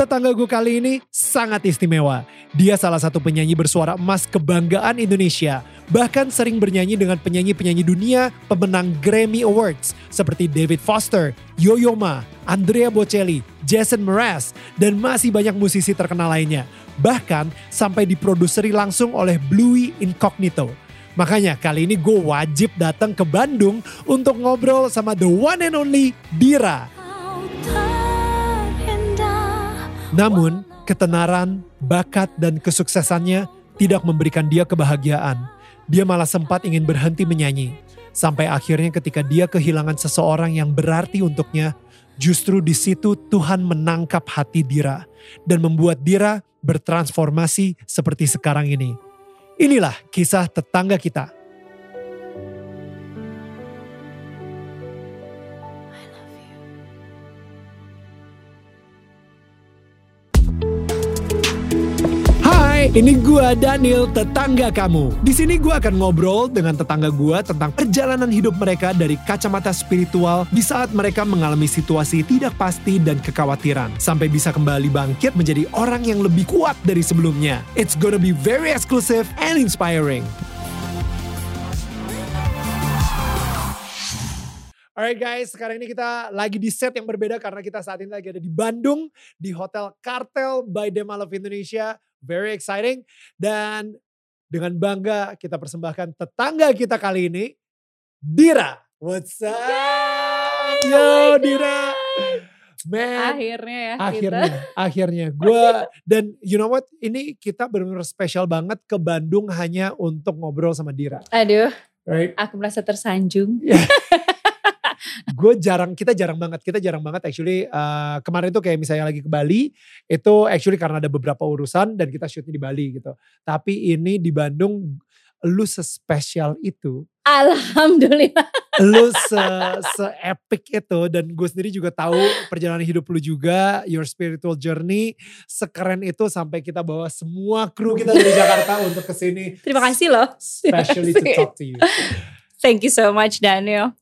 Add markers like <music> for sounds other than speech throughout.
Tetangga gue kali ini sangat istimewa. Dia salah satu penyanyi bersuara emas kebanggaan Indonesia. Bahkan sering bernyanyi dengan penyanyi-penyanyi dunia pemenang Grammy Awards seperti David Foster, Yo-Yo Ma, Andrea Bocelli, Jason Mraz, dan masih banyak musisi terkenal lainnya. Bahkan sampai diproduseri langsung oleh Bluey Incognito. Makanya kali ini gue wajib datang ke Bandung untuk ngobrol sama the one and only Dira. Namun, ketenaran, bakat, dan kesuksesannya tidak memberikan dia kebahagiaan. Dia malah sempat ingin berhenti menyanyi. Sampai akhirnya ketika dia kehilangan seseorang yang berarti untuknya, justru di situ Tuhan menangkap hati Dira dan membuat Dira bertransformasi seperti sekarang ini. Inilah kisah tetangga kita. Ini gua Daniel, tetangga kamu. Di sini gua akan ngobrol dengan tetangga gua tentang perjalanan hidup mereka dari kacamata spiritual di saat mereka mengalami situasi tidak pasti dan kekhawatiran sampai bisa kembali bangkit menjadi orang yang lebih kuat dari sebelumnya. It's gonna be very exclusive and inspiring. Alright guys, sekarang ini kita lagi di set yang berbeda karena kita saat ini lagi ada di Bandung di Hotel Kartel by Demalov Indonesia. Very exciting dan dengan bangga kita persembahkan tetangga kita kali ini Dira. What's up? Yay, Yo oh Dira. Man, Akhirnya ya akhirnya, kita. akhirnya <laughs> gue dan you know what? Ini kita benar-benar spesial banget ke Bandung hanya untuk ngobrol sama Dira. Aduh, Right? aku merasa tersanjung. <laughs> gue jarang kita jarang banget kita jarang banget actually uh, kemarin tuh kayak misalnya lagi ke Bali itu actually karena ada beberapa urusan dan kita shootnya di Bali gitu. Tapi ini di Bandung lu sespesial itu. Alhamdulillah. lu se se epic itu dan gue sendiri juga tahu perjalanan hidup lu juga your spiritual journey sekeren itu sampai kita bawa semua kru kita dari Jakarta untuk ke sini Terima kasih loh. especially to talk to you Thank you so much Daniel.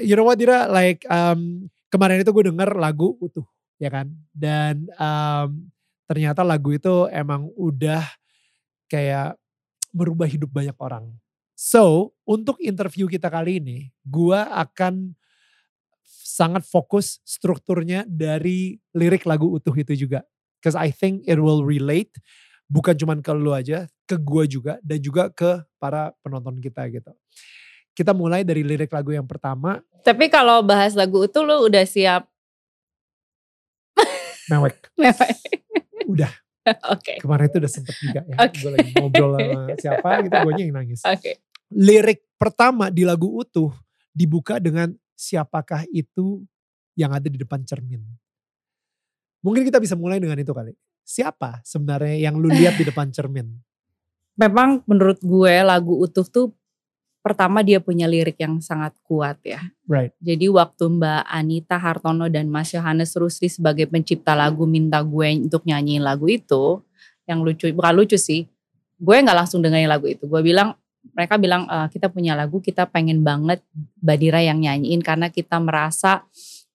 you know what Dira? Like um, kemarin itu gue denger lagu utuh ya kan? Dan um, ternyata lagu itu emang udah kayak merubah hidup banyak orang. So untuk interview kita kali ini gue akan sangat fokus strukturnya dari lirik lagu utuh itu juga. Because I think it will relate bukan cuman ke lu aja ke gue juga dan juga ke para penonton kita gitu kita mulai dari lirik lagu yang pertama. Tapi kalau bahas lagu itu lu udah siap. mewek. <laughs> Udah. <laughs> Oke. kemarin itu udah sempet juga ya. Oke. gue lagi ngobrol sama <laughs> siapa gitu gue yang nangis. Oke. lirik pertama di lagu utuh dibuka dengan siapakah itu yang ada di depan cermin. Mungkin kita bisa mulai dengan itu kali. Siapa sebenarnya yang lu lihat di depan cermin? Memang menurut gue lagu utuh tuh pertama dia punya lirik yang sangat kuat ya. right Jadi waktu Mbak Anita Hartono dan Mas Yohanes Rusli sebagai pencipta lagu minta gue untuk nyanyiin lagu itu, yang lucu bukan lucu sih, gue nggak langsung dengerin lagu itu. Gue bilang mereka bilang "Eh, kita punya lagu, kita pengen banget Badira yang nyanyiin karena kita merasa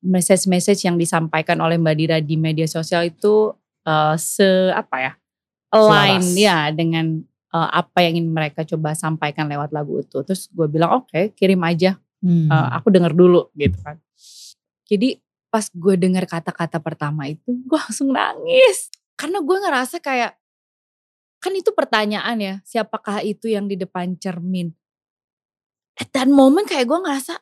message-message yang disampaikan oleh Mbak Dira di media sosial itu eh, se apa ya align Selaras. ya dengan eh, apa yang ingin mereka coba sampaikan lewat lagu itu. Terus gue bilang oke kirim aja Hmm. Eh, aku denger dulu gitu kan. Jadi pas gue denger kata-kata pertama itu gue langsung nangis. Karena gue ngerasa kayak kan itu pertanyaan ya siapakah itu yang di depan cermin. At that moment kayak gue ngerasa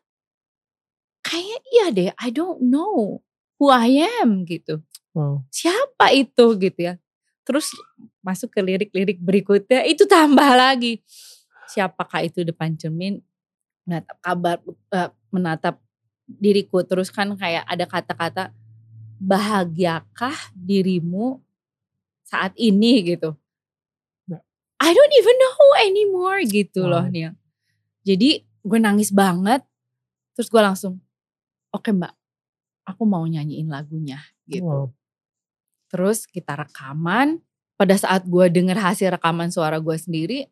kayaknya iya deh I don't know who I am gitu. wow. Siapa itu gitu ya. Terus masuk ke lirik-lirik berikutnya itu tambah <laughs> lagi. Siapakah itu depan cermin menatap kabar eh, menatap diriku terus kan kayak ada kata-kata bahagiakah dirimu saat ini gitu. Ya. I don't even know anymore gitu loh Wow. nih. Jadi gue nangis banget. Terus gue langsung oke mbak aku mau nyanyiin lagunya gitu. Wow. Terus kita rekaman. Pada saat gue denger hasil rekaman suara gue sendiri,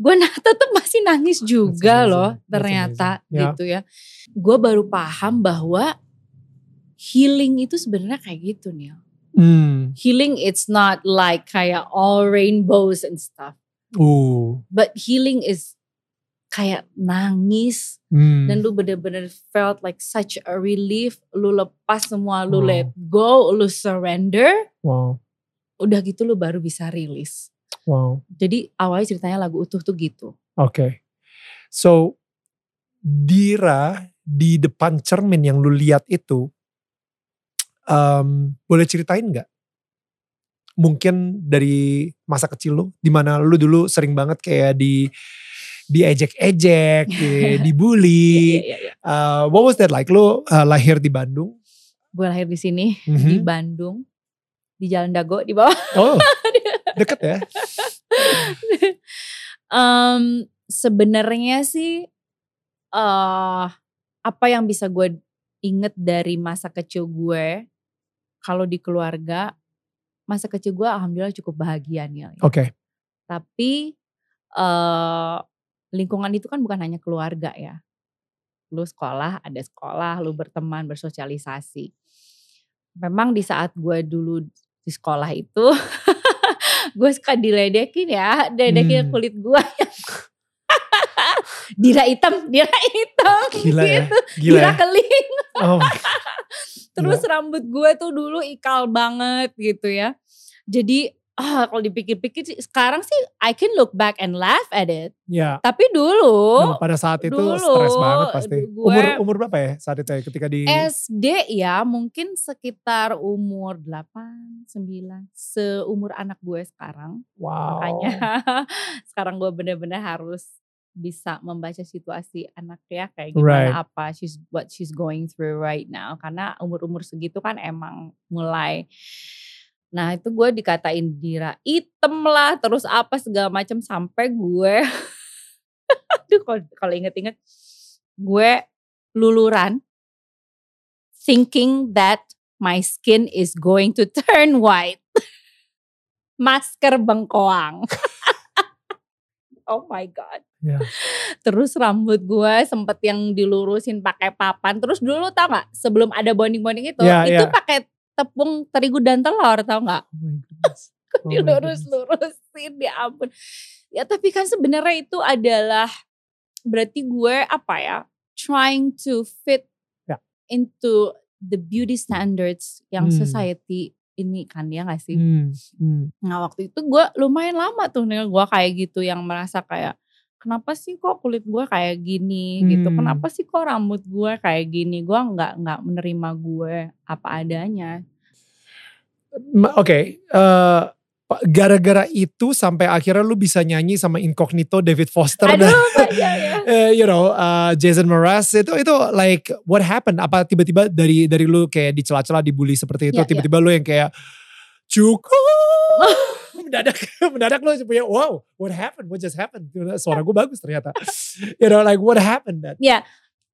gue nah <laughs> tetap masih nangis juga amazing. loh That's ternyata amazing. Ya. gitu ya. Gue baru paham bahwa healing itu sebenarnya kayak gitu nih. Hmm. Healing it's not like kayak all rainbows and stuff. Uh. But healing is kayak nangis Hmm. dan lu bener-bener felt like such a relief. Lu lepas semua, lu Wow. let go, lu surrender. Wow. Udah gitu lu baru bisa rilis. Wow. Jadi awalnya ceritanya lagu utuh tuh gitu. Oke. So Dira di depan cermin yang lu lihat itu em, boleh ceritain nggak? Mungkin dari masa kecil lu, di mana lu dulu sering banget kayak di diejek-ejek, <laughs> di- dibully. Iya, iya, iya. Uh, what was that like? Lu uh, lahir di Bandung? Gue lahir di sini Mhm. di Bandung di Jalan Dago di bawah. Oh, <laughs> deket ya? Em, Sebenarnya sih eh apa yang bisa gue inget dari masa kecil gue kalau di keluarga masa kecil gue alhamdulillah cukup bahagia nih. Oke. Tapi eh lingkungan itu kan bukan hanya keluarga ya. Lu sekolah, ada sekolah, lu berteman, bersosialisasi. Memang di saat gue dulu di sekolah itu, <laughs> gue suka diledekin ya, diledekin Hmm. kulit gue. <laughs> dira hitam, dira hitam <laughs> Gila ya? gitu. Gila Dira ya? keling. Oh Terus rambut gue tuh dulu ikal banget gitu ya. Jadi ah kalau dipikir-pikir sih, sekarang sih I can look back and laugh at it. Ya, Tapi dulu memang pada saat itu dulu, stres banget pasti. gue- Umur umur berapa ya saat itu ya ketika di SD ya mungkin sekitar umur 8, 9. Seumur anak gue sekarang. Wow. Makanya <laughs> sekarang gue bener-bener harus bisa membaca situasi anak ya kayak Right. gimana apa she's what she's going through right now karena umur-umur segitu kan emang mulai nah itu gue dikatain Dira item lah terus apa segala macam sampai gue <laughs> aduh kalau inget-inget gue luluran thinking that my skin is going to turn white <laughs> masker bengkoang <laughs> oh my god Ya. Terus rambut gue sempet yang dilurusin pakai papan. Terus dulu tau gak sebelum ada bonding-bonding itu, Ya, itu ya. pakai tepung terigu dan telur tau gak? Oh. <laughs> Oh Dilurus-lurusin ya ampun. Ya tapi kan sebenarnya itu adalah berarti gue apa ya trying to fit Ya. into the beauty standards yang Hmm. society ini kan ya gak sih? Hmm, hmm. Nah waktu itu gue lumayan lama tuh nih gue kayak gitu yang merasa kayak kenapa sih kok kulit gue kayak gini gitu Hmm. kenapa sih kok rambut gue kayak gini gue nggak nggak menerima gue apa adanya Oke, eh, pa- gara-gara itu sampai akhirnya lu bisa nyanyi sama Incognito, David Foster dan aduh banyak ya eh, you know uh, Jason Mraz itu itu like what happened? Apa tiba-tiba dari dari lu kayak dicela-cela dibully seperti itu Ya, ya. tiba-tiba lu yang kayak cukup <laughs> <laughs> mendadak mendadak lu punya wow what happened? What just happened? Suara gue bagus ternyata. <laughs> You know like what happened that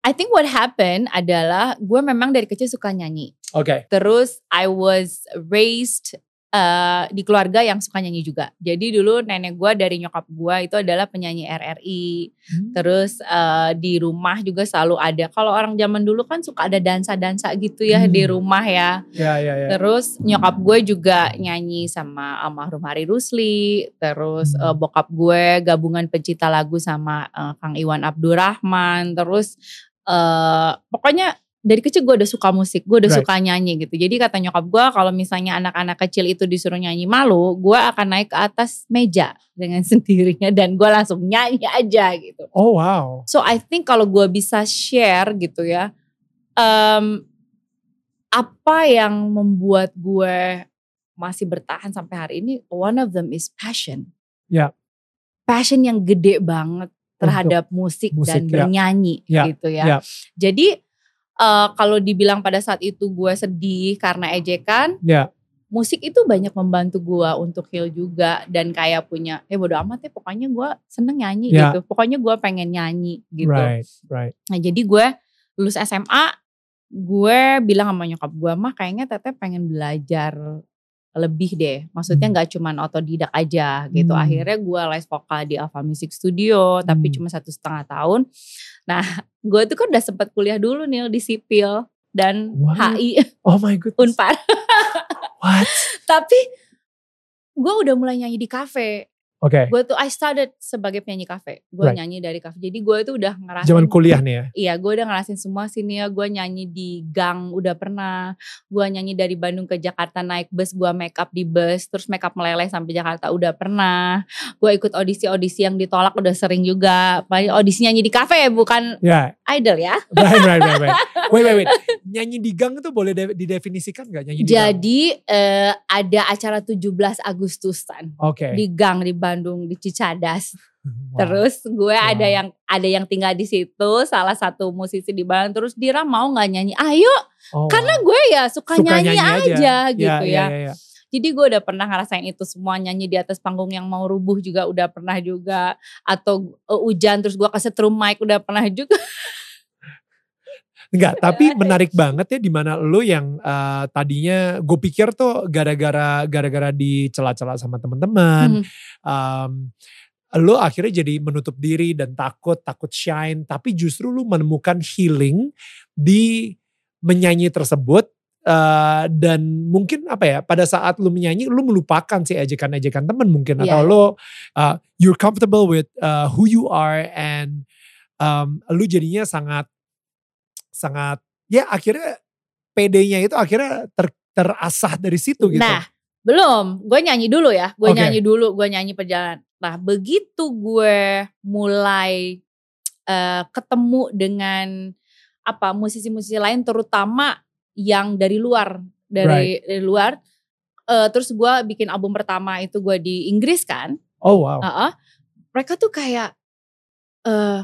I think what happened adalah gue memang dari kecil suka nyanyi. Oke terus I was raised eh, di keluarga yang suka nyanyi juga jadi dulu nenek gue dari nyokap gue itu adalah penyanyi RRI Terus eh, di rumah juga selalu ada. Kalau orang zaman dulu kan suka ada dansa-dansa gitu ya Hmm. di rumah ya. ya ya ya Terus nyokap gue juga nyanyi sama almarhum Hari Rusli. Terus Hmm. eh, bokap gue gabungan pencipta lagu sama eh, Kang Iwan Abdurrahman. Terus eh, pokoknya dari kecil gue udah suka musik, gue udah Right. suka nyanyi gitu. Jadi kata nyokap gue kalau misalnya anak-anak kecil itu disuruh nyanyi malu, gue akan naik ke atas meja dengan <laughs> sendirinya dan gue langsung nyanyi aja gitu. oh wow So I think kalau gue bisa share gitu ya, em, apa yang membuat gue masih bertahan sampai hari ini, one of them is passion. Ya. Passion yang gede banget terhadap musik, musik, dan ya. bernyanyi Ya, gitu ya. ya. Jadi eh, kalau dibilang pada saat itu gue sedih karena ejekan, ya musik itu banyak membantu gue untuk heal juga dan kayak punya, eh bodo amat ya pokoknya gue seneng nyanyi Ya. gitu. Pokoknya gue pengen nyanyi gitu. right right Nah jadi gue lulus SMA, gue bilang sama nyokap gue, mah kayaknya teteh pengen belajar lebih deh. Maksudnya Hmm. nggak cuman otodidak aja gitu. Hmm. Akhirnya gue les vokal di Alpha Music Studio, tapi Hmm. cuma satu setengah tahun. Nah gue tuh kan udah sempat kuliah dulu nih di sipil dan What? HI oh my goodness Unpar. What? <laughs> Tapi gue udah mulai nyanyi di kafe. Oke. Gue tuh I started sebagai penyanyi kafe. Gue Right. nyanyi dari kafe. Jadi gue tuh udah ngerasain. Zaman kuliah nih ya. Iya, gue udah ngerasain semua sini ya. Gue nyanyi di gang udah pernah. Gue nyanyi dari Bandung ke Jakarta naik bus. Gue make up di bus. Terus make up meleleh sampai Jakarta udah pernah. Gue ikut audisi-audisi yang ditolak udah sering juga. Paling audisi nyanyi di kafe bukan Ya, idol ya. <laughs> right, right, right, right. Wait, wait, wait. Nyanyi di gang itu boleh de- didefinisikan gak nyanyi di gang? Jadi eh, ada acara 17 Agustusan Oke. di gang di Bandung di Cicadas. <laughs> Wow. Terus gue ada Wow. yang ada yang tinggal di situ, salah satu musisi di Bandung. Terus Dira mau nggak nyanyi? Ayo, Oh, karena wow. gue ya suka, Suka nyanyi, nyanyi aja, aja. gitu ya. ya, ya. Jadi gue udah pernah ngerasain itu semua nyanyi di atas panggung yang mau rubuh juga udah pernah juga. Atau eh, hujan terus gue kesetrum mic udah pernah juga. <laughs> Enggak, tapi menarik banget ya di mana lu yang eh, tadinya gue pikir tuh gara-gara gara-gara dicela-cela sama teman-teman, Hmm. um, lu akhirnya jadi menutup diri dan takut takut shine, tapi justru lu menemukan healing di menyanyi tersebut. eh, dan mungkin apa ya pada saat lu menyanyi lu melupakan si ejekan-ejekan temen mungkin atau Iya. lu uh, you're comfortable with uh, who you are and um, lu jadinya sangat sangat ya akhirnya PD-nya itu akhirnya ter, terasah dari situ gitu. Nah, belum. Gue nyanyi dulu ya. Gue Oke. nyanyi dulu, gue nyanyi perjalanan. Nah, begitu gue mulai eh, ketemu dengan apa musisi-musisi lain terutama yang dari luar, dari, dari luar eh, terus gue bikin album pertama itu gue di Inggris kan. oh wow. Heeh. mereka tuh kayak eh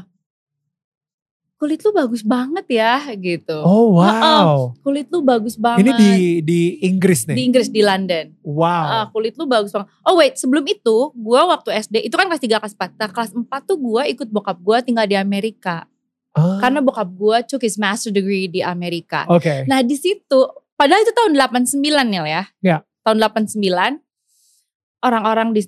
kulit lu bagus banget ya gitu. oh wow. Kulit lu bagus banget. Ini di di Inggris nih. di Inggris di London. wow. Ah, kulit lu bagus banget. Oh wait, sebelum itu gue waktu SD itu kan kelas 3 kelas 4. Nah, kelas 4 tuh gue ikut bokap gue tinggal di Amerika. Ah, Karena bokap gue took his master degree di Amerika. Oke. Nah di situ, padahal itu tahun 89 Nil ya. Ya. Tahun 89 orang-orang di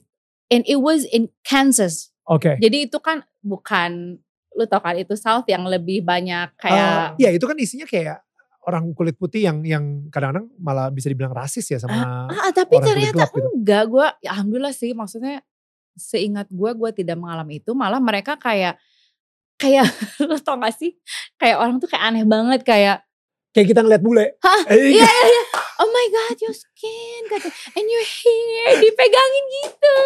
and it was in Kansas. Oke. Jadi itu kan bukan lu tau kan itu South yang lebih banyak kayak Iya itu kan isinya kayak orang kulit putih yang yang kadang-kadang malah bisa dibilang rasis ya sama ah tapi orang kulit ternyata gelap gitu. enggak gue ya alhamdulillah sih maksudnya seingat gue gue tidak mengalami itu malah mereka kayak kayak <laughs> lu tau gak sih kayak orang tuh kayak aneh banget kayak kayak kita ngeliat bule. Hah? Eh, iya iya iya oh my god your skin kata and your hair dipegangin gitu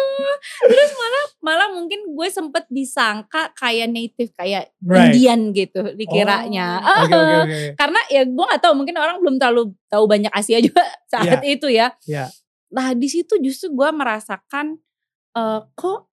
terus malah malah mungkin gue sempet disangka kayak native kayak Right. Indian gitu dikiranya Oh, Oke oke oke. karena ya gue gak tahu mungkin orang belum terlalu tahu banyak Asia juga <laughs> saat itu ya. Iya. Nah di situ justru gue merasakan eh, kok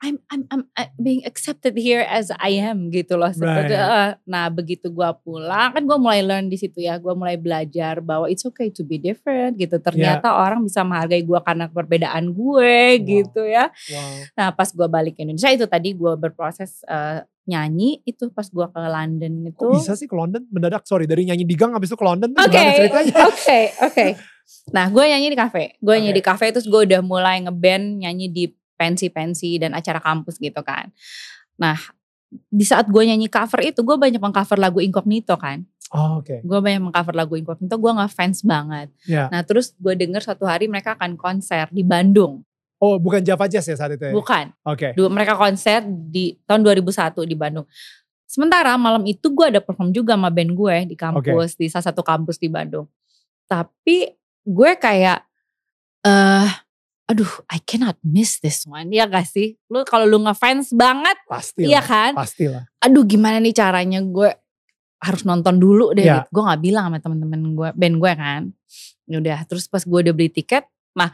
I'm, I'm I'm I'm being accepted here as I am gitu loh. Seperti, Right. eh, nah begitu gue pulang kan gue mulai learn di situ ya. Gue mulai belajar bahwa it's okay to be different gitu. Ternyata orang bisa menghargai gue karena perbedaan gue Wow. gitu ya. Wow. Nah pas gue balik ke Indonesia itu tadi gue berproses eh, nyanyi itu pas gue ke London itu. Kok bisa sih ke London mendadak? Sorry dari nyanyi di gang abis itu ke London tuh Oke, oke, oke. <laughs> Nah, gue nyanyi di kafe. Gue nyanyi Oke. di kafe terus gue udah mulai ngeband nyanyi di pensi-pensi dan acara kampus gitu kan. Nah, di saat gue nyanyi cover itu gue banyak mengcover lagu Incognito kan. Oh, Oke. Gue banyak mengcover lagu Incognito, gue ngefans banget. Ya. Nah, terus gue denger suatu hari mereka akan konser di Bandung. Oh bukan Java Jazz ya saat itu ya? Bukan. Oke. Dua, mereka konser di tahun 2001 di Bandung. Sementara malam itu gue ada perform juga sama band gue di kampus, di salah satu kampus di Bandung. Tapi gue kayak, eh aduh I cannot miss this one. Ya gak sih? Lu kalau lu ngefans banget, Pasti iya kan? Pasti lah. Aduh gimana nih caranya gue harus nonton dulu deh. Gitu. Gue gak bilang sama temen-temen gue, band gue kan. Yaudah, terus pas gue udah beli tiket, nah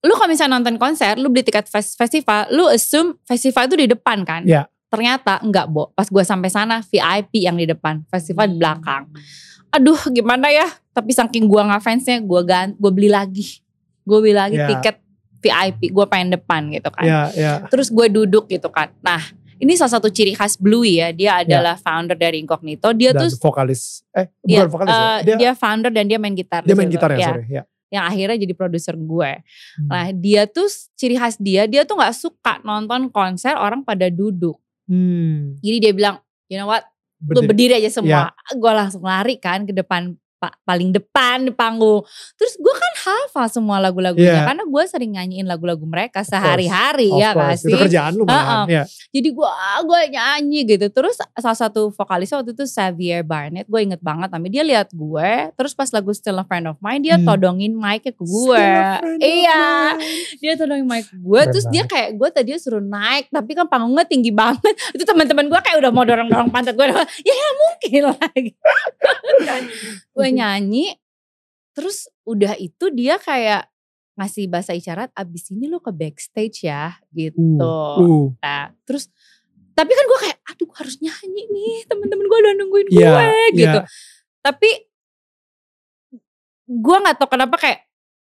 lu kalau misalnya nonton konser, lu beli tiket fes- festival, lu assume festival itu di depan kan? Iya. Ternyata enggak, Bo. Pas gue sampai sana VIP yang di depan, festival Hmm. di belakang. Aduh, gimana ya? Tapi saking gue nggak fansnya, gue gan, gue beli lagi, gue beli lagi Iya. tiket VIP. Gue pengen depan gitu kan. Ya ya. Terus gue duduk gitu kan. Nah, ini salah satu ciri khas Bluey ya. Dia adalah founder dari Incognito. Dia Dan tuh vokalis. Eh Iya, bukan vokalis ya? eh, Dia, dia, founder dan dia main gitar. dia di main situ. gitar ya, Iya, sorry. Ya. Yang akhirnya jadi produser gue. Hmm. Nah dia tuh ciri khas dia, dia tuh gak suka nonton konser orang pada duduk. Hmm. Jadi dia bilang, you know what, lu Berdiri. berdiri aja semua. Gue langsung lari kan ke depan pa- paling depan di panggung. Terus gue kan hafal semua lagu-lagunya Iya. karena gue sering nyanyiin lagu-lagu mereka sehari-hari ya sih? Itu kerjaan lu Uh-uh. malahan. Ya. Jadi gue gue nyanyi gitu. Terus salah satu vokalisnya waktu itu Xavier Barnett. Gue inget banget tapi dia lihat gue. Terus pas lagu Still a Friend of Mine dia Hmm. todongin mic-nya ke gue. Iya. Dia todongin mic ke gue. Terus dia kayak gue tadinya suruh naik. Tapi kan panggungnya tinggi banget. <laughs> Itu teman-teman gue kayak udah mau dorong-dorong pantat gue. Ya, <laughs> ya mungkin lagi. <laughs> gue nyanyi. Terus udah itu dia kayak ngasih bahasa isyarat abis ini lo ke backstage ya gitu. Uh, uh. Nah, terus tapi kan gue kayak aduh gue harus nyanyi nih temen-temen gue udah nungguin gue Iya, gitu. iya. Tapi gue nggak tahu kenapa kayak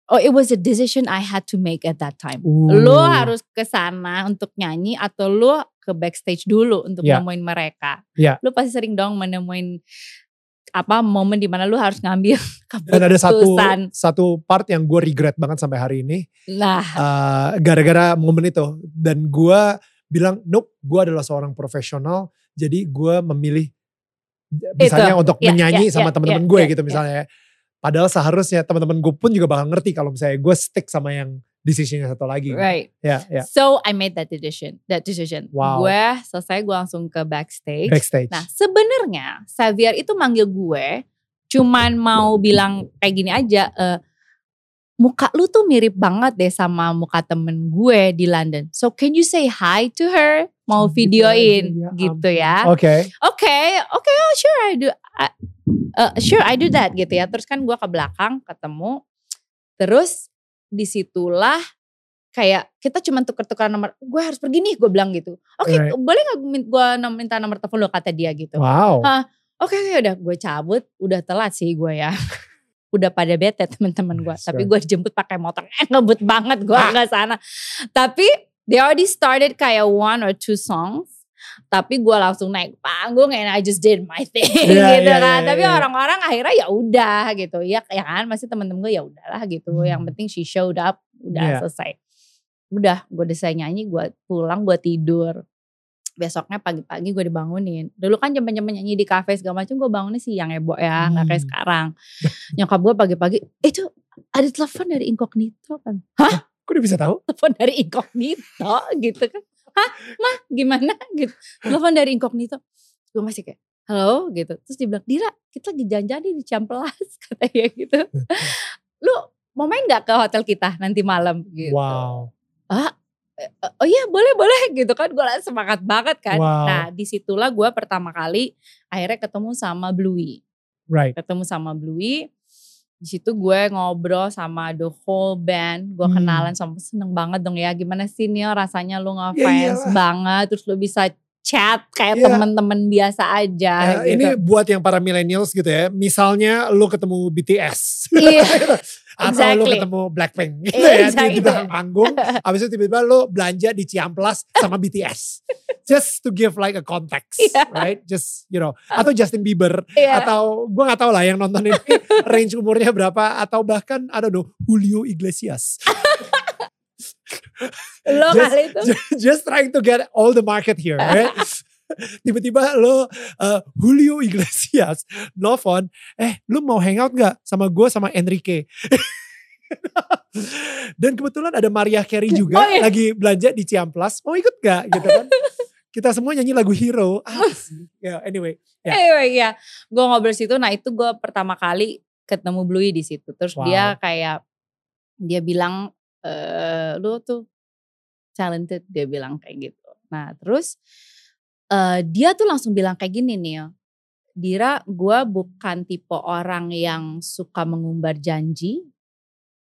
oh it was a decision I had to make at that time. Uh. Lo harus ke sana untuk nyanyi atau lo ke backstage dulu untuk Iya. nemuin mereka. Iya. Lo pasti sering dong menemuin apa momen di mana lo harus ngambil <laughs> Dan ada satu keputusan. satu part yang gue regret banget sampai hari ini. Nah, eh, gara-gara momen itu. Dan gue bilang, nope, gue adalah seorang profesional. Jadi gue memilih misalnya Itu. untuk Iya, menyanyi iya, sama iya, teman-teman iya, gue iya, gitu misalnya. Padahal seharusnya teman-teman gue pun juga bakal ngerti kalau misalnya gue stick sama yang decisionnya satu lagi. right. Ya, ya. So I made that decision. That decision. Wow. Gue selesai gue langsung ke backstage. Backstage. Nah sebenarnya Xavier itu manggil gue cuman mau bilang kayak gini aja. eh, muka lu tuh mirip banget deh sama muka temen gue di London. So can you say hi to her? Mau Gitu videoin ya gitu ya. Oke. Oke, oke, oh sure I do. I- uh, sure I do that gitu ya. Terus kan gue ke belakang ketemu. Terus di situlah kayak kita cuma tuker-tukeran nomor. Gue harus pergi nih, gue bilang gitu. Oke, Right. boleh nggak gue minta nomor telepon lo kata dia gitu. Wow. Oke, oke, udah gue cabut. Udah telat sih gue ya. <laughs> udah pada bete teman-teman gue. Tapi gue dijemput pakai motor. Eh <laughs> ngebut banget gue Ah. nggak sana. Tapi they already started kayak one or two songs. Tapi gue langsung naik panggung and I just did my thing <laughs> Iya, gitu iya, kan. iya, Tapi iya. orang-orang akhirnya ya udah gitu. Ya, ya kan masih temen-temen gue ya udahlah gitu. Hmm. Yang penting she showed up. Udah Iya. selesai. Udah gue selesai nyanyi gue pulang gue tidur. Besoknya pagi-pagi gue dibangunin. Dulu kan jam-jam nyanyi di kafe segala macam gue bangunnya siang ya Bo ya. Gak kayak Hmm. sekarang. <laughs> Nyokap gue pagi-pagi. "Eh, Itu ada telepon dari incognito kan. Hah? Kok dia bisa tahu? telepon dari incognito gitu kan. Hah mah gimana gitu. Telepon dari incognito. Gue masih kayak halo gitu. Terus dia bilang Dira kita lagi janjian nih di Ciamplas <laughs> katanya gitu. Lu mau main gak ke hotel kita nanti malam gitu. Wow. Ah, eh, oh iya boleh boleh gitu kan. Gue semangat banget kan. Wow. Nah di situlah gue pertama kali akhirnya ketemu sama Bluey Right. ketemu sama Bluey. Di situ gue ngobrol sama the whole band. Gue Hmm. kenalan sama seneng banget dong ya. Gimana sih Neil rasanya lu Ya ngefans iyalah. banget. Terus lu bisa chat kayak Iya. temen-temen biasa aja Ya, gitu. Ini buat yang para millennials gitu ya. Misalnya lu ketemu BTS. Iya. <laughs> Atau lu Exactly. ketemu Blackpink gitu <laughs> ya. Di, Exactly. di belakang panggung. <laughs> Abis itu tiba-tiba lu belanja di Ciamplas sama BTS. Just to give like a context. Iya. Right? Just you know. Atau Justin Bieber. Iya. Atau gue gak tahu lah yang nonton ini range umurnya berapa. Atau bahkan I don't know Julio Iglesias. Lo Just- kali itu. just trying to get all the market here, right? <laughs> Tiba-tiba lo uh, Julio Iglesias nelfon, eh lu mau hangout gak sama gue sama Enrique? <laughs> Dan kebetulan ada Maria Carey juga Oh, iya. lagi belanja di Ciamplas, mau ikut gak gitu kan? Kita semua nyanyi lagu Hero. Ah, <laughs> sih. Ya, anyway. Ya. Anyway ya. Gue ngobrol situ. Nah itu gue pertama kali ketemu Bluey di situ. Terus Wow. dia kayak dia bilang eh lu tuh talented dia bilang kayak gitu. Nah terus eh dia tuh langsung bilang kayak gini nih. Dira gue bukan tipe orang yang suka mengumbar janji.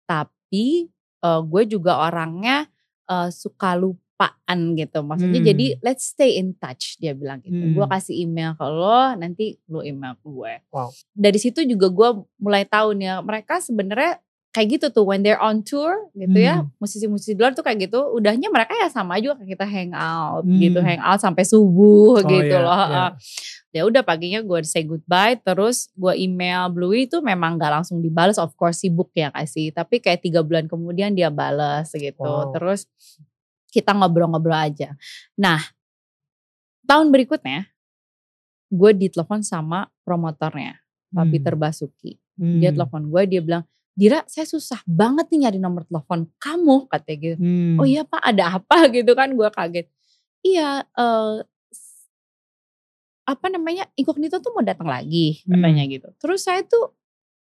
Tapi eh, gue juga orangnya eh, suka lupaan gitu. Maksudnya Hmm. jadi let's stay in touch dia bilang gitu. Hmm. Gue kasih email ke lo nanti lo email ke gue. Wow. Dari situ juga gue mulai tahu nih ya, mereka sebenarnya kayak gitu tuh when they're on tour gitu ya Hmm. musisi-musisi di luar tuh kayak gitu udahnya mereka ya sama juga kayak kita hang out Hmm. gitu hang out sampai subuh Oh, gitu iya, loh iya. ya udah paginya gue say goodbye terus gue email Bluey itu memang gak langsung dibalas of course sibuk ya kasih tapi kayak tiga bulan kemudian dia balas gitu Wow. terus kita ngobrol-ngobrol aja nah tahun berikutnya gue ditelepon sama promotornya Pak Hmm. Peter Basuki Hmm. dia telepon gue dia bilang Dira saya susah banget nih nyari nomor telepon kamu katanya gitu. Hmm. Oh iya pak ada apa <laughs> gitu kan gue kaget. Iya eh, apa namanya incognito tuh mau datang lagi katanya Hmm. gitu. Terus saya tuh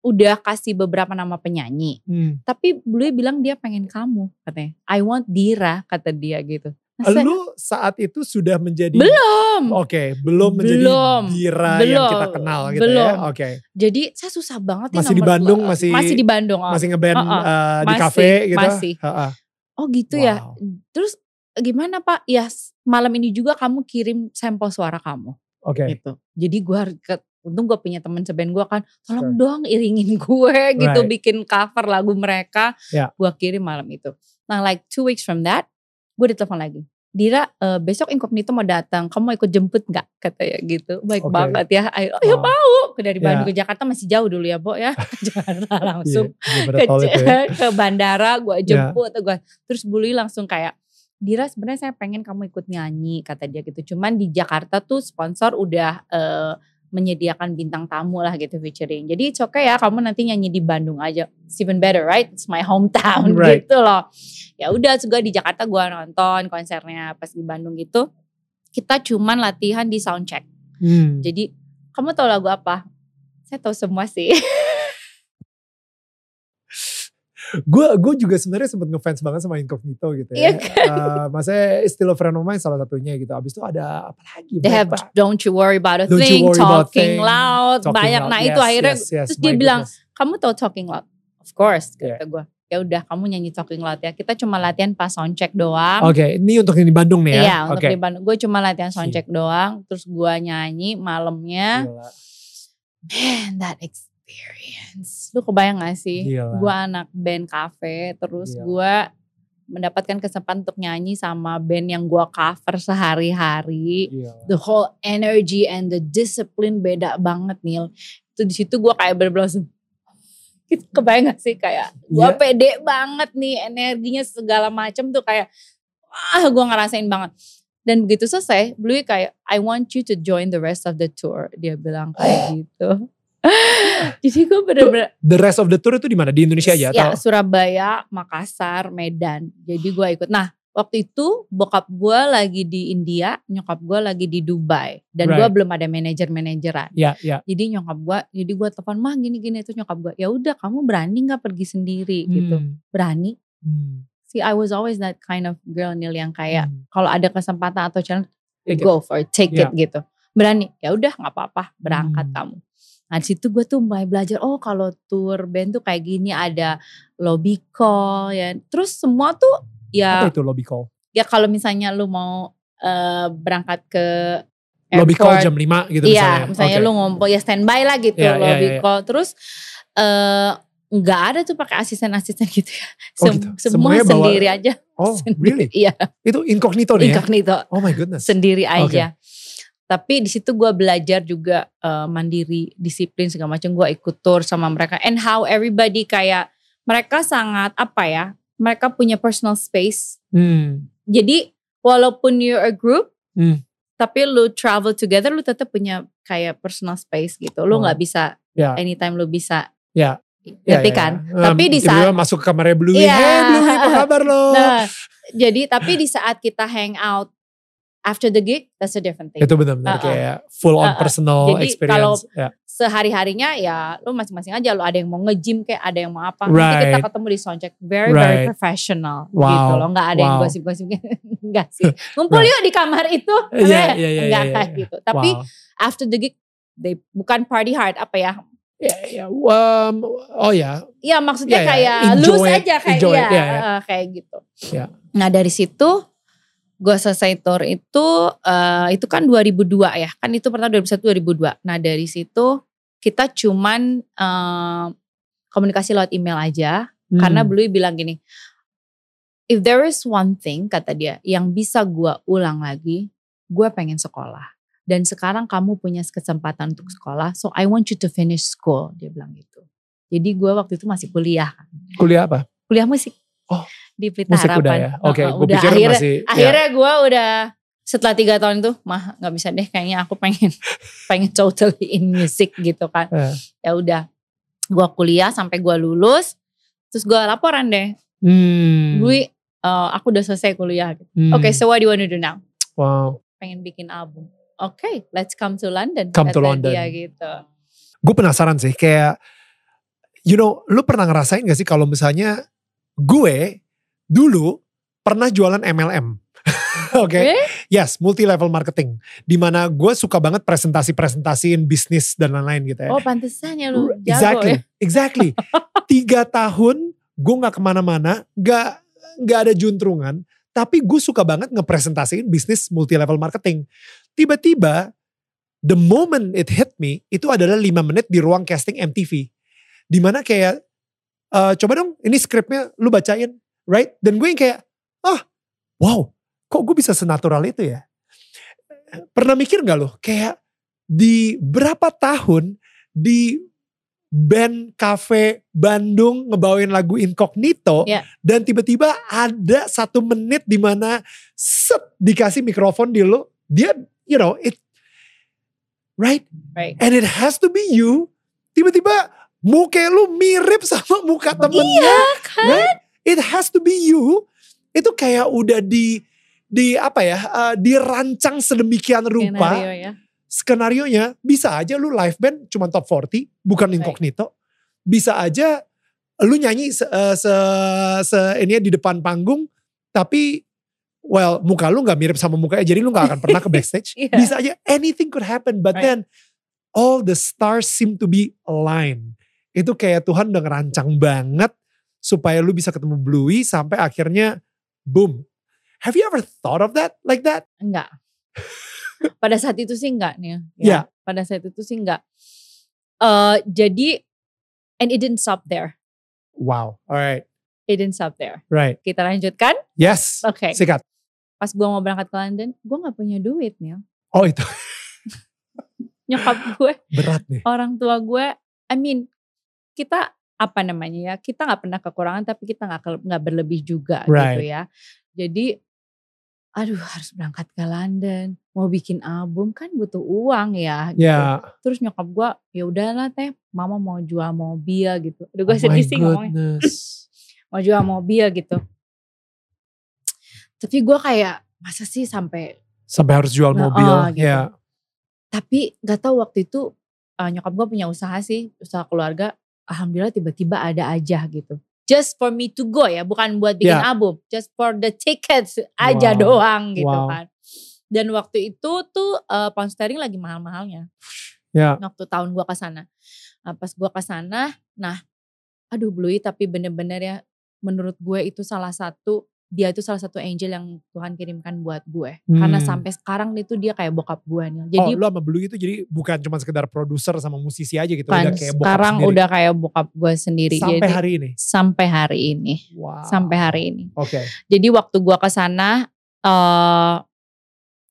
udah kasih beberapa nama penyanyi. Hmm. Tapi beliau bilang dia pengen kamu katanya. I want Dira kata dia gitu. Saya- Lu saat itu sudah menjadi belum. Oke, belum menjadi Belum. Dira yang Belum. kita kenal gitu Belum. ya. Oke. Jadi saya susah banget nih Masih di Bandung, tele- masih- masih di Bandung. oh. Masih ngeband Uh-uh. eh, di Masih, kafe gitu. masih. Ha-ha. Oh gitu ya. Wow. Terus gimana Pak? Ya malam ini juga kamu kirim sampel suara kamu Oke. gitu. Jadi gue ke untung gue punya temen seband gue kan, Sure. tolong dong iringin gue gitu Right. bikin cover lagu mereka. Ya. Gue kirim malam itu. Nah like two weeks from that, gue ditelepon lagi. Dira eh, besok incognito mau datang, kamu mau ikut jemput nggak? Katanya gitu. Baik Oke. banget ya. Ayo, oh ya Wow. mau. Dari Bandung Ya. ke Jakarta masih jauh dulu ya, Bo ya. <laughs> Jakarta langsung Iya, daripada ke, ya. ke bandara gue Ya. jemput gua terus Bully langsung kayak Dira sebenarnya saya pengen kamu ikut nyanyi kata dia gitu cuman di Jakarta tuh sponsor udah eh, menyediakan bintang tamu lah gitu featuring. Jadi it's okay ya kamu nanti nyanyi di Bandung aja. It's even better right? It's my hometown Right. gitu loh. Ya udah juga di Jakarta gua nonton konsernya pas di Bandung gitu. Kita cuman latihan di soundcheck. Hmm. jadi kamu tahu lagu apa? Saya tahu semua sih <laughs> Gue gue juga sebenarnya sempat ngefans banget sama Incognito gitu ya. Iya kan? Eh, maksudnya Still a Friend of Mine salah satunya gitu. Abis itu ada apa lagi? They have Pak. Don't You Worry About a Don't You Thing, Worry About Talking Thing, Loud, Talking banyak. Loud. Nah Yes, itu akhirnya, yes, yes, terus dia my bilang, goodness. kamu tahu Talking Loud? Of course, Yeah. kata gue. Ya udah, kamu nyanyi Talking Loud ya. Kita cuma latihan pas soundcheck doang. Oke, ini untuk yang di Bandung nih ya. Iya, untuk Oke. di Bandung. Gue cuma latihan soundcheck doang. Terus gue nyanyi malamnya. Gila. Man, that experience. Lu kebayang gak sih? Gila. Gue anak band cafe. Terus Gila. gue mendapatkan kesempatan untuk nyanyi sama band yang gue cover sehari-hari. Gila. the whole energy and the discipline beda banget Nil. Itu di situ gue kayak bener-bener langsung <laughs> kebayang gak sih kayak gue Iya. pede banget nih energinya segala macem tuh kayak wah gue ngerasain banget. Dan begitu selesai, Bluey kayak I want you to join the rest of the tour. Dia bilang kayak <gasps> gitu. <laughs> Jadi gue bener-bener The rest of the tour itu di mana? Di Indonesia aja ya atau? Surabaya, Makassar, Medan. Jadi gue ikut. Nah waktu itu bokap gue lagi di India, nyokap gue lagi di Dubai. Dan gue Right. belum ada manajer-manajeran. Ya, ya. Jadi nyokap gue, jadi gue telepon mah gini-gini itu nyokap gue. Ya udah kamu berani nggak pergi sendiri gitu? Hmm. Berani. Hmm. See I was always that kind of girl Nil yang kayak Hmm. kalau ada kesempatan atau challenge Take it. go for it, take Yeah. it gitu. Berani. Ya udah nggak apa-apa, berangkat Hmm. kamu. Nah di situ gue tuh mulai belajar, oh kalau tour band tuh kayak gini ada lobby call ya. Terus semua tuh ya Apa itu lobby call? ya kalau misalnya lu mau eh, berangkat ke Lobby call airport, jam 5 gitu Iya, misalnya. misalnya Oke. lu ngumpul ya standby lah gitu Iya, iya, lobby iya, iya. call. Terus eh nggak ada tuh pakai asisten-asisten <laughs> gitu ya. Oh Sem- gitu. Semua Semuanya bawa- sendiri aja. Oh, <laughs> Sendiri. really? Iya, Itu incognito nih ya? incognito. Oh my goodness. Sendiri aja. Tapi di situ gue belajar juga eh, mandiri, disiplin segala macam. Gue ikut tour sama mereka. And how everybody kayak mereka sangat apa ya? Mereka punya personal space. Hmm. Jadi walaupun you're a group, Hmm. tapi lu travel together, lu tetap punya kayak personal space gitu. Lu Oh. nggak bisa Ya. anytime lu bisa. Ya. Ngerti ya, kan? ya. Tapi Um, di saat masuk ke kamarnya Bluey. Iya. Hey Bluey apa kabar lo? <laughs> Nah, jadi tapi di saat kita hang out after the gig, that's a different thing. itu benar-benar Uh-uh. kayak full on Uh-uh. personal Jadi experience. ya. Sehari-harinya ya lu masing-masing aja lu ada yang mau nge-gym kayak ada yang mau apa. Nanti Right. kita ketemu di soundcheck very very Right. professional Wow. gitu loh. Nggak ada yang Wow. gosip-gosip <laughs> enggak sih. <laughs> Ngumpul Right. yuk di kamar itu. <laughs> Enggak, iya, iya, enggak kayak iya. gitu. Tapi Wow. after the gig they bukan party hard apa ya? Ya, ya, um, oh ya, Iya maksudnya Iya, iya. kayak Enjoy loose aja kayak iya, iya. eh, kayak gitu. Iya. Nah dari situ gue selesai tour itu eh, itu kan 2002 ya kan itu pertama 2001 2002. Nah dari situ kita cuman eh, komunikasi lewat email aja Hmm. karena Bluey bilang gini, if there is one thing kata dia yang bisa gue ulang lagi, gue pengen sekolah. Dan sekarang kamu punya kesempatan untuk sekolah, so I want you to finish school. Dia bilang gitu. Jadi gue waktu itu masih kuliah, kuliah apa? kuliah musik. Oh, di Pelita Musik Harapan. udah ya. Oke, Heeh, gue pikir akhirnya, masih. ya. akhirnya gue udah setelah tiga tahun itu mah nggak bisa deh kayaknya aku pengen <laughs> pengen totally in music gitu kan Eh. ya udah Gue kuliah sampai gue lulus. Terus gue laporan deh. Hmm. Gue uh, aku udah selesai kuliah. gitu. Hmm. Oke, so what do you want to do now? Wow. Pengen bikin album. Oke, let's come to London. Come to London. Dia gitu. Gue penasaran sih kayak, you know, lu pernah ngerasain gak sih kalau misalnya gue dulu pernah jualan MLM. <laughs> Oke. Eh? Yes, multi level marketing. Di mana gue suka banget presentasi-presentasiin bisnis dan lain-lain gitu ya. Oh pantesan ya lu jago exactly, ya. exactly. <laughs> Tiga tahun gue nggak ke mana-mana, nggak nggak ada juntrungan, tapi gue suka banget ngepresentasiin bisnis multi level marketing. Tiba-tiba, the moment it hit me itu adalah lima menit di ruang casting MTV, di mana kayak "Eh, coba dong ini skripnya lu bacain, right? Dan gue yang kayak ah wow, kok gue bisa senatural itu ya? Pernah mikir gak lo kayak di berapa tahun di band cafe Bandung ngebawain lagu incognito Iya. dan tiba-tiba ada satu menit di mana set dikasih mikrofon di lo dia you know it right Right. and it has to be you tiba-tiba muka lu mirip sama muka temennya Iya kan? right? it has to be you itu kayak udah di di apa ya eh, dirancang sedemikian rupa Skenario ya. skenario nya bisa aja lu live band cuma top 40 bukan incognito bisa aja lu nyanyi se, eh, se, se- ini di depan panggung tapi well muka lu nggak mirip sama mukanya jadi lu nggak akan pernah ke backstage <laughs> Iya. bisa aja anything could happen but Right. then all the stars seem to be aligned itu kayak Tuhan udah ngerancang banget supaya lu bisa ketemu Bluey sampai akhirnya boom have you ever thought of that like that Enggak. <laughs> Pada saat itu sih enggak nih. Iya. Pada saat itu sih enggak. Eh jadi and it didn't stop there. wow alright It didn't stop there. right Kita lanjutkan. yes Oke. sikat Pas gua mau berangkat ke London, gua nggak punya duit nih. oh itu <laughs> Nyokap gue, berat nih orang tua gue, I mean kita apa namanya ya? Kita nggak pernah kekurangan tapi kita nggak nggak berlebih juga gitu Right. ya. Jadi aduh harus berangkat ke London, mau bikin album kan butuh uang ya gitu. ya Terus nyokap gue, ya udahlah teh, mama mau jual mobil gitu. Aduh gue oh sedih sih ngomongnya. <laughs> Mau jual mobil gitu. Tapi gue kayak, masa sih sampai, sampai harus jual Nah, mobil ah, gitu. ya tapi gak tahu waktu itu eh, nyokap gue punya usaha sih, usaha keluarga. Alhamdulillah tiba-tiba ada aja gitu. Just for me to go ya, bukan buat bikin Ya. album. Just for the tickets aja Wow. doang gitu Wow. kan. Dan waktu itu tuh eh, pound sterling lagi mahal-mahalnya. ya waktu tahun gua ke sana. Nah, pas gua ke sana, nah aduh Bluey tapi bener-bener ya menurut gue itu salah satu dia itu salah satu angel yang Tuhan kirimkan buat gue. Karena Hmm. sampai sekarang itu dia kayak bokap gue nih. oh Jadi lu sama Blue itu jadi bukan cuma sekedar produser sama musisi aja gitu kan udah kayak bokap sekarang sendiri. udah kayak bokap gue sendiri. sampai Jadi hari ini sampai hari ini. wow Sampai hari ini. oke Jadi waktu gua ke sana eh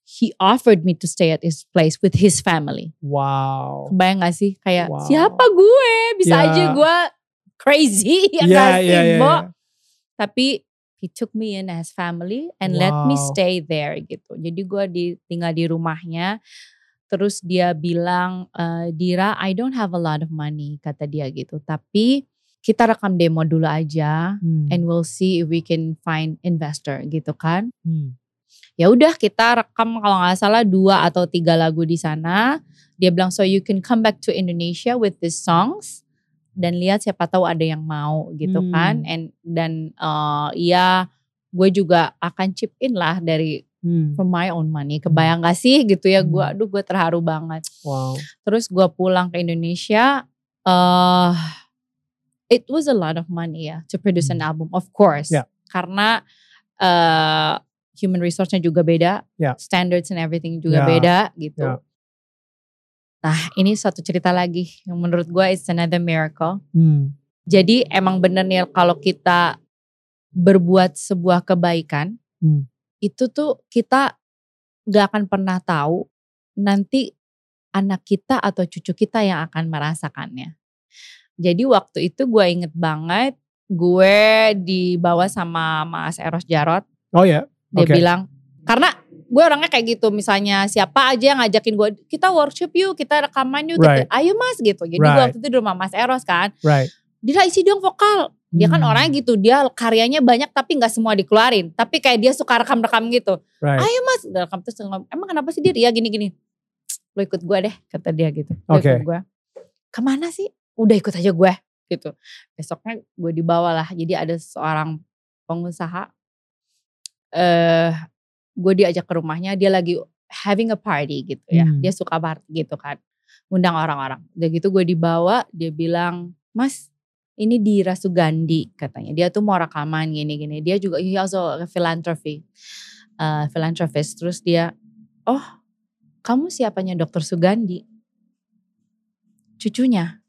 he offered me to stay at his place with his family. wow Kebayang gak sih? Kayak Wow. siapa gue? Bisa Ya. aja gue crazy <laughs> ya Iya, gak sih, iya, iya, Bo? iya. Tapi he took me in as family and let me Wow. stay there gitu. Jadi gue di, tinggal di rumahnya. Terus dia bilang, "Eh, Dira, I don't have a lot of money, kata dia gitu. Tapi kita rekam demo dulu aja, Hmm. and we'll see if we can find investor gitu kan. Hmm. Ya udah kita rekam kalau nggak salah dua atau tiga lagu di sana. Dia bilang so you can come back to Indonesia with these songs dan lihat siapa tahu ada yang mau gitu Hmm. kan. And dan eh, ya gue juga akan chip in lah dari Hmm. from my own money. Kebayang gak sih gitu ya gue, Hmm. aduh gue terharu banget. wow Terus gue pulang ke Indonesia, eh it was a lot of money ya to produce an Hmm. album, of course. Ya. Karena eh human resource-nya juga beda, Ya. standards and everything juga Ya. beda gitu. Ya. Nah ini satu cerita lagi yang menurut gue it's another miracle. Hmm. Jadi emang bener nih kalau kita berbuat sebuah kebaikan, Hmm. itu tuh kita gak akan pernah tahu nanti anak kita atau cucu kita yang akan merasakannya. Jadi waktu itu gue inget banget gue dibawa sama Mas Eros Jarot. oh ya Dia Oke. bilang, karena gue orangnya kayak gitu misalnya siapa aja yang ngajakin gue kita workshop yuk kita rekaman yuk gitu. Right. ayo mas gitu. Jadi gue Right. waktu itu di rumah mas Eros kan. Right. Dira isi dong vokal. Dia kan Hmm. orangnya gitu dia karyanya banyak tapi nggak semua dikeluarin. Tapi kayak dia suka rekam-rekam gitu. Right. ayo mas. Rekam terus emang kenapa sih dia ya gini gini lo ikut gue deh kata dia gitu. Lo Oke. ikut gue. Ke mana sih? Udah ikut aja gue gitu. Besoknya gue dibawa lah jadi ada seorang pengusaha eh gue diajak ke rumahnya dia lagi having a party gitu ya Hmm. dia suka party gitu kan undang orang-orang. Udah gitu gue dibawa dia bilang mas ini Dira Sugandi katanya. Dia tuh mau rekaman gini-gini dia juga he also a philanthropy uh, philanthropist. Terus dia oh kamu siapanya dokter Sugandi? Cucunya.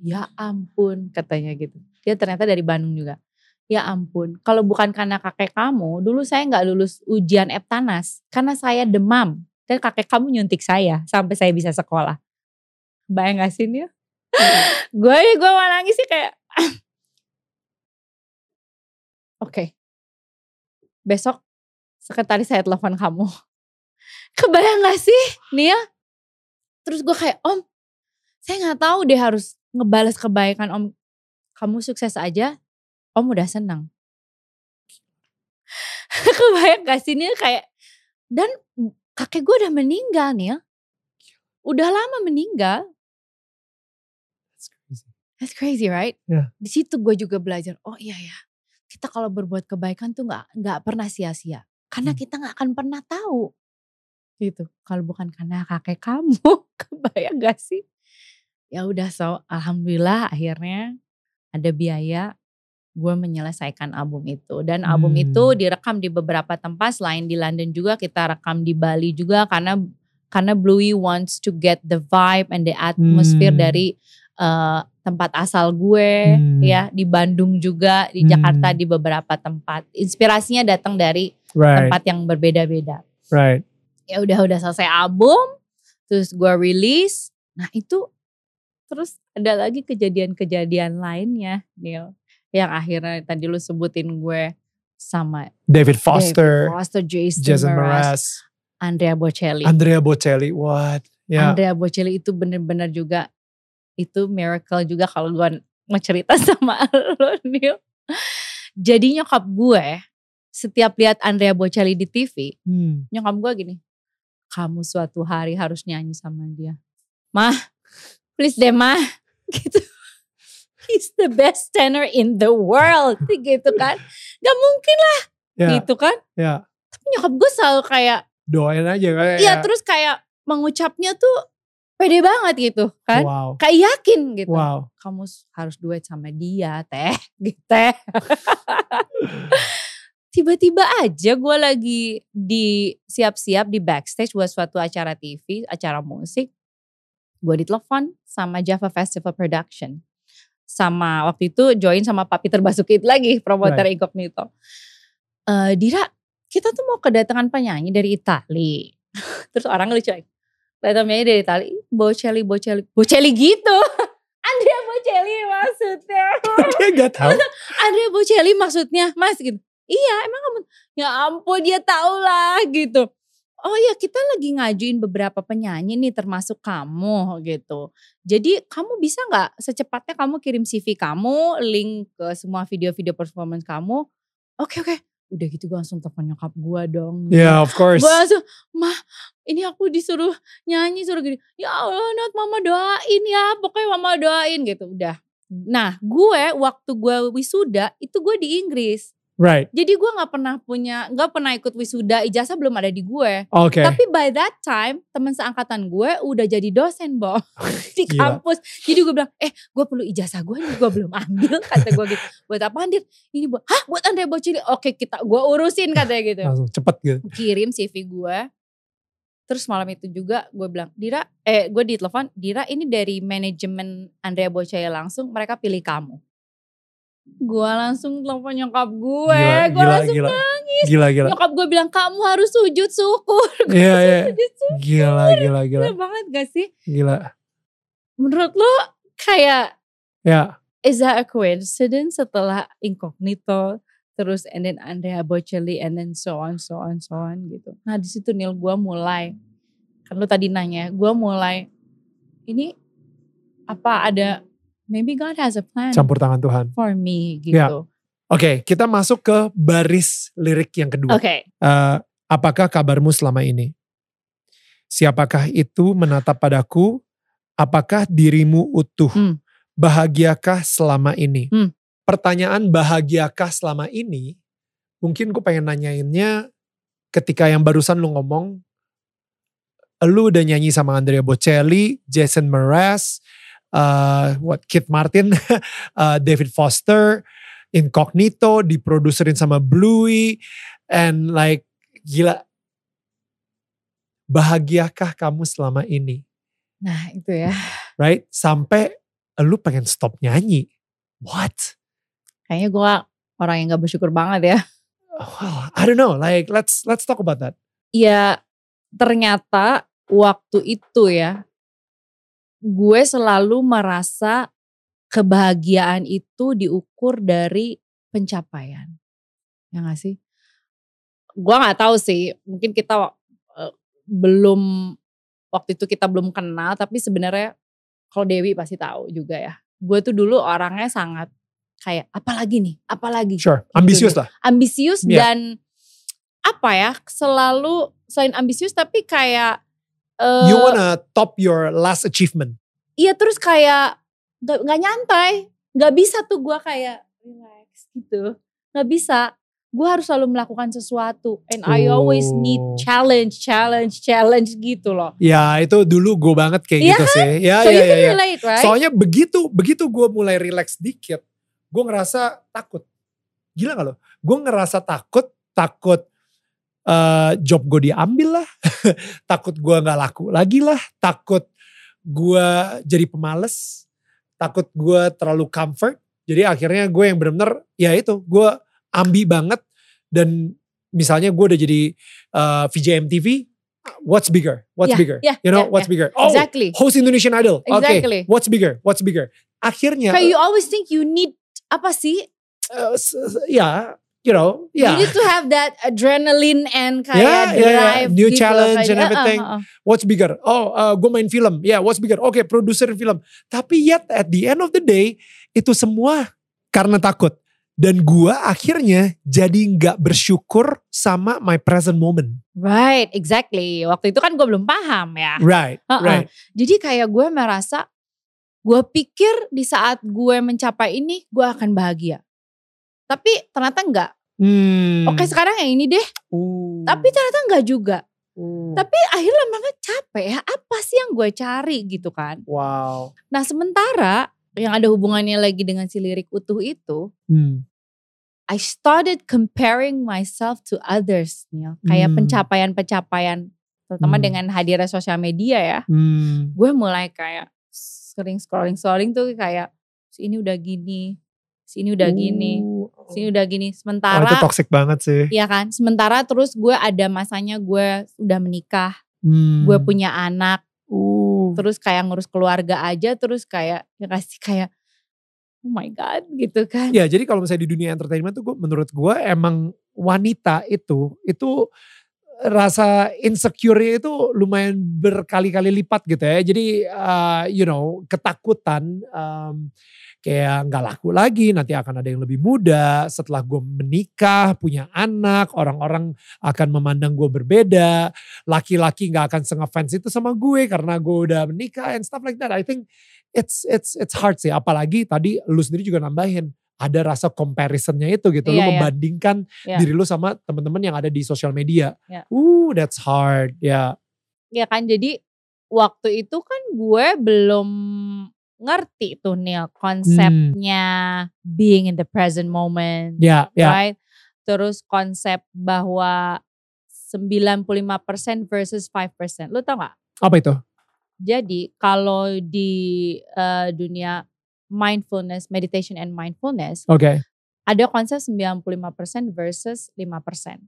Ya ampun katanya gitu. Dia ternyata dari Bandung juga ya ampun kalau bukan karena kakek kamu dulu saya nggak lulus ujian Eptanas. Karena saya demam dan kakek kamu nyuntik saya sampai saya bisa sekolah. Bayang gak sih nih gue gue mau nangis sih kayak <coughs> oke. Besok sekretaris saya telepon kamu. <laughs> Kebayang gak sih Nia? Terus gue kayak om saya nggak tahu deh harus ngebales kebaikan om kamu sukses aja om udah senang <laughs> kebayang gak sih Nia kayak dan kakek gue udah meninggal nih ya udah lama meninggal That's crazy. That's crazy, right? Yeah. Di situ gue juga belajar. Oh iya ya, kita kalau berbuat kebaikan tuh nggak nggak pernah sia-sia. Karena Hmm. kita nggak akan pernah tahu. Gitu. Kalau bukan karena kakek kamu, <laughs> kebayang gak sih? Ya udah so, alhamdulillah akhirnya ada biaya gue menyelesaikan album itu dan album Hmm. itu direkam di beberapa tempat selain di London juga kita rekam di Bali juga karena karena Bluey wants to get the vibe and the atmosphere Hmm. dari eh, tempat asal gue Hmm. ya di Bandung juga di Hmm. Jakarta di beberapa tempat inspirasinya datang dari Right. tempat yang berbeda-beda Right. ya udah udah selesai album terus gue release nah itu terus ada lagi kejadian-kejadian lainnya Neil yang akhirnya tadi lu sebutin gue sama David Foster, David Foster Jason, Jason Mraz, Andrea Bocelli Andrea Bocelli. What? Ya. Andrea Bocelli itu bener-bener juga itu miracle juga kalau gue ngecerita <laughs> sama lo Neil jadi nyokap gue setiap lihat Andrea Bocelli di TV Hmm. nyokap gue gini kamu suatu hari harus nyanyi sama dia mah please deh mah <laughs> gitu he's the best tenor in the world <laughs> gitu kan gak mungkin lah Ya. gitu kan Ya. tapi nyokap gue selalu kayak Doain aja kayak. iya terus kayak mengucapnya tuh pede banget gitu kan Wow. kayak yakin gitu Wow. kamu harus duet sama dia teh <laughs> gitu teh <laughs> tiba-tiba aja gue lagi di siap-siap di backstage buat suatu acara TV acara musik gue ditelepon sama Java Festival Production sama waktu itu join sama Pak Peter Basuki itu lagi promoter incognito. Eh, Dira kita tuh mau kedatangan penyanyi dari Itali. <laughs> Terus orang lucu lagi datang penyanyi dari Itali. Bocelli Bocelli Bocelli gitu. <laughs> Andrea Bocelli maksudnya. <laughs> Dia gak tahu. Andrea Bocelli maksudnya mas gitu. Iya emang kamu ya ampun dia tahu lah gitu oh ya kita lagi ngajuin beberapa penyanyi nih termasuk kamu gitu jadi kamu bisa nggak secepatnya kamu kirim CV kamu link ke semua video-video performance kamu oke oke udah gitu gue langsung telepon nyokap gue dong Yeah, of course. Gue langsung, mah ini aku disuruh nyanyi suruh gini. Ya Allah Nat mama doain ya, pokoknya mama doain gitu. Udah. Nah gue waktu gue wisuda itu gue di Inggris. Right. Jadi gue gak pernah punya, gak pernah ikut wisuda, ijazah belum ada di gue. Oke. Tapi by that time teman seangkatan gue udah jadi dosen Bo <laughs> di Gila. kampus. Jadi gue bilang, eh gue perlu ijazah gue nih, gue belum ambil <laughs> kata gue gitu. Buat apa Andir? Ini buat, hah buat Andre Bocelli? Oke kita, gue urusin katanya gitu Langsung cepet gitu. kirim CV gue. Terus malam itu juga gue bilang, Dira, eh gue ditelepon, Dira ini dari manajemen Andrea Bocelli langsung, mereka pilih kamu. Gue langsung telepon nyokap gue, gue langsung gila. nangis. Gila, gila. Nyokap gue bilang, kamu harus sujud syukur. <laughs> Iya, langsung iya. sujud syukur. Gila, gila, gila. Gila banget gak sih? Gila. Menurut lo kayak, Ya. is that a coincidence setelah incognito, terus and then Andrea Bocelli and then so on so on so on gitu. Nah di situ Neil gue mulai kan lu tadi nanya gue mulai ini apa ada maybe God has a plan Campur tangan Tuhan. for me gitu. Ya. Oke, kita masuk ke baris lirik yang kedua. Oke. Eh, apakah kabarmu selama ini? Siapakah itu menatap padaku? Apakah dirimu utuh? Hmm. Bahagiakah selama ini? Hmm. Pertanyaan bahagiakah selama ini, mungkin gue pengen nanyainnya ketika yang barusan lu ngomong, lu udah nyanyi sama Andrea Bocelli, Jason Mraz, uh, what Kit Martin, uh, <laughs> David Foster, Incognito, diproduserin sama Bluey, and like gila. Bahagiakah kamu selama ini? Nah itu ya. Right? Sampai lu pengen stop nyanyi. What? Kayaknya gue orang yang gak bersyukur banget ya. Well, I don't know. Like let's let's talk about that. Ya ternyata waktu itu ya. Gue selalu merasa kebahagiaan itu diukur dari pencapaian. Ya gak sih? Gue gak tahu sih. Mungkin kita uh, belum waktu itu kita belum kenal. Tapi sebenarnya kalau Dewi pasti tahu juga ya. Gue tuh dulu orangnya sangat kayak apalagi nih, apalagi. Sure, Gitu ambisius lah. ambisius Iya. dan apa ya selalu selain ambisius tapi kayak eh, You wanna top your last achievement. iya terus kayak nggak nggak nyantai nggak bisa tuh gue kayak relax gitu nggak bisa gue harus selalu melakukan sesuatu and I always need Oh. challenge challenge challenge gitu loh Ya itu dulu gue banget kayak Iya gitu sih. Ya, so ya, you ya, can ya. relate right Soalnya begitu begitu gue mulai relax dikit, gue ngerasa takut. Gila gak lo? Gue ngerasa takut, takut eh, job gue diambil lah, <laughs> takut gue nggak laku lagi lah, takut gue jadi pemales, takut gue terlalu comfort. Jadi akhirnya gue yang bener-bener ya itu gue ambi banget dan misalnya gue udah jadi eh, VJ MTV, what's bigger? What's Yeah, bigger? yeah, you know, yeah, what's yeah. bigger? Oh, exactly host Indonesian Idol. Exactly. what's bigger? What's bigger? Akhirnya, kayak you always think you need apa sih uh, ya, you know, ya. you need to have that adrenaline and kayak Yeah, yeah, yeah. drive New gitu challenge kayak, and uh, uh, everything. uh, uh. What's bigger? Oh, uh, gue main film. Ya, yeah, what's bigger? Oke, produser film. Tapi yet at the end of the day, itu semua karena takut. Dan gua akhirnya jadi nggak bersyukur sama my present moment. Right, exactly. Waktu itu kan gue belum paham ya. Right, Uh-uh. right. Jadi kayak gue merasa, gue pikir di saat gue mencapai ini, gue akan bahagia. Tapi ternyata enggak. Hmm. Oke sekarang yang ini deh. Uh. Tapi ternyata enggak juga. Uh. Tapi akhirnya lama capek ya. Apa sih yang gue cari gitu kan. Wow. Nah sementara yang ada hubungannya lagi dengan si lirik utuh itu. Hmm. I started comparing myself to others. Neil. Kayak Hmm. pencapaian-pencapaian. Terutama Hmm. dengan hadirnya sosial media ya. Hmm. gue mulai kayak sering scrolling scrolling tuh kayak si ini udah gini, si ini udah gini, Uh. si ini udah gini. Oh, Sementara, itu toxic banget sih. iya kan? Sementara terus gue ada masanya gue udah menikah, Hmm. gue punya anak, Uh. terus kayak ngurus keluarga aja, terus kayak ya kasih kayak oh my god gitu kan? Ya jadi kalau misalnya di dunia entertainment tuh gua, menurut gue emang wanita itu itu rasa insecure itu lumayan berkali-kali lipat gitu ya. Jadi uh, you know ketakutan um, kayak nggak laku lagi nanti akan ada yang lebih muda. Setelah gue menikah punya anak orang-orang akan memandang gue berbeda. Laki-laki nggak akan sengefans itu sama gue karena gue udah menikah and stuff like that. I think it's it's it's hard sih. Apalagi tadi lu sendiri juga nambahin ada rasa comparisonnya itu gitu. Lu Iya, iya. membandingkan Iya. diri lu sama teman-teman yang ada di sosial media. Iya. uh that's hard. Ya. Ya kan jadi waktu itu kan gue belum ngerti tuh Neil konsepnya being in the present moment. ya ya right? Terus konsep bahwa 95% versus 5%. Lu tau gak? apa itu Jadi kalau di eh, dunia mindfulness, meditation and mindfulness, oke ada konsep 95% versus 5%.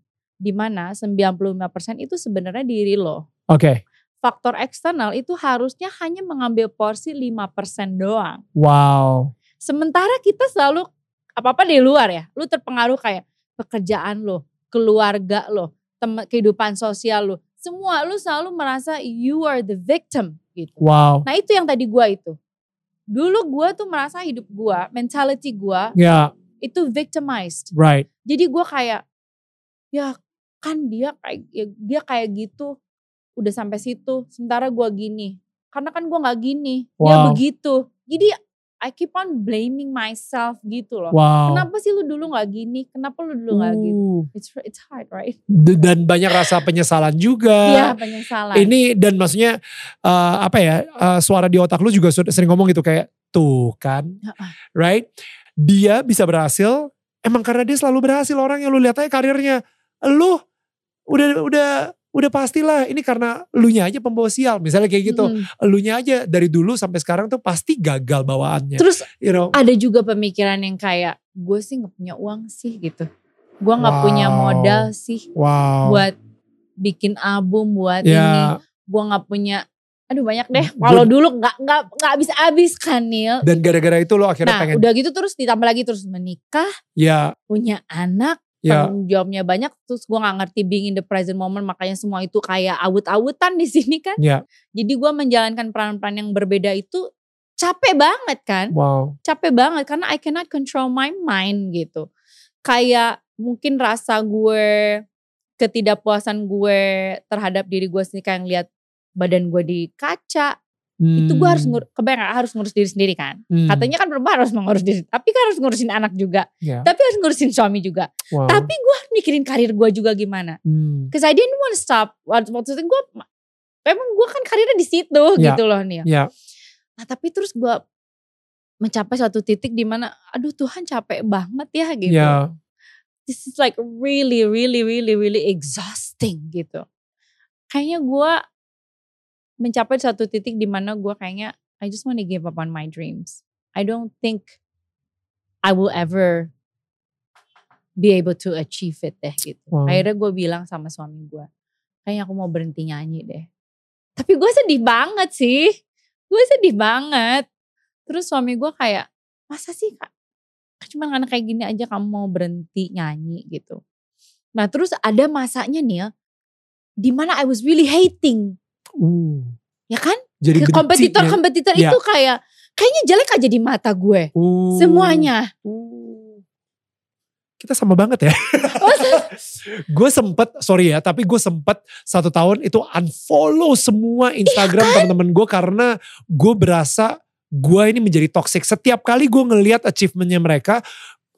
Di mana 95% itu sebenarnya diri lo. oke Faktor eksternal itu harusnya hanya mengambil porsi 5% doang. wow Sementara kita selalu apa-apa di luar ya. Lu terpengaruh kayak pekerjaan lo, keluarga lo, teman kehidupan sosial lo, semua lu selalu merasa you are the victim gitu. Wow. Nah itu yang tadi gua itu. Dulu gua tuh merasa hidup gua, mentality gua Ya, itu victimized. right. Jadi gua kayak ya kan dia kayak ya dia kayak gitu udah sampai situ sementara gua gini. Karena kan gua nggak gini, dia Wow. begitu. Jadi I keep on blaming myself gitu loh. Wow. Kenapa sih lu dulu nggak gini? Kenapa lu dulu nggak gitu? Uh, It's it's hard, right? dan banyak rasa penyesalan juga. Iya penyesalan. Ini dan maksudnya eh, apa ya eh, suara di otak lu juga sering ngomong gitu kayak tuh kan, right? Dia bisa berhasil emang karena dia selalu berhasil orang yang lu lihat aja karirnya. Lu udah udah udah pastilah ini karena elunya aja pembawa sial misalnya kayak gitu. Mm-mm. Elunya aja dari dulu sampai sekarang tuh pasti gagal bawaannya. Terus you know. ada juga pemikiran yang kayak gue sih nggak punya uang sih gitu. Gue nggak Wow. punya modal sih Wow. buat bikin album buat ya, ini. Gue nggak punya. Aduh banyak deh. Kalau dulu nggak nggak nggak habis habis kan Nil. dan gara-gara itu lo akhirnya Nah pengen udah gitu terus ditambah lagi terus menikah, ya punya anak, ya tanggung jawabnya banyak. Terus gue nggak ngerti being in the present moment makanya semua itu kayak awut-awutan di sini kan. ya Jadi gue menjalankan peran-peran yang berbeda itu capek banget kan. wow capek banget karena I cannot control my mind gitu. Kayak mungkin rasa gue ketidakpuasan gue terhadap diri gue sendiri kayak ngeliat badan gue di kaca itu gue harus ngur, kebayang harus ngurus diri sendiri kan. Hmm. Katanya kan perempuan harus mengurus diri, tapi kan harus ngurusin anak juga, ya tapi harus ngurusin suami juga. wow. Tapi gue harus mikirin karir gue juga gimana. Hmm. Cause I didn't want to stop. Itu gue, emang gue kan karirnya di situ Ya. gitu loh nih. ya Nah tapi terus gue mencapai suatu titik di mana, aduh Tuhan capek banget ya gitu. ya This is like really, really, really, really exhausting gitu. Kayaknya gue mencapai suatu titik di mana gue kayaknya I just want to give up on my dreams. I don't think I will ever be able to achieve it deh gitu. Wow. Akhirnya gue bilang sama suami gue, kayaknya aku mau berhenti nyanyi deh. Tapi gue sedih banget sih. Gue sedih banget. Terus suami gue kayak, masa sih kak? Cuma karena kayak gini aja kamu mau berhenti nyanyi gitu. Nah terus ada masanya nih ya, di mana I was really hating. Uh. Ya kan? jadi kompetitor-kompetitor Ya. itu kayak, kayaknya jelek aja di mata gue. Uh. Semuanya. Uh. kita sama banget ya <laughs> gue sempet sorry ya tapi gue sempet satu tahun itu unfollow semua Instagram Iya teman-teman gue karena gue berasa gue ini menjadi toxic setiap kali gue ngelihat achievementnya mereka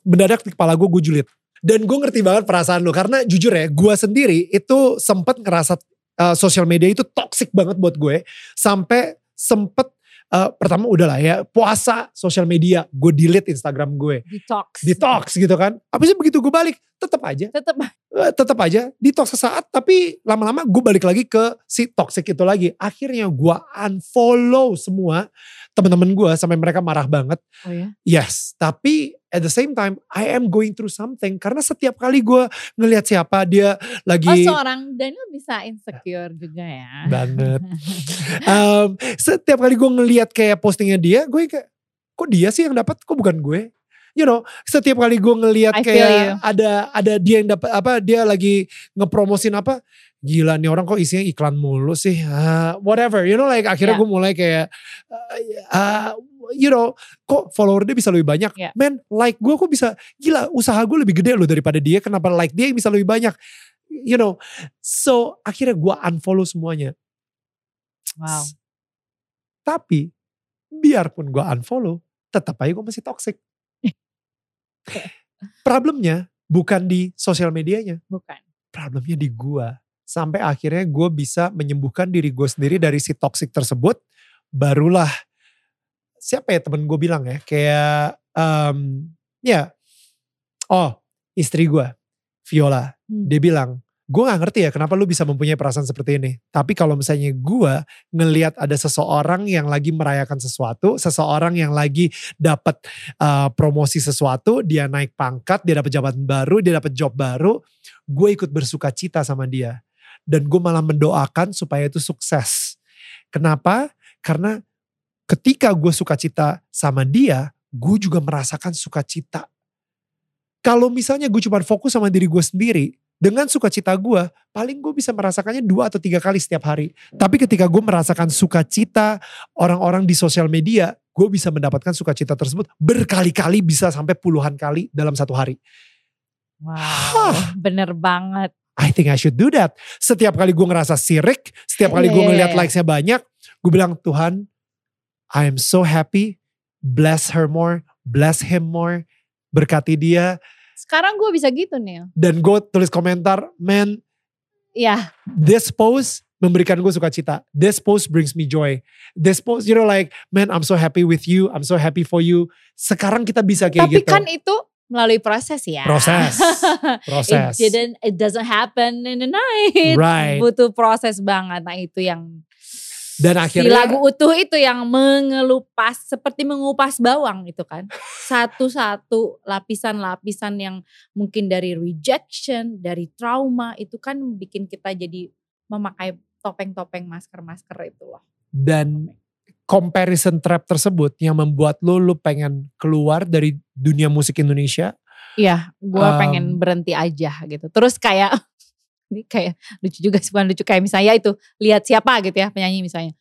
mendadak di kepala gue gue julid dan gue ngerti banget perasaan lo karena jujur ya gue sendiri itu sempet ngerasa uh, sosial media itu toxic banget buat gue sampai sempet uh, pertama udahlah ya puasa sosial media gue delete Instagram gue Detox. detox gitu kan. Habis itu begitu gue balik tetap aja Tetap eh, tetap aja detox sesaat tapi lama-lama gue balik lagi ke si toxic itu lagi. Akhirnya gue unfollow semua teman-teman gue sampai mereka marah banget. Oh ya? Yes, tapi at the same time I am going through something karena setiap kali gue ngelihat siapa dia Oh lagi seorang Daniel bisa insecure juga ya. banget. <laughs> Em, setiap kali gue ngelihat kayak postingnya dia, gue kayak kok dia sih yang dapat, kok bukan gue? You know, setiap kali gue ngelihat kayak ada ada dia yang dapat apa, dia lagi ngepromosin apa, gila nih orang kok isinya iklan mulu sih, Ah, whatever. You know, like akhirnya Yeah. gue mulai kayak, uh, uh, you know, kok follower dia bisa lebih banyak. Yeah. Man, like gue kok bisa, gila usaha gue lebih gede loh daripada dia, kenapa like dia yang bisa lebih banyak? You know, so akhirnya gue unfollow semuanya. Wow. Tapi biarpun gue unfollow, tetap aja gue masih toxic. <laughs> Problemnya bukan di sosial medianya, Bukan. problemnya di gue. Sampai akhirnya gue bisa menyembuhkan diri gue sendiri dari si toxic tersebut. Barulah siapa ya temen gue bilang ya, kayak em, ya, oh istri gue, Viola. Hmm. Dia bilang, gue gak ngerti ya kenapa lu bisa mempunyai perasaan seperti ini. Tapi kalau misalnya gue ngelihat ada seseorang yang lagi merayakan sesuatu, seseorang yang lagi dapat uh, promosi sesuatu, dia naik pangkat, dia dapat jabatan baru, dia dapat job baru, gue ikut bersuka cita sama dia. Dan gue malah mendoakan supaya itu sukses. Kenapa? Karena ketika gue suka cita sama dia, gue juga merasakan sukacita Kalau misalnya gue cuma fokus sama diri gue sendiri, dengan sukacita gue, paling gue bisa merasakannya dua atau tiga kali setiap hari. Tapi ketika gue merasakan sukacita orang-orang di sosial media, gue bisa mendapatkan sukacita tersebut berkali-kali bisa sampai puluhan kali dalam satu hari. Wow, bener banget. I think I should do that. Setiap kali gue ngerasa sirik, setiap kali Iya, gue ngeliat iya. likesnya banyak, gue bilang Tuhan, I am so happy, bless her more, bless him more, berkati dia. Sekarang gue bisa gitu nih. Dan gue tulis komentar, man, Ya, this post memberikan gue sukacita. This post brings me joy. This post, you know like, man, I'm so happy with you. I'm so happy for you. Sekarang kita bisa kayak tapi gitu. kan itu melalui proses ya. Proses. <laughs> Proses. It didn't, it doesn't happen in the night. Right. Butuh proses banget. Nah itu yang Dan akhirnya, lagu utuh itu yang mengelupas seperti mengupas bawang itu kan. <laughs> Satu-satu lapisan-lapisan yang mungkin dari rejection, dari trauma itu kan bikin kita jadi memakai topeng-topeng masker-masker itu loh. dan comparison trap tersebut yang membuat lo, lo pengen keluar dari dunia musik Indonesia. Iya, gue Um, pengen berhenti aja gitu. Terus kayak <laughs> ini kayak lucu juga sih, bukan lucu kayak misalnya itu lihat siapa gitu ya penyanyi misalnya.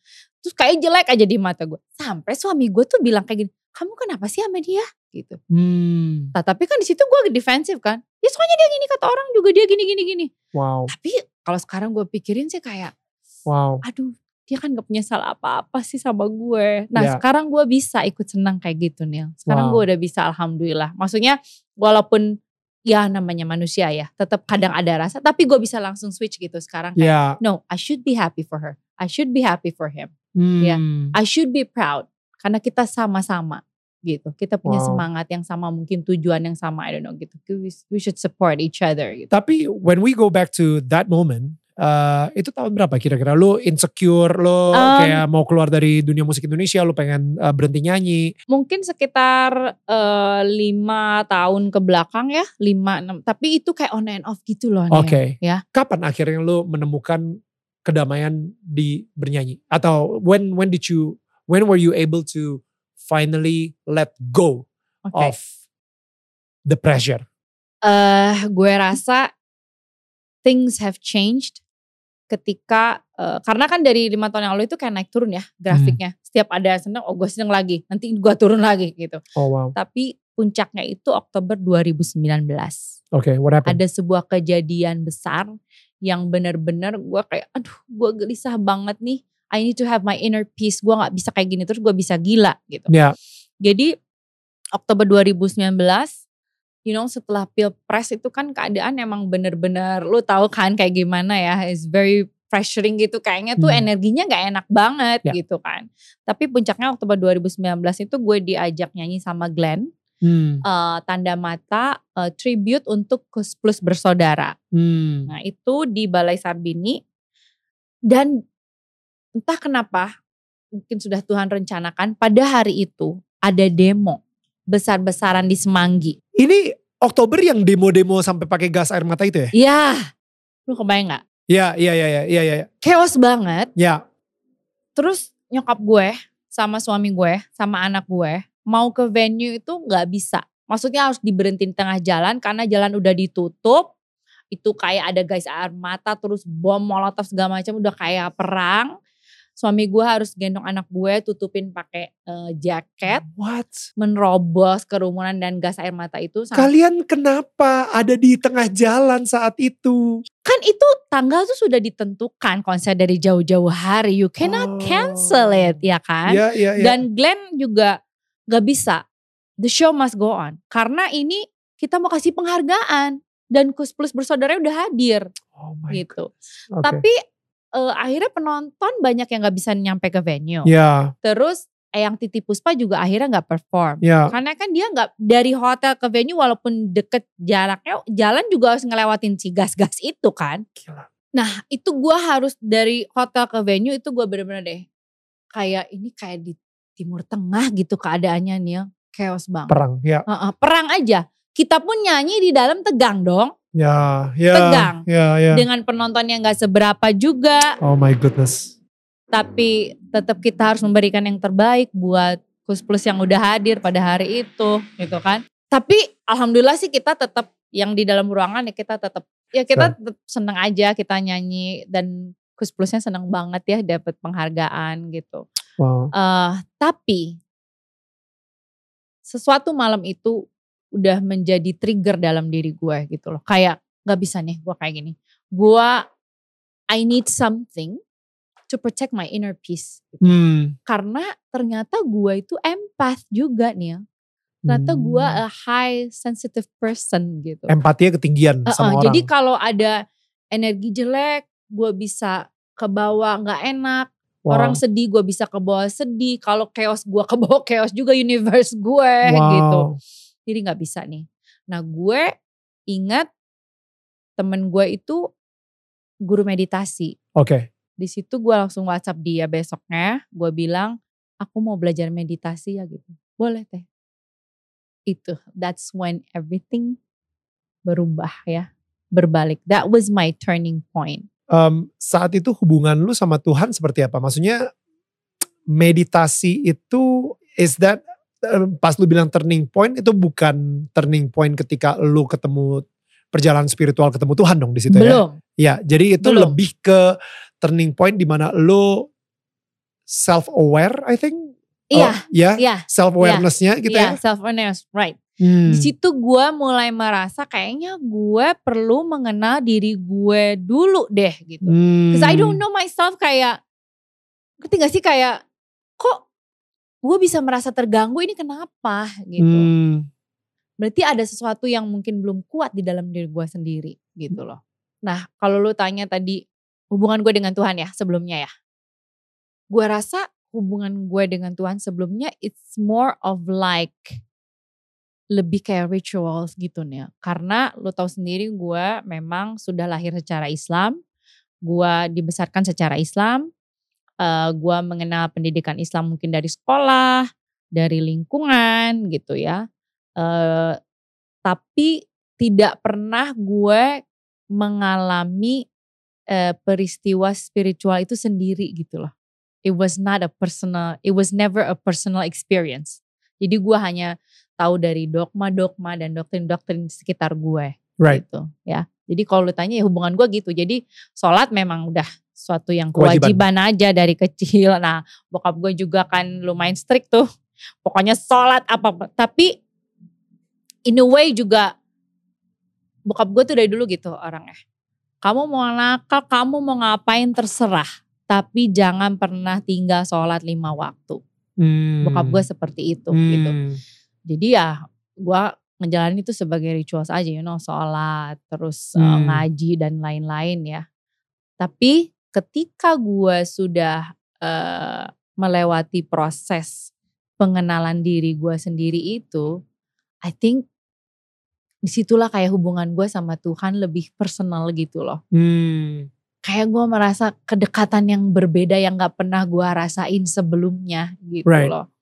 Terus kayak jelek aja di mata gue. Sampai suami gue tuh bilang kayak gini, kamu kenapa sih sama dia gitu. Hmm, Nah, tapi kan di situ gue defensif kan. Ya soalnya dia gini kata orang juga dia gini gini gini. wow, Tapi kalau sekarang gue pikirin sih kayak, wow. aduh dia kan gak punya salah apa-apa sih sama gue. Nah Ya. sekarang gue bisa ikut senang kayak gitu nih. Sekarang Wow. gue udah bisa alhamdulillah. Maksudnya walaupun ya namanya manusia ya. Tetap kadang ada rasa. Tapi gue bisa langsung switch gitu sekarang. Kayak, Ya, no I should be happy for her. I should be happy for him. hmm, Ya. I should be proud. Karena kita sama-sama gitu. Kita punya Wow. semangat yang sama. Mungkin tujuan yang sama. I don't know gitu. We, we should support each other gitu. Tapi when we go back to that moment, eh, itu tahun berapa kira-kira? Lo insecure, lo Um, kayak mau keluar dari dunia musik Indonesia, lo pengen eh, berhenti nyanyi. mungkin sekitar eh, lima tahun ke belakang ya lima enam tapi itu kayak on and off gitu loh Oke. Nia. ya Kapan akhirnya lo menemukan kedamaian di bernyanyi? Atau when when did you when were you able to finally let go oke of the pressure? eh gue rasa things have changed ketika eh, karena kan dari lima tahun yang lalu itu kayak naik turun ya grafiknya. Setiap ada seneng oh gue seneng lagi nanti gue turun lagi gitu. Oh wow. tapi puncaknya itu Oktober 2019 Oke, what happened? ada sebuah kejadian besar yang benar-benar gue kayak aduh gue gelisah banget nih. I need to have my inner peace. Gue nggak bisa kayak gini. Terus gue bisa gila gitu. Ya, jadi Oktober 2019 you know setelah pilpres itu kan keadaan emang bener-bener lu tahu kan kayak gimana ya is very pressuring gitu. Kayaknya tuh Hmm. energinya nggak enak banget Ya. gitu kan. Tapi puncaknya Oktober 2019 itu gue diajak nyanyi sama Glenn hmm, eh, tanda mata eh, tribute untuk Kus Plus bersaudara. Hmm, Nah itu di Balai Sarbini. Dan entah kenapa mungkin sudah Tuhan rencanakan pada hari itu ada demo besar-besaran di Semanggi. Ini Oktober yang demo-demo sampai pakai gas air mata itu ya? Ya, lu kebayang nggak? Iya, iya, iya, iya, iya, iya. Chaos banget. Ya, Terus nyokap gue sama suami gue sama anak gue mau ke venue itu nggak bisa. Maksudnya harus diberhentiin tengah jalan karena jalan udah ditutup. Itu kayak ada guys air mata terus bom molotov segala macam udah kayak perang. Suami gue harus gendong anak gue tutupin pakai eh, jaket, what? menerobos kerumunan dan gas air mata itu. Kalian kenapa ada di tengah jalan saat itu? kan itu tanggal tuh sudah ditentukan konser dari jauh-jauh hari. You Oh. cannot cancel it, ya kan? Iya, iya, iya. Dan Glenn juga gak bisa. The show must go on. Karena ini kita mau kasih penghargaan. Dan Kus Plus bersaudara udah hadir oh my gitu. God. Oke. Tapi eh, akhirnya penonton banyak yang gak bisa nyampe ke venue. Ya, Terus Eyang Titi Puspa juga akhirnya gak perform. ya. Karena kan dia nggak dari hotel ke venue walaupun deket jaraknya jalan juga harus ngelewatin si gas-gas itu kan. Gila. Nah itu gua harus dari hotel ke venue itu gua bener-bener deh kayak ini kayak di Timur Tengah gitu keadaannya nih chaos banget. Perang, ya. Heeh, perang aja. Kita pun nyanyi di dalam tegang dong. Ya, ya. Tegang. Ya, ya. Dengan penonton yang gak seberapa juga. Oh my goodness. Tapi tetap kita harus memberikan yang terbaik buat Kus Plus yang udah hadir pada hari itu gitu kan. Tapi alhamdulillah sih kita tetap yang di dalam ruangan ya kita tetap ya kita tetap seneng aja kita nyanyi dan Kus Plusnya seneng banget ya dapat penghargaan gitu. Wow. Uh, tapi sesuatu malam itu udah menjadi trigger dalam diri gue gitu loh. Kayak gak bisa nih gue kayak gini. Gue I need something to protect my inner peace. Gitu. Hmm. Karena ternyata gue itu empath juga nih ya. Ternyata Hmm. gue a high sensitive person gitu. Empatinya ketinggian Uh-uh, sama orang. Jadi kalau ada energi jelek, gue bisa ke bawah nggak enak. Wow. Orang sedih, gue bisa ke bawah sedih. Kalau chaos, gue ke bawah chaos juga universe gue wow. gitu. Jadi nggak bisa nih. Nah gue ingat temen gue itu guru meditasi. Oke. Di situ gue langsung WhatsApp dia besoknya. Gue bilang, aku mau belajar meditasi ya gitu. Boleh teh. Itu, that's when everything berubah ya. Berbalik. That was my turning point. Em, saat itu hubungan lu sama Tuhan seperti apa? Maksudnya meditasi itu is that pas lu bilang turning point itu bukan turning point ketika lu ketemu perjalanan spiritual ketemu Tuhan dong di situ ya? Belum. Ya, jadi itu Belum. lebih ke turning point di mana lu self aware I think. Iya, Oh, ya, iya. self awarenessnya gitu Iya, ya. self awareness, right. Hmm. Di situ gue mulai merasa kayaknya gue perlu mengenal diri gue dulu deh gitu. Hmm. Cause I don't know myself kayak, ngerti gak sih kayak, kok gue bisa merasa terganggu ini kenapa gitu. Hmm. Berarti ada sesuatu yang mungkin belum kuat di dalam diri gue sendiri gitu loh. Nah kalau lu tanya tadi hubungan gue dengan Tuhan ya sebelumnya ya. Gue rasa hubungan gue dengan Tuhan sebelumnya it's more of like lebih kayak rituals gitu nih. Karena lu tahu sendiri gue memang sudah lahir secara Islam. Gue dibesarkan secara Islam. Uh, gue mengenal pendidikan Islam mungkin dari sekolah, dari lingkungan gitu ya. Uh, tapi tidak pernah gue mengalami uh, peristiwa spiritual itu sendiri gitu loh. It was not a personal, it was never a personal experience. Jadi gue hanya tahu dari dogma-dogma dan doktrin-doktrin di sekitar gue Right. gitu ya. Jadi kalau lu tanya ya hubungan gue gitu. Jadi sholat memang udah suatu yang Kewajiban. kewajiban aja dari kecil. Nah bokap gue juga kan lumayan strict tuh. Pokoknya sholat apa Tapi in a way juga bokap gue tuh dari dulu gitu orangnya. Kamu mau nakal, kamu mau ngapain terserah. Tapi jangan pernah tinggal sholat lima waktu. Hmm. Bokap gue seperti itu gitu. Hmm. Jadi ya gue ngejalanin itu sebagai rituals aja you know sholat terus uh, Hmm. ngaji dan lain-lain ya. Tapi ketika gue sudah uh, melewati proses pengenalan diri gue sendiri itu, I think di situlah kayak hubungan gue sama Tuhan lebih personal gitu loh. Hmm. Kayak gue merasa kedekatan yang berbeda yang gak pernah gue rasain sebelumnya gitu Right. loh.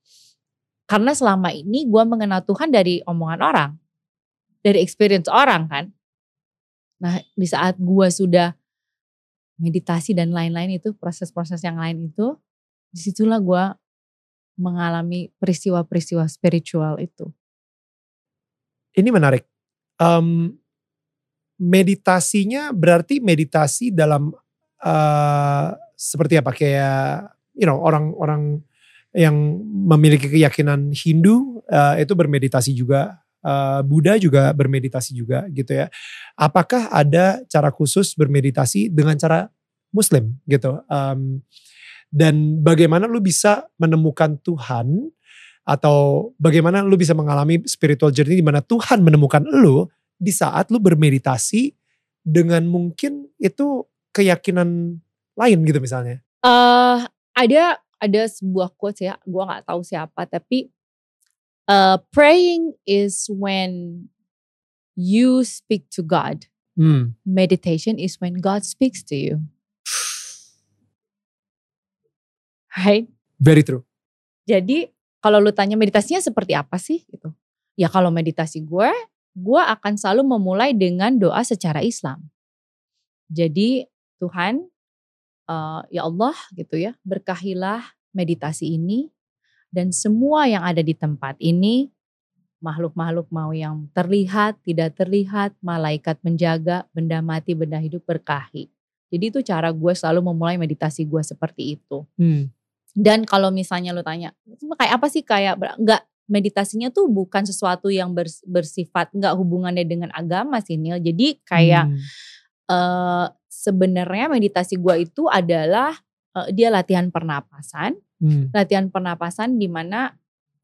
Karena selama ini gue mengenal Tuhan dari omongan orang. Dari experience orang kan. Nah di saat gue sudah meditasi dan lain-lain itu, proses-proses yang lain itu. Di situlah gue mengalami peristiwa-peristiwa spiritual itu. Ini menarik. Em, meditasinya berarti meditasi dalam eh, seperti apa kayak you know orang-orang yang memiliki keyakinan Hindu eh, itu bermeditasi juga eh, Buddha juga bermeditasi juga gitu ya. Apakah ada cara khusus bermeditasi dengan cara Muslim gitu? Em, dan bagaimana lu bisa menemukan Tuhan atau bagaimana lu bisa mengalami spiritual journey di mana Tuhan menemukan lu di saat lu bermeditasi dengan mungkin itu keyakinan lain gitu misalnya. eh ada ada sebuah quotes ya, gua nggak tahu siapa tapi uh, praying is when you speak to God. Hmm. Meditation is when God speaks to you. Right? Very true. Jadi kalau lu tanya meditasinya seperti apa sih gitu. Ya kalau meditasi gue, gue akan selalu memulai dengan doa secara Islam. Jadi Tuhan, eh, ya Allah gitu ya, berkahilah meditasi ini dan semua yang ada di tempat ini makhluk-makhluk mau yang terlihat, tidak terlihat, malaikat menjaga, benda mati, benda hidup berkahi. Jadi itu cara gue selalu memulai meditasi gue seperti itu. Hmm. Dan kalau misalnya lo tanya, kayak apa sih kayak nggak meditasinya tuh bukan sesuatu yang bersifat nggak hubungannya dengan agama sih Nil. Jadi kayak hmm. uh, sebenarnya meditasi gue itu adalah uh, dia latihan pernapasan, hmm. latihan pernapasan di mana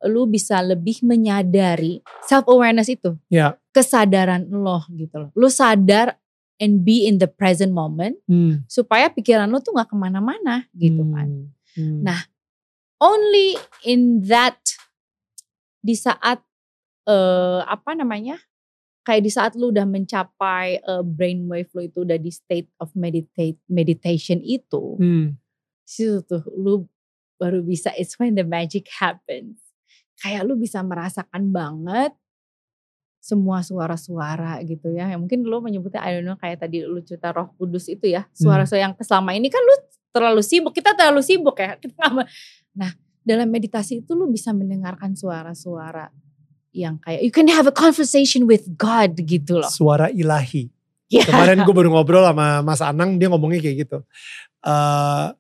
lu bisa lebih menyadari self awareness itu, ya. kesadaran lo gitu loh. Lu sadar and be in the present moment hmm. supaya pikiran lu tuh nggak ke mana-mana gitu kan. hmm. kan. Hmm. Nah, only in that di saat uh, apa namanya kayak di saat lu udah mencapai uh, brainwave lu itu udah di state of meditate meditation itu, hmm. Situ tuh lu baru bisa it's when the magic happens kayak lu bisa merasakan banget semua suara-suara gitu ya. Yang mungkin lu menyebutnya I don't know kayak tadi lu cerita Roh Kudus itu ya. Hmm. Suara-suara yang selama ini kan lu terlalu sibuk, kita terlalu sibuk ya. <laughs> Nah, dalam meditasi itu lu bisa mendengarkan suara-suara yang kayak you can have a conversation with God gitu loh. Suara ilahi. <laughs> Yeah. Kemarin gue baru ngobrol sama Mas Anang, dia ngomongnya kayak gitu. Uh,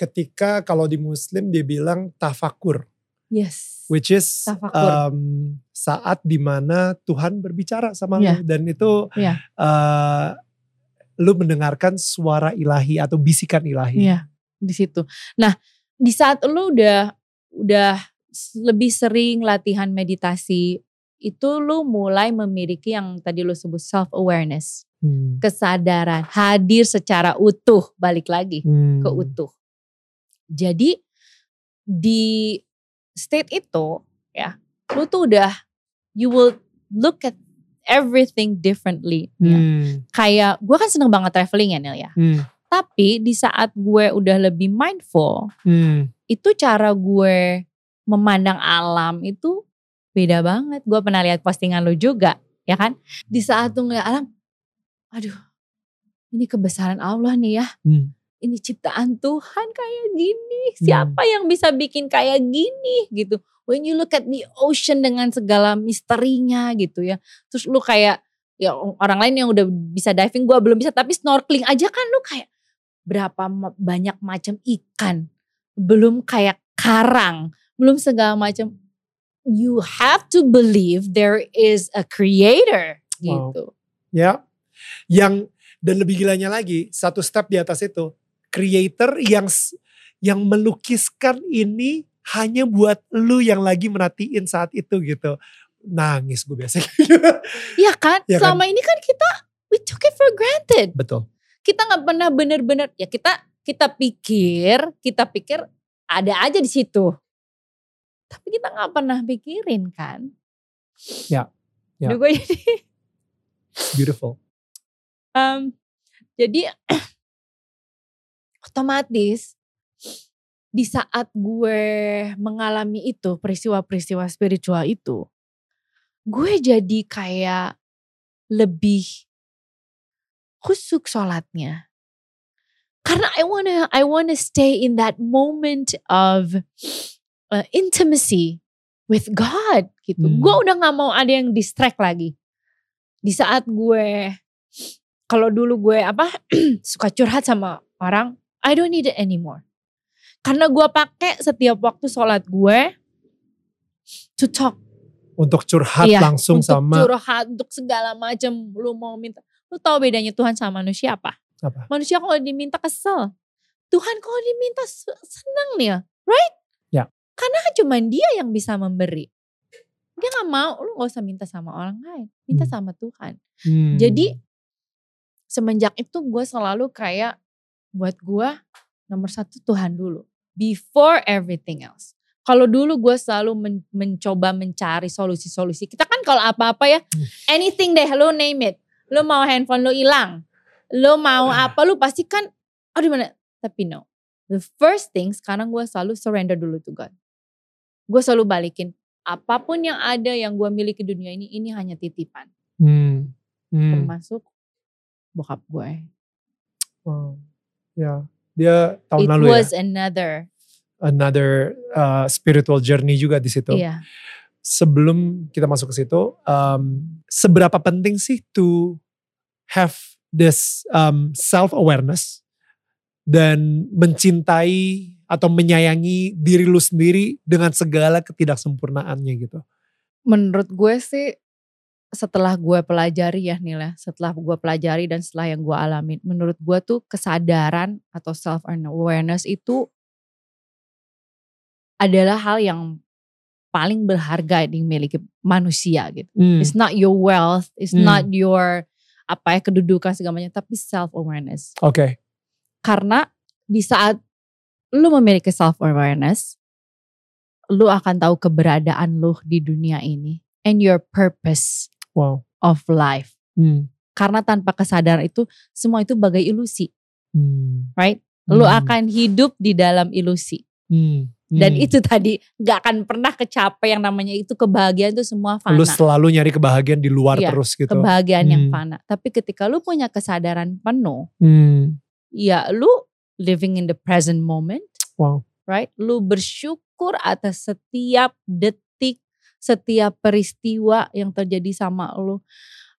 ketika kalau di Muslim dia bilang tafakur. Yes. Which is um, saat di mana Tuhan berbicara sama yeah. lu dan itu yeah. uh, lu mendengarkan suara ilahi atau bisikan ilahi. Iya, yeah, di situ. Nah, di saat lu udah udah lebih sering latihan meditasi itu lu mulai memiliki yang tadi lu sebut self awareness. Hmm. Kesadaran, hadir secara utuh, balik lagi hmm. ke utuh. Jadi di state itu ya lu tuh udah you will look at everything differently ya. hmm. ya. Kayak gue kan seneng banget traveling ya Nil ya. Hmm. Tapi di saat gue udah lebih mindful, hmm. itu cara gue memandang alam itu beda banget. Gue pernah lihat postingan lu juga, ya kan? Di saat tuh ngeliat alam, aduh, ini kebesaran Allah nih ya. Hmm ini ciptaan Tuhan kayak gini. Hmm. Siapa hmm. yang bisa bikin kayak gini gitu. When you look at the ocean dengan segala misterinya gitu ya. Terus lu kayak ya orang lain yang udah bisa diving gue belum bisa tapi snorkeling aja kan lu kayak berapa banyak macam ikan. Belum kayak karang, belum segala macam. You have to believe there is a creator wow. gitu. Ya. Yang dan lebih gilanya lagi, satu step di atas itu, creator yang yang melukiskan ini hanya buat lu yang lagi merhatiin saat itu gitu. Nangis gue biasa. <laughs> Iya kan? Ya Selama kan? ini kan kita we took it for granted. Betul. Kita nggak pernah bener-bener ya kita kita pikir kita pikir ada aja di situ. Tapi kita nggak pernah pikirin kan. Ya. ya. gue <laughs> jadi beautiful. Um, jadi <clears throat> otomatis di saat gue mengalami itu peristiwa-peristiwa spiritual itu gue jadi kayak lebih khusuk sholatnya karena I wanna I wanna stay in that moment of uh, intimacy with God gitu. Hmm. Gue udah nggak mau ada yang distract lagi. Di saat gue kalau dulu gue apa <clears throat> suka curhat sama orang, I don't need it anymore. Karena gue pakai setiap waktu sholat gue to talk. Untuk curhat iya, langsung untuk sama. Untuk curhat, untuk segala macam. Lu mau minta. Lu tahu bedanya Tuhan sama manusia apa? Apa? Manusia kalau diminta kesel. Tuhan kalau diminta senang nih ya. Right? Ya. Karena cuma dia yang bisa memberi. Dia gak mau, lu gak usah minta sama orang lain. Minta hmm. sama Tuhan. Hmm. Jadi semenjak itu gue selalu kayak buat gue nomor satu Tuhan dulu. Before everything else. Kalau dulu gue selalu men mencoba mencari solusi-solusi. Kita kan kalau apa-apa ya, <laughs> anything deh, lo name it. Lo mau handphone lo hilang, lo mau ah. apa, lo pasti kan, aduh mana. Tapi no, the first thing sekarang gue selalu surrender dulu to God. Gue selalu balikin, apa pun yang ada yang gue miliki dunia ini, ini hanya titipan. Hmm. Hmm. Termasuk bokap gue. Wow. Ya, dia tahun It lalu was ya. another another uh, spiritual journey juga di situ. Iya. sebelum kita masuk ke situ, um, seberapa penting sih to have this um, self awareness dan mencintai atau menyayangi diri lu sendiri dengan segala ketidaksempurnaannya gitu. Menurut gue sih setelah gue pelajari ya Nila, setelah gue pelajari dan setelah yang gue alamin, menurut gue tuh kesadaran atau self awareness itu adalah hal yang paling berharga dimiliki manusia gitu. Hmm. It's not your wealth, it's Hmm. not your apa ya kedudukan segalanya, tapi self awareness. Oke. Karena di saat lu memiliki self awareness, lu akan tahu keberadaan lu di dunia ini and your purpose Wow. of life. Hmm. Karena tanpa kesadaran itu semua itu bagai ilusi, Hmm. right? Lu Hmm. akan hidup di dalam ilusi. Hmm. Dan Hmm. itu tadi gak akan pernah kecapai yang namanya itu kebahagiaan itu semua fana. lu selalu nyari kebahagiaan di luar Iya, terus gitu. kebahagiaan yang Hmm. fana. Tapi ketika lu punya kesadaran penuh, Hmm. ya lu living in the present moment, Wow. right? Lu bersyukur atas setiap detik, setiap peristiwa yang terjadi sama lu.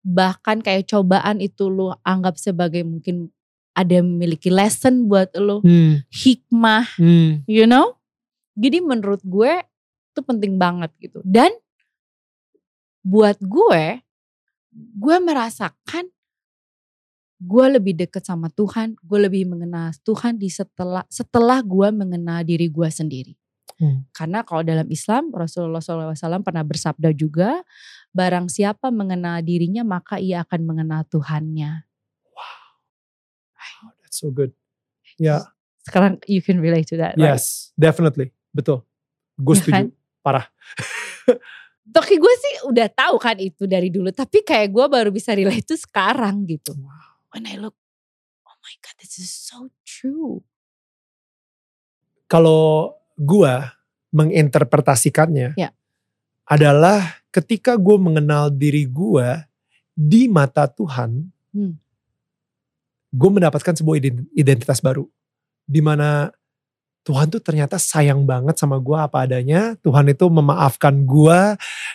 Bahkan kayak cobaan itu lu anggap sebagai mungkin ada memiliki lesson buat lu, Hmm. hikmah, Hmm. you know? Jadi menurut gue itu penting banget gitu. Dan buat gue, gue merasakan gue lebih deket sama Tuhan, gue lebih mengenal Tuhan di setelah setelah gue mengenal diri gue sendiri. Hmm. Karena kalau dalam Islam Rasulullah SAW pernah bersabda juga, barang siapa mengenal dirinya maka ia akan mengenal Tuhannya. Oh, that's so good. Ya, Sekarang you can relate to that, right? yes, definitely, betul. Gue Ya setuju, kan? parah. <laughs> Toki gue sih udah tahu kan itu dari dulu, tapi kayak gue baru bisa relate itu sekarang gitu. When I look, oh my god, this is so true. Kalau gue menginterpretasikannya Ya. adalah ketika gue mengenal diri gue di mata Tuhan, Hmm. gue mendapatkan sebuah ident- identitas baru, di mana Tuhan tuh ternyata sayang banget sama gue apa adanya. Tuhan itu memaafkan gue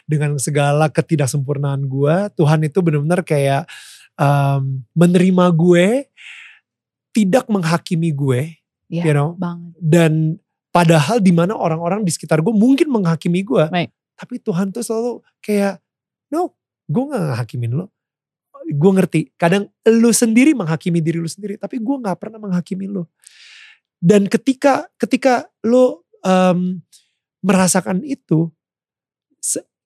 dengan segala ketidaksempurnaan gue. Tuhan itu benar-benar kayak um, menerima gue, tidak menghakimi gue, Ya, you know. banget. Dan padahal di mana orang-orang di sekitar gue mungkin menghakimi gue, Baik. tapi Tuhan tuh selalu kayak, no, gue gak ngehakimin lo. Gue ngerti, kadang lu sendiri menghakimi diri lu sendiri, tapi gue gak pernah menghakimi lo. Dan ketika ketika lo um, merasakan itu,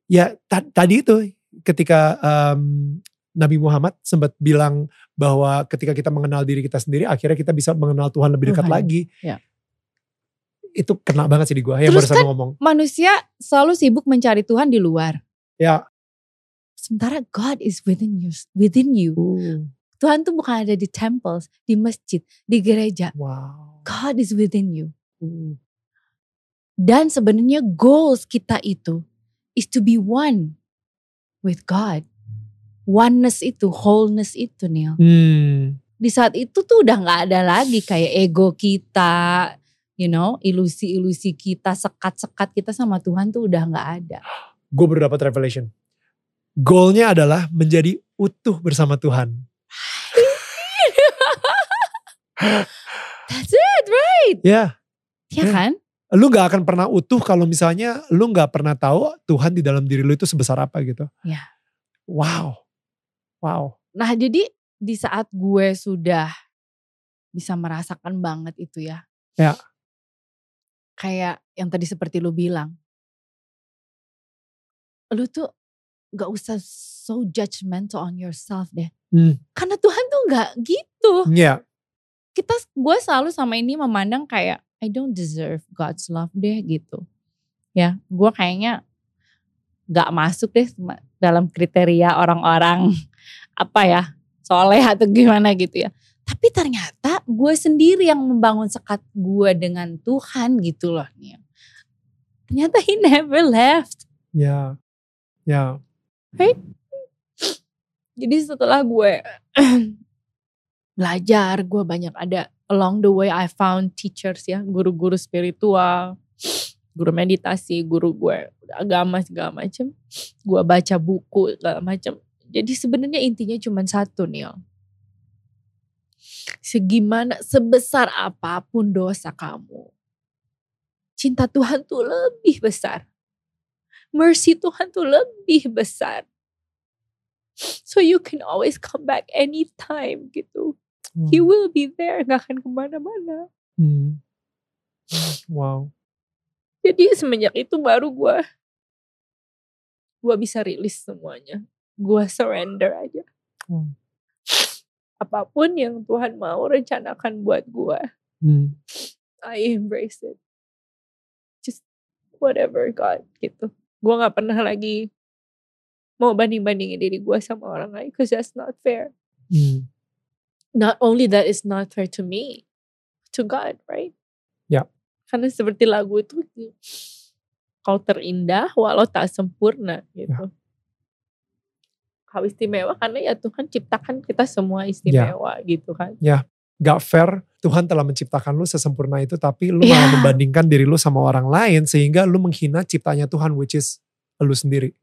ya ta- tadi itu ketika um, Nabi Muhammad sempat bilang bahwa ketika kita mengenal diri kita sendiri, akhirnya kita bisa mengenal Tuhan lebih dekat Tuhan, lagi. ya. Itu kena banget sih di gue, yang Terus barusan kan- ngomong. Manusia selalu sibuk mencari Tuhan di luar. Ya, Sementara God is within you, within you. uh, Tuhan tuh bukan ada di temples, di masjid, di gereja. wow. God is within you. Uh, Dan sebenarnya goals kita itu is to be one with God. Oneness itu, wholeness itu Neil. Hmm, Di saat itu tuh udah gak ada lagi kayak ego kita, you know, ilusi-ilusi kita, sekat-sekat kita sama Tuhan tuh udah gak ada. gue baru dapat revelation. Goalnya adalah menjadi utuh bersama Tuhan. That's it, right? Ya, Ya Hmm. kan? lu gak akan pernah utuh kalau misalnya lu gak pernah tahu Tuhan di dalam diri lu itu sebesar apa gitu. Ya. Wow, wow. Nah jadi di saat gue sudah bisa merasakan banget itu ya. Ya. Kayak yang tadi seperti lu bilang. Lu tuh gak usah so judgmental on yourself deh. Hmm. Karena Tuhan tuh gak gitu. Ya, Kita, gue selalu sama ini memandang kayak I don't deserve God's love deh gitu. Ya gue kayaknya gak masuk deh dalam kriteria orang-orang <laughs> apa ya soleh atau gimana gitu ya. Tapi ternyata gue sendiri yang membangun sekat gue dengan Tuhan gitu loh. Nia. Ternyata he never left. ya, ya. Jadi setelah gue <clears throat> belajar, gue banyak ada along the way I found teachers ya, guru-guru spiritual, guru meditasi, guru gue agama segala macem. Gue baca buku segala macem. Jadi sebenarnya intinya cuma satu nih. Segimana sebesar apa pun dosa kamu, cinta Tuhan tuh lebih besar. Mercy Tuhan tuh lebih besar. So you can always come back anytime gitu. He Hmm. will be there, gak akan ke mana-mana. Hmm. Wow. Jadi semenjak itu baru gue gue bisa rilis semuanya. Gue surrender aja. Hmm. Apa pun yang Tuhan mau rencanakan buat gue, Hmm. I embrace it. Just whatever God gitu. Gue gak pernah lagi mau banding-bandingin diri gue sama orang lain, cause that's not fair. Hmm. Not only that is not fair to me, to God, right? Ya. Karena seperti lagu itu, kau terindah walau tak sempurna gitu. Kau istimewa karena ya Tuhan ciptakan kita semua istimewa gitu kan. Gak fair Tuhan telah menciptakan lu sesempurna itu tapi lu Iya. malah membandingkan diri lu sama orang lain sehingga lu menghina ciptanya Tuhan which is lu sendiri.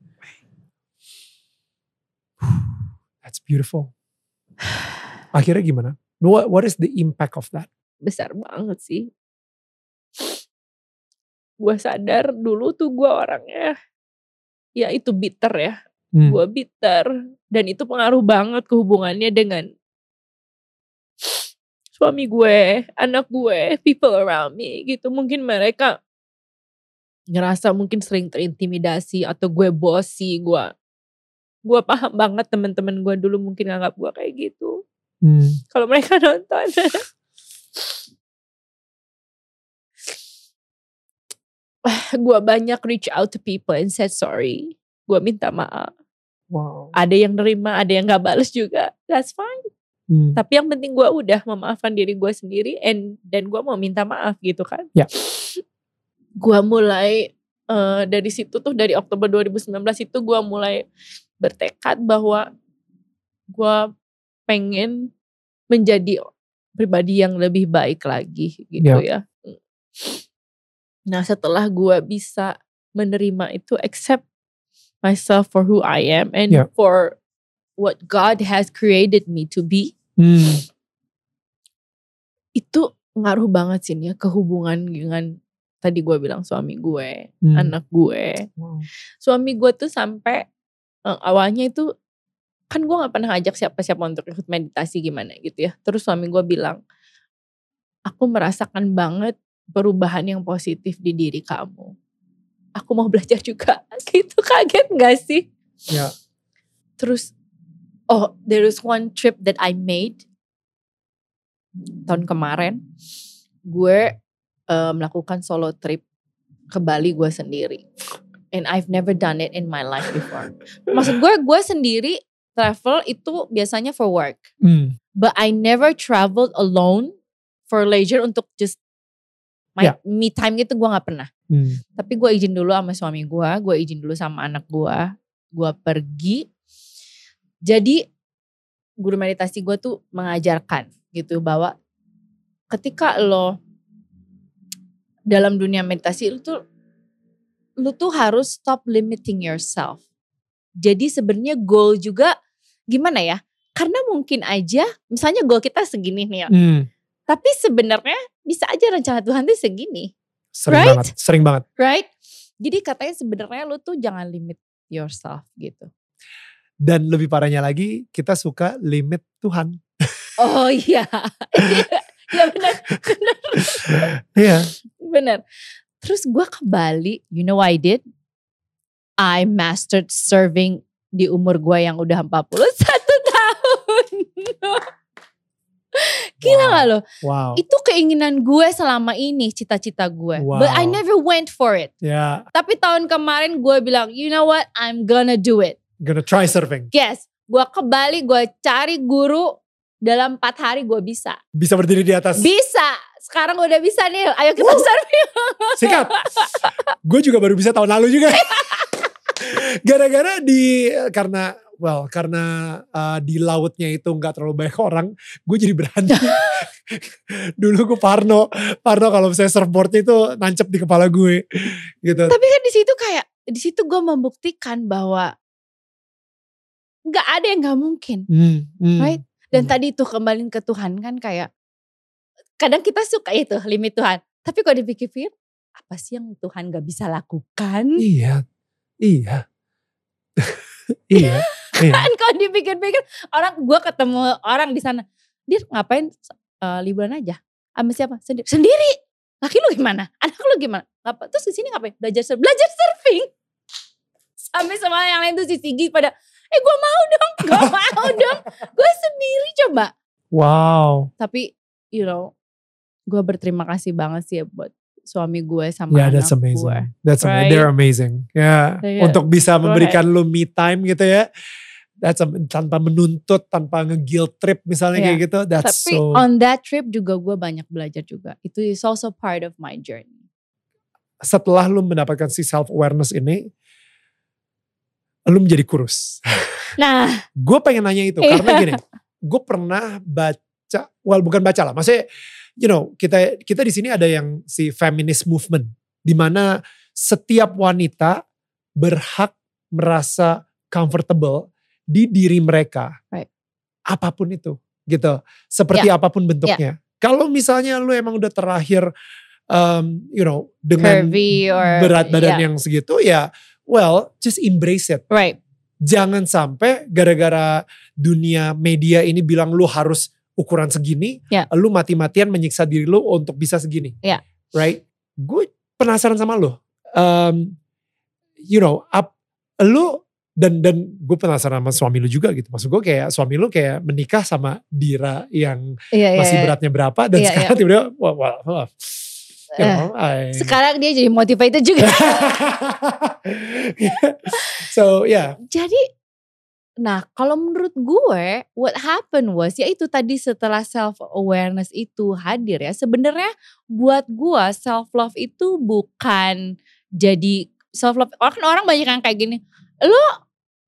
<sighs> That's beautiful. <sighs> Akhirnya gimana? What, what is the impact of that? Besar banget sih. Gue sadar dulu tuh gue orangnya ya itu bitter ya. Hmm. Gue bitter dan itu pengaruh banget ke hubungannya dengan suami gue, anak gue, people around me gitu. Mungkin mereka ngerasa mungkin sering terintimidasi atau gue bossy, gue gue paham banget teman-teman gue dulu mungkin nganggap gue kayak gitu. Hmm. Kalau mereka <laughs> nonton. <sighs> gue banyak reach out to people and said sorry. Gue minta maaf. Wow. Ada yang nerima, ada yang gak bales juga. That's fine. Hmm. Tapi yang penting gue udah memaafkan diri gue sendiri and dan gue mau minta maaf gitu kan. Ya. Gue mulai eh, dari situ tuh dari Oktober 2019 itu gue mulai bertekad bahwa gue pengen menjadi pribadi yang lebih baik lagi gitu ya. Nah setelah gue bisa menerima itu accept myself for who I am and Ya. for what God has created me to be Hmm. itu ngaruh banget sih nih ya ke hubungan dengan tadi gue bilang suami gue, Hmm. anak gue. Wow. Suami gue tuh sampai eh, awalnya itu kan gue nggak pernah ngajak siapa-siapa untuk ikut meditasi gimana gitu ya. Terus suami gue bilang, aku merasakan banget perubahan yang positif di diri kamu. Aku mau belajar juga. <laughs> Gitu kaget gak sih? Ya. Terus, oh there is one trip that I made tahun kemarin. Gue eh, melakukan solo trip ke Bali gue sendiri. And I've never done it in my life before. Maksud gue, gue sendiri travel itu biasanya for work. Hmm. But I never traveled alone for leisure untuk just my Ya. me time gitu gue gak pernah. Hmm. Tapi gue izin dulu sama suami gue, gue izin dulu sama anak gue, gue pergi. Jadi guru meditasi gue tuh mengajarkan gitu bahwa ketika lo dalam dunia meditasi lu tuh lu tuh harus stop limiting yourself. Jadi sebenarnya goal juga gimana ya? Karena mungkin aja misalnya goal kita segini nih ya. Hmm. Tapi sebenarnya bisa aja rencana Tuhan tuh segini. Sering Right? banget. Sering banget. right? Jadi katanya sebenarnya lu tuh jangan limit yourself gitu. Dan lebih parahnya lagi kita suka limit Tuhan. Oh iya, <laughs> ya benar, benar, Iya. benar. Terus gue ke Bali, you know what I did? I mastered serving di umur gue yang udah 41 <laughs> tahun. <laughs> Gila Wow. gak lo? Wow. Itu keinginan gue selama ini, cita-cita gue. But I Wow. never went for it. Ya, Tapi tahun kemarin gue bilang, you know what? I'm gonna do it. gonna try surfing. Yes, gue ke Bali, gue cari guru dalam 4 hari gue bisa. Bisa berdiri di atas. Bisa. Sekarang udah bisa nih. Ayo kita Woo. surfing. <laughs> Sikat. Gue juga baru bisa tahun lalu juga. <laughs> Gara-gara di karena well karena uh, di lautnya itu nggak terlalu banyak orang, gue jadi berani <laughs> Dulu gue Parno, Parno kalau misalnya surfboardnya itu nancep di kepala gue gitu. Tapi kan di situ kayak di situ gue membuktikan bahwa nggak ada yang nggak mungkin, Hmm, hmm. right? Dan Hmm. tadi itu kembali ke Tuhan kan kayak kadang kita suka itu limit Tuhan. Tapi kalau dipikir-pikir apa sih yang Tuhan gak bisa lakukan? Iya, iya, iya, iya. Kan kalau dipikir-pikir orang gue ketemu orang di sana, dia ngapain eh, liburan aja? Sama siapa? Sendiri. Sendiri. Laki lu gimana? Anak lu gimana? Ngapa? Terus di sini ngapain? Belajar surf. Belajar surfing. Sampai semua yang lain tuh si Sigi pada, eh gue mau dong, <laughs> gue mau dong. Gue sendiri coba. Wow. Tapi you know, gue berterima kasih banget sih ya buat suami gue sama Yeah, anak that's amazing. gue. That's amazing. Right? They're amazing. Ya, Yeah. untuk bisa Go memberikan lu me time gitu ya. That's a- tanpa menuntut, tanpa nge-guilt trip misalnya Yeah. kayak gitu. That's Tapi so. on that trip juga gue banyak belajar juga. Itu is also part of my journey. setelah lu mendapatkan si self awareness ini, lu menjadi kurus. Nah, gue pengen nanya itu Iya. karena gini, gue pernah baca, well bukan baca lah, maksudnya, you know, kita kita di sini ada yang si feminist movement, di mana setiap wanita berhak merasa comfortable di diri mereka, Right. apa pun itu, gitu, seperti Ya. apa pun bentuknya. Kalau misalnya lu emang udah terakhir, um, you know, dengan curvy or berat badan yeah, yang segitu ya, well, just embrace it right. jangan sampai gara-gara dunia media ini bilang lu harus ukuran segini, Ya. lu mati-matian menyiksa diri lu untuk bisa segini. Ya. Right? Gue penasaran sama lu. Um, you know, up, lu dan dan gue penasaran sama suami lu juga gitu. Maksud gue kayak suami lu kayak menikah sama Dira yang Iya, iya, masih iya. beratnya berapa dan Iya, sekarang tiba-tiba wah, wah, wah. You Eh, know, I- Sekarang dia jadi motivated juga. <laughs> so yeah. jadi, nah kalau menurut gue, what happened was, ya itu tadi setelah self awareness itu hadir ya. Sebenarnya buat gue self love itu bukan jadi self love. Orang orang banyak yang kayak gini, lu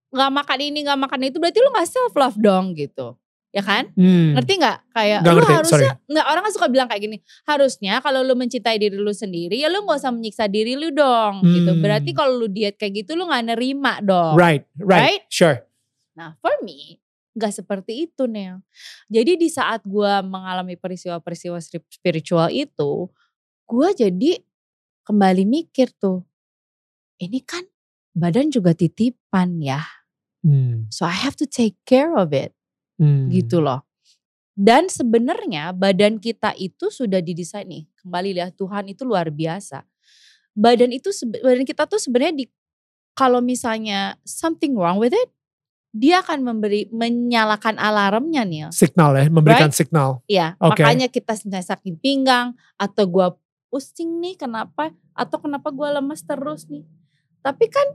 nggak makan ini nggak makan itu berarti lu nggak self love dong gitu, ya kan? Hmm. Ngerti nggak? Kayak Nggak lu ngerti, harusnya nggak orang kan suka bilang kayak gini. Harusnya kalau lu mencintai diri lu sendiri ya lu nggak usah menyiksa diri lu dong gitu. Hmm. Berarti kalau lu diet kayak gitu lu nggak nerima dong. Right, right, Right? sure. Nah for me nggak seperti itu Nel. Jadi di saat gue mengalami peristiwa-peristiwa spiritual itu, gue jadi kembali mikir tuh, ini kan badan juga titipan ya. Hmm, So I have to take care of it hmm. gitu loh. Dan sebenarnya badan kita itu sudah didesain nih. Kembali lihat Tuhan itu luar biasa. Badan itu badan kita tuh sebenarnya di kalau misalnya something wrong with it, dia akan memberi menyalakan alarmnya nih. Signal ya, memberikan signal. Iya, Oke. makanya kita sakit pinggang atau gua pusing nih kenapa atau kenapa gua lemas terus nih. Tapi kan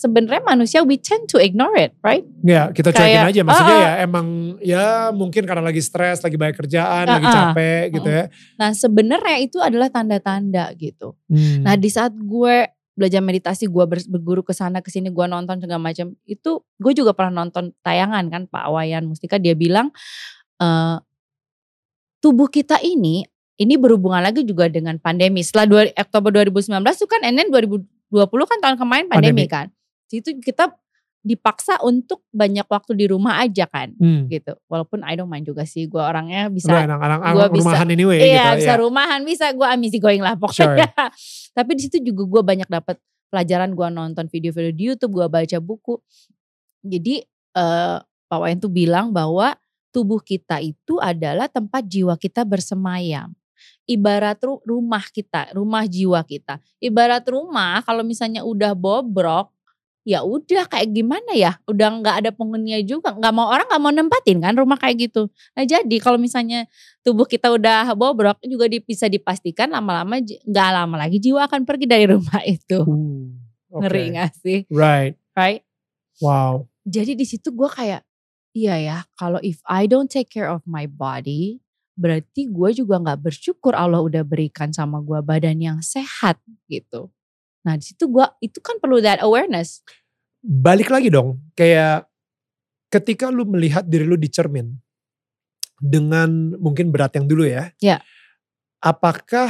sebenarnya manusia we tend to ignore it, right? Ya kita cuekin Kayak, aja. Maksudnya ah, ya emang ya mungkin karena lagi stres, lagi banyak kerjaan, Ah, lagi ah. capek gitu ya. Nah, sebenarnya itu adalah tanda-tanda gitu. Hmm. Nah di saat gue belajar meditasi, gue ber- berguru ke sana ke sini, gue nonton segala macam. Itu gue juga pernah nonton tayangan kan Pak Wayan Mustika dia bilang eh tubuh kita ini ini berhubungan lagi juga dengan pandemi. Setelah dua, Oktober 2019 itu kan NN 2020 kan tahun kemarin pandemi, Pandemi. kan. Itu kita dipaksa untuk banyak waktu di rumah aja kan Hmm. gitu. Walaupun I don't mind juga sih gue orangnya bisa anak-anak gua bisa- rumahan anyway Iya gitu bisa rumahan bisa gue amisi going lah pokoknya. <laughs> Tapi di situ juga gue banyak dapat pelajaran gue nonton video-video di YouTube, gue baca buku. Jadi eh Pak Wayan tuh bilang bahwa tubuh kita itu adalah tempat jiwa kita bersemayam. Ibarat ru- rumah kita, rumah jiwa kita. Ibarat rumah kalau misalnya udah bobrok, ya udah kayak gimana ya? Udah nggak ada penghuninya juga, nggak mau orang nggak mau nempatin kan rumah kayak gitu. Nah jadi kalau misalnya tubuh kita udah bobrok juga bisa dipastikan lama-lama nggak lama lagi jiwa akan pergi dari <laughs> rumah itu. Uh, oke. Ngeri gak sih? Right. Right? Wow. Jadi di situ gue kayak iya ya kalau if I don't take care of my body berarti gue juga nggak bersyukur Allah udah berikan sama gue badan yang sehat gitu. Nah di situ gue itu kan perlu that awareness. Balik lagi dong. Kayak ketika lu melihat diri lu di cermin. dengan mungkin berat yang dulu ya. Ya. Apakah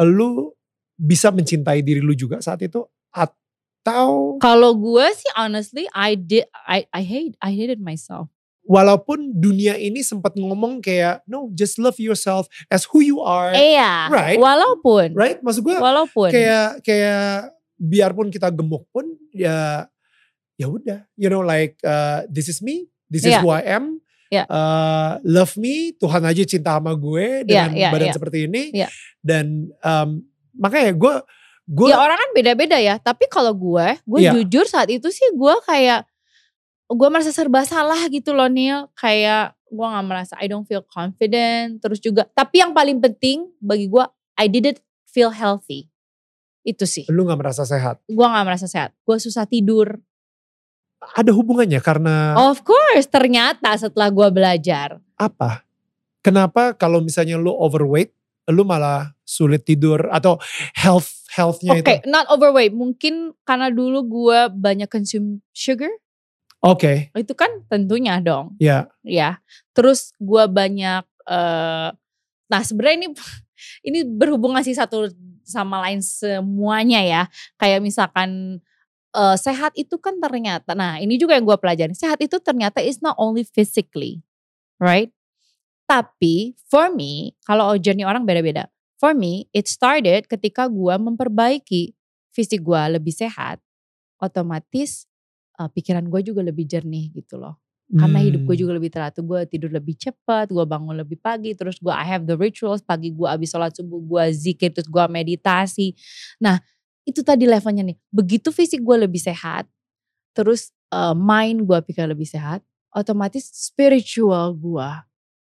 lu bisa mencintai diri lu juga saat itu atau Kalau gue sih honestly I did I I hate I hated myself. Walaupun dunia ini sempat ngomong kayak no just love yourself as who you are, Iya. right. Walaupun right? Maksud gue walaupun kayak kayak biarpun kita gemuk pun ya ya udah you know like uh, this is me this is Iya. who I am Iya. Uh, love me Tuhan aja cinta sama gue dengan Iya, iya, badan iya. seperti ini Iya. dan um, makanya gue gue ya orang kan beda-beda ya. Tapi kalau gue, gue Iya. jujur saat itu sih gue kayak gue merasa serba salah gitu loh Neil. Kayak gue nggak merasa I don't feel confident. Terus juga, tapi yang paling penting bagi gue, I didn't feel healthy. Itu sih. lu nggak merasa sehat Gue nggak merasa sehat. Gue susah tidur. ada hubungannya karena Of course, ternyata setelah gue belajar. apa kenapa kalau misalnya lu overweight lu malah sulit tidur atau health healthnya Oke, itu not overweight. Mungkin karena dulu gue banyak consume sugar. Oke. Itu kan tentunya dong. ya. Ya. Terus gua banyak eh nah sebenarnya ini <laughs> ini berhubungan sih satu sama lain semuanya ya. Kayak misalkan eh, sehat itu kan ternyata nah ini juga yang gua pelajari sehat itu ternyata is not only physically right? Tapi for me kalau journey orang beda-beda. For me it started ketika gua memperbaiki fisik gua lebih sehat otomatis eh, pikiran gue juga lebih jernih gitu loh. Karena hidup gue Hmm. juga lebih teratur gue tidur lebih cepat gue bangun lebih pagi terus gue I have the rituals pagi gue abis sholat subuh gue zikir terus gue meditasi. Nah itu tadi levelnya nih begitu fisik gue lebih sehat terus eh, mind gue pikir lebih sehat otomatis spiritual gue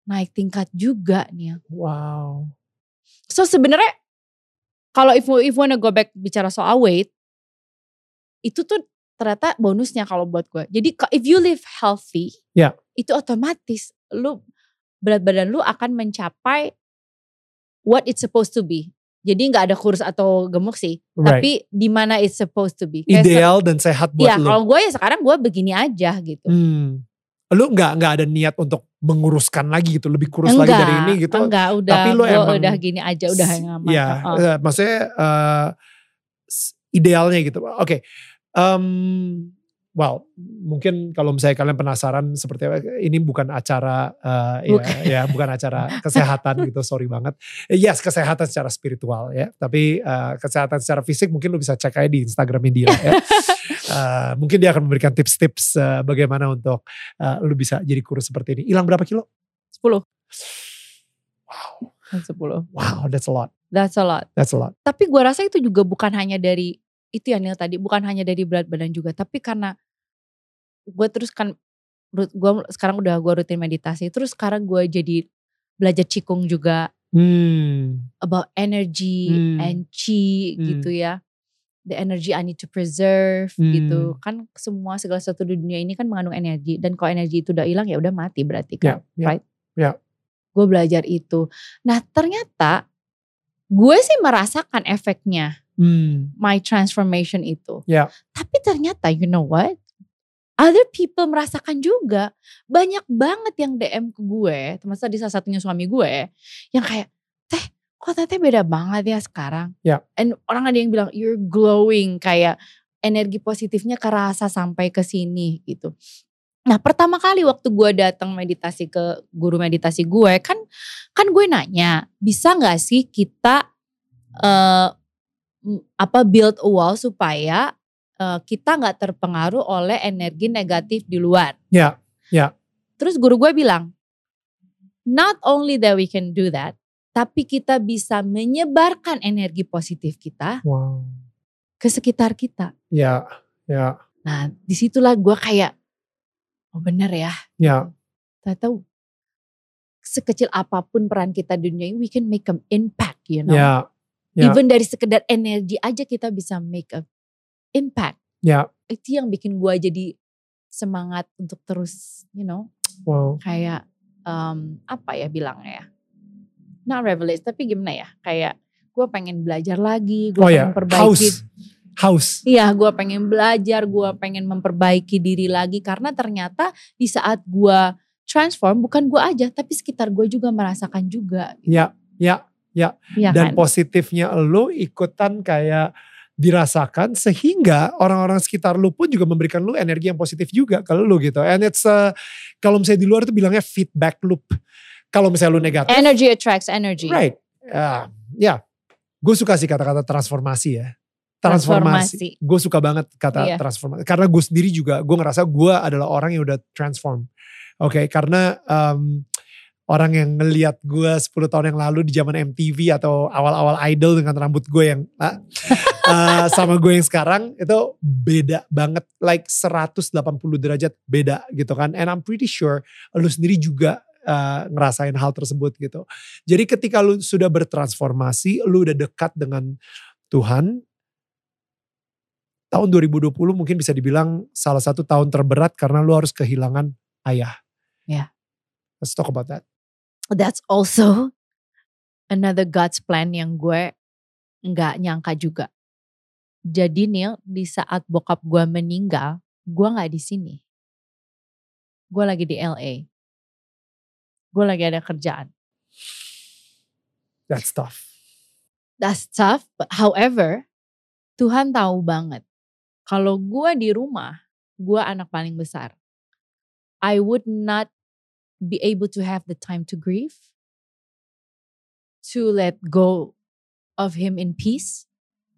naik tingkat juga nih. Wow. So sebenarnya kalau if if wanna go back bicara soal weight itu tuh ternyata bonusnya kalau buat gue. Jadi if you live healthy, Ya. itu otomatis lu berat badan lu akan mencapai what it's supposed to be. Jadi nggak ada kurus atau gemuk sih, right tapi di mana it's supposed to be. Kayak se- ideal dan sehat buat Ya lu kalau gue ya sekarang gue begini aja gitu. Hmm. Lu nggak nggak ada niat untuk menguruskan lagi gitu, lebih kurus lagi dari ini gitu. Enggak, udah, Tapi lu emang- udah gini aja, udah nyaman. Iya, eh, maksudnya s- idealnya gitu. Oke, Em, well mungkin kalau misalnya kalian penasaran seperti apa, ini bukan acara eh, Bukan. ya, ya bukan acara <laughs> kesehatan gitu, sorry banget. Yes kesehatan secara spiritual ya, tapi eh, kesehatan secara fisik mungkin lu bisa cek aja di Instagramnya dia ya. <laughs> Eh, mungkin dia akan memberikan tips-tips eh, bagaimana untuk eh, lu bisa jadi kurus seperti ini. Hilang berapa kilo? 10. Wow, 10. wow, that's a lot, That's a lot. that's a lot. Tapi gue rasa itu juga bukan hanya dari itu ya tadi, bukan hanya dari berat badan juga, tapi karena gue terus kan gue sekarang udah gue rutin meditasi, terus sekarang gue jadi belajar cikung juga Hmm, about energy Hmm. and chi Hmm. gitu ya. The energy I need to preserve Hmm. gitu. Kan semua segala sesuatu di dunia ini kan mengandung energi dan kalau energi itu udah hilang ya udah mati berarti ya, kan. ya. Right. ya. Gue belajar itu. Nah, ternyata gue sih merasakan efeknya Hmm, my transformation itu. Ya. Tapi ternyata you know what? Other people merasakan juga. Banyak banget yang DM ke gue, termasuk di salah satunya suami gue, yang kayak, teh kok teteh beda banget ya sekarang. Ya. And orang ada yang bilang, you're glowing, kayak energi positifnya kerasa sampai ke sini gitu. Nah pertama kali waktu gue datang meditasi ke guru meditasi gue, kan kan gue nanya, bisa gak sih kita m- apa build a wall supaya eh, kita nggak terpengaruh oleh energi negatif di luar. Ya, ya. Terus guru gue bilang, not only that we can do that, tapi kita bisa menyebarkan energi positif kita Wow. ke sekitar kita. Ya, ya, Nah di situlah gue kayak, oh bener ya, ya. ternyata sekecil apa pun peran kita di dunia ini, we can make an impact, you know. Ya, ya. Even dari sekedar energi aja kita bisa make a impact. Ya. Itu yang bikin gue jadi semangat untuk terus, you know, Wow. kayak um, apa ya bilangnya ya? Not revelation, tapi gimana ya? Kayak gue pengen belajar lagi, gue Oh pengen ya, perbaiki. house. House. Iya, gue pengen belajar, gue pengen memperbaiki diri lagi karena ternyata di saat gue transform bukan gue aja tapi sekitar gue juga merasakan juga. Ya, ya, ya. Ya Dan kan? positifnya lu ikutan kayak dirasakan sehingga orang-orang sekitar lu pun juga memberikan lu energi yang positif juga kalau lu gitu. And it's uh, kalau misalnya di luar itu bilangnya feedback loop. Kalau misalnya lu negatif, Energy attracts energy. right? Ya, ya. Gue suka sih kata-kata transformasi ya. Transformasi. Transformasi. Gue suka banget kata Iya. transformasi. Karena gue sendiri juga, gue ngerasa gue adalah orang yang udah transform. Oke, karena um, orang yang ngelihat gue 10 tahun yang lalu di zaman MTV atau awal-awal idol dengan rambut gue yang uh, <laughs> sama gue yang sekarang itu beda banget. Like 180 derajat beda gitu kan. And I'm pretty sure lu sendiri juga uh, ngerasain hal tersebut gitu. Jadi ketika lu sudah bertransformasi, lu udah dekat dengan Tuhan, tahun 2020 mungkin bisa dibilang salah satu tahun terberat karena lu harus kehilangan ayah. Ya. Let's talk about that. That's also another God's plan yang gue nggak nyangka juga. Jadi Neil, di saat bokap gue meninggal, gue nggak di sini. Gue lagi di LA. Gue lagi ada kerjaan. That's tough. That's tough, but however, Tuhan tahu banget. Kalau gue di rumah, gue anak paling besar. I would not be able to have the time to grieve, to let go of him in peace,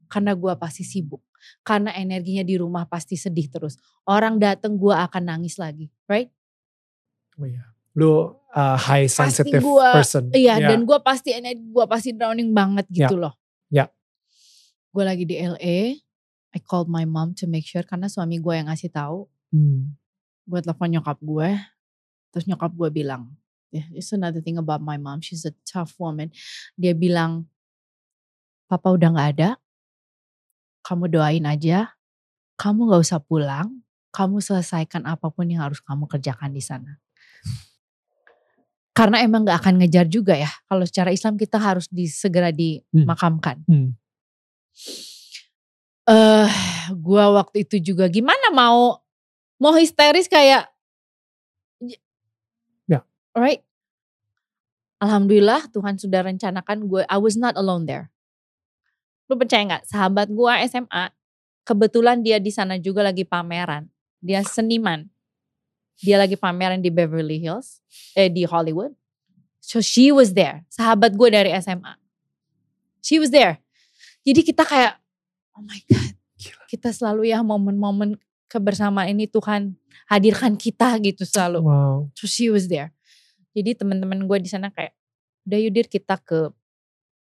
karena gue pasti sibuk. Karena energinya di rumah pasti sedih terus. Orang dateng gue akan nangis lagi, right? Oh iya. Lu uh, high Pasti sensitive gua- person. Iya, Ya. dan gue pasti energi gue pasti drowning banget gitu loh. Ya. Gue lagi di LA, I called my mom to make sure karena suami gue yang ngasih tahu. Hmm. Gue telepon nyokap gue, terus nyokap gue bilang, yeah, it's another thing about my mom, she's a tough woman. Dia bilang, papa udah nggak ada, kamu doain aja, kamu nggak usah pulang, kamu selesaikan apa pun yang harus kamu kerjakan di sana. Karena emang gak akan ngejar juga ya. Kalau secara Islam kita harus disegera dimakamkan. Hmm. Eh, gua waktu itu juga gimana mau mau histeris kayak Ya. Right? Alhamdulillah Tuhan sudah rencanakan gue I was not alone there. Lu percaya nggak? Sahabat gua SMA kebetulan dia di sana juga lagi pameran. Dia seniman. Dia lagi pameran di Beverly Hills, eh di Hollywood. So she was there. Sahabat gue dari SMA. She was there. Jadi kita kayak, oh my God. Kita selalu ya momen-momen kebersamaan ini Tuhan hadirkan kita gitu selalu. Wow. So she was there. Jadi teman-teman gue di sana kayak, udah yudir kita ke,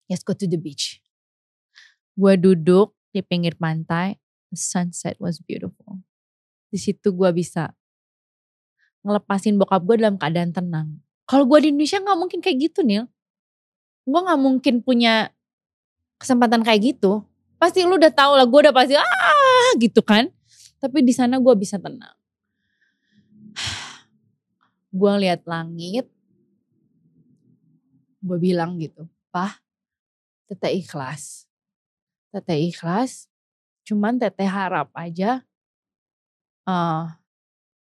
let's go to the beach. Gue duduk di pinggir pantai, the sunset was beautiful. Di situ gue bisa ngelepasin bokap gue dalam keadaan tenang. Kalau gue di Indonesia nggak mungkin kayak gitu Nil. Gue nggak mungkin punya kesempatan kayak gitu. Pasti lu udah tahu lah, gue udah pasti ah gitu kan. Tapi di sana gue bisa tenang. Gue lihat langit, gue bilang gitu, Pah, teteh ikhlas. Teteh ikhlas, cuman teteh harap aja eh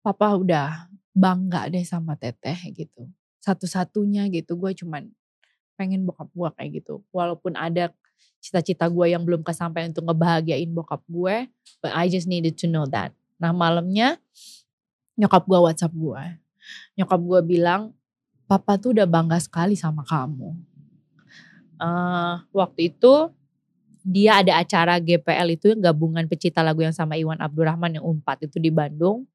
papa udah bangga deh sama teteh gitu. Satu-satunya gitu, gue cuman pengen bokap gue kayak gitu. Walaupun ada cita-cita gue yang belum kesampaian untuk ngebahagiain bokap gue, but I just needed to know that. Nah malamnya nyokap gue WhatsApp gue. Nyokap gue bilang, papa tuh udah bangga sekali sama kamu. Eh, waktu itu dia ada acara GPL itu gabungan pecinta lagu yang sama Iwan Abdurrahman yang umpat itu di Bandung.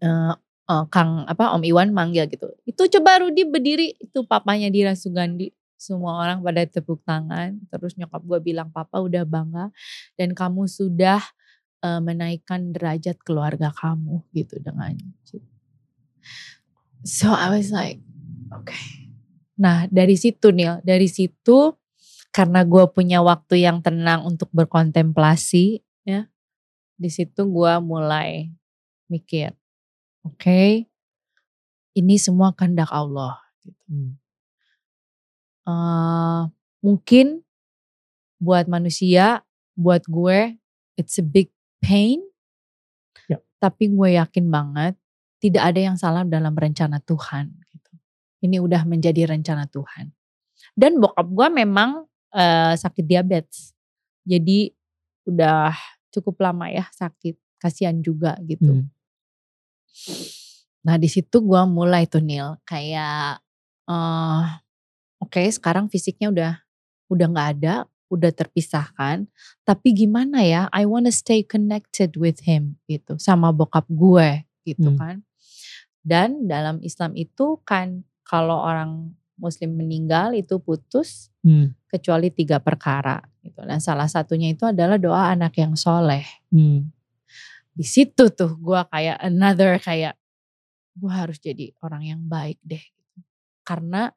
Eh, eh, Kang apa Om Iwan manggil gitu. Itu coba Rudi berdiri itu papanya Dira Sugandi. Semua orang pada tepuk tangan. Terus nyokap gue bilang papa udah bangga dan kamu sudah menaikkan derajat keluarga kamu gitu dengan So I was like, okay. Nah dari situ Nil, dari situ karena gue punya waktu yang tenang untuk berkontemplasi, ya, di situ gue mulai mikir, oke, ini semua kehendak Allah. Gitu. Hmm. Eh, mungkin buat manusia, buat gue, it's a big pain. Ya. Tapi gue yakin banget tidak ada yang salah dalam rencana Tuhan. Gitu. Ini udah menjadi rencana Tuhan. Dan bokap gue memang uh, sakit diabetes. Jadi udah cukup lama ya sakit. Kasihan juga gitu. Hmm. Nah di situ gue mulai tuh Nil kayak uh, oke okay, sekarang fisiknya udah udah nggak ada, udah terpisahkan. Tapi gimana ya? I wanna stay connected with him gitu sama bokap gue gitu hmm. kan. Dan dalam Islam itu kan kalau orang Muslim meninggal itu putus hmm. kecuali tiga perkara gitu. Dan salah satunya itu adalah doa anak yang soleh. Hmm. Di situ tuh gue kayak another kayak gue harus jadi orang yang baik deh. Karena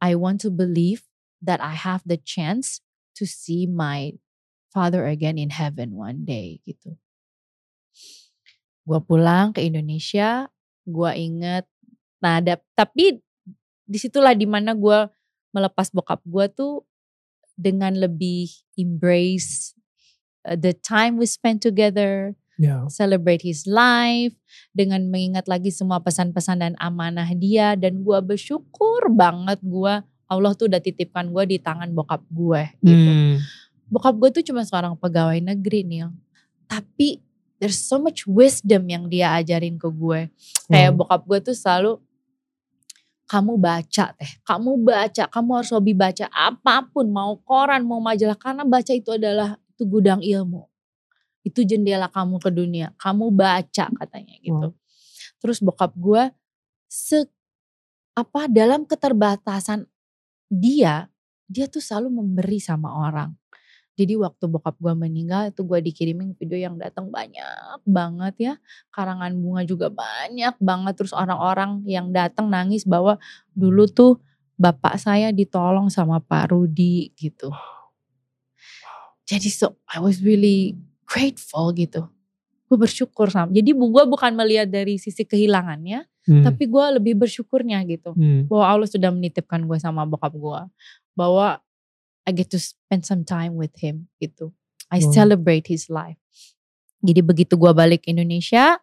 I want to believe that I have the chance to see my father again in heaven one day gitu. Gue pulang ke Indonesia, gue inget, nah ada, tapi di situlah di mana gue melepas bokap gue tuh dengan lebih embrace uh, the time we spend together, yeah. celebrate his life dengan mengingat lagi semua pesan-pesan dan amanah dia dan gue bersyukur banget gue Allah tuh udah titipkan gue di tangan bokap gue gitu. Hmm. Bokap gue tuh cuma seorang pegawai negeri nih, tapi there's so much wisdom yang dia ajarin ke gue. Kayak bokap gue tuh selalu kamu baca teh, kamu baca, kamu harus hobi baca apa pun, mau koran, mau majalah, karena baca itu adalah itu gudang ilmu itu jendela kamu ke dunia kamu baca katanya gitu hmm. terus bokap gue se apa dalam keterbatasan dia dia tuh selalu memberi sama orang jadi waktu bokap gue meninggal itu gue dikirimin video yang datang banyak banget ya karangan bunga juga banyak banget terus orang-orang yang datang nangis bahwa dulu tuh bapak saya ditolong sama Pak Rudi gitu jadi so I was really grateful gitu. Gue bersyukur sama. Jadi gue bukan melihat dari sisi kehilangannya, hmm. tapi gue lebih bersyukurnya gitu. Hmm. Bahwa Allah sudah menitipkan gue sama bokap gue. Bahwa I get to spend some time with him gitu. I celebrate his life. Jadi begitu gue balik Indonesia,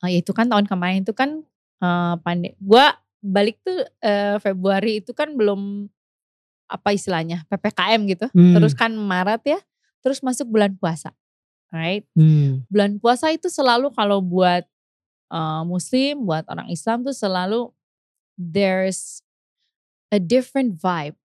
uh, ya itu kan tahun kemarin itu kan uh, pandai. Gue balik tuh uh, Februari itu kan belum apa istilahnya ppkm gitu. Hmm. Terus kan Maret ya, terus masuk bulan puasa right? Hmm. Bulan puasa itu selalu kalau buat uh, Muslim, buat orang Islam tuh selalu there's a different vibe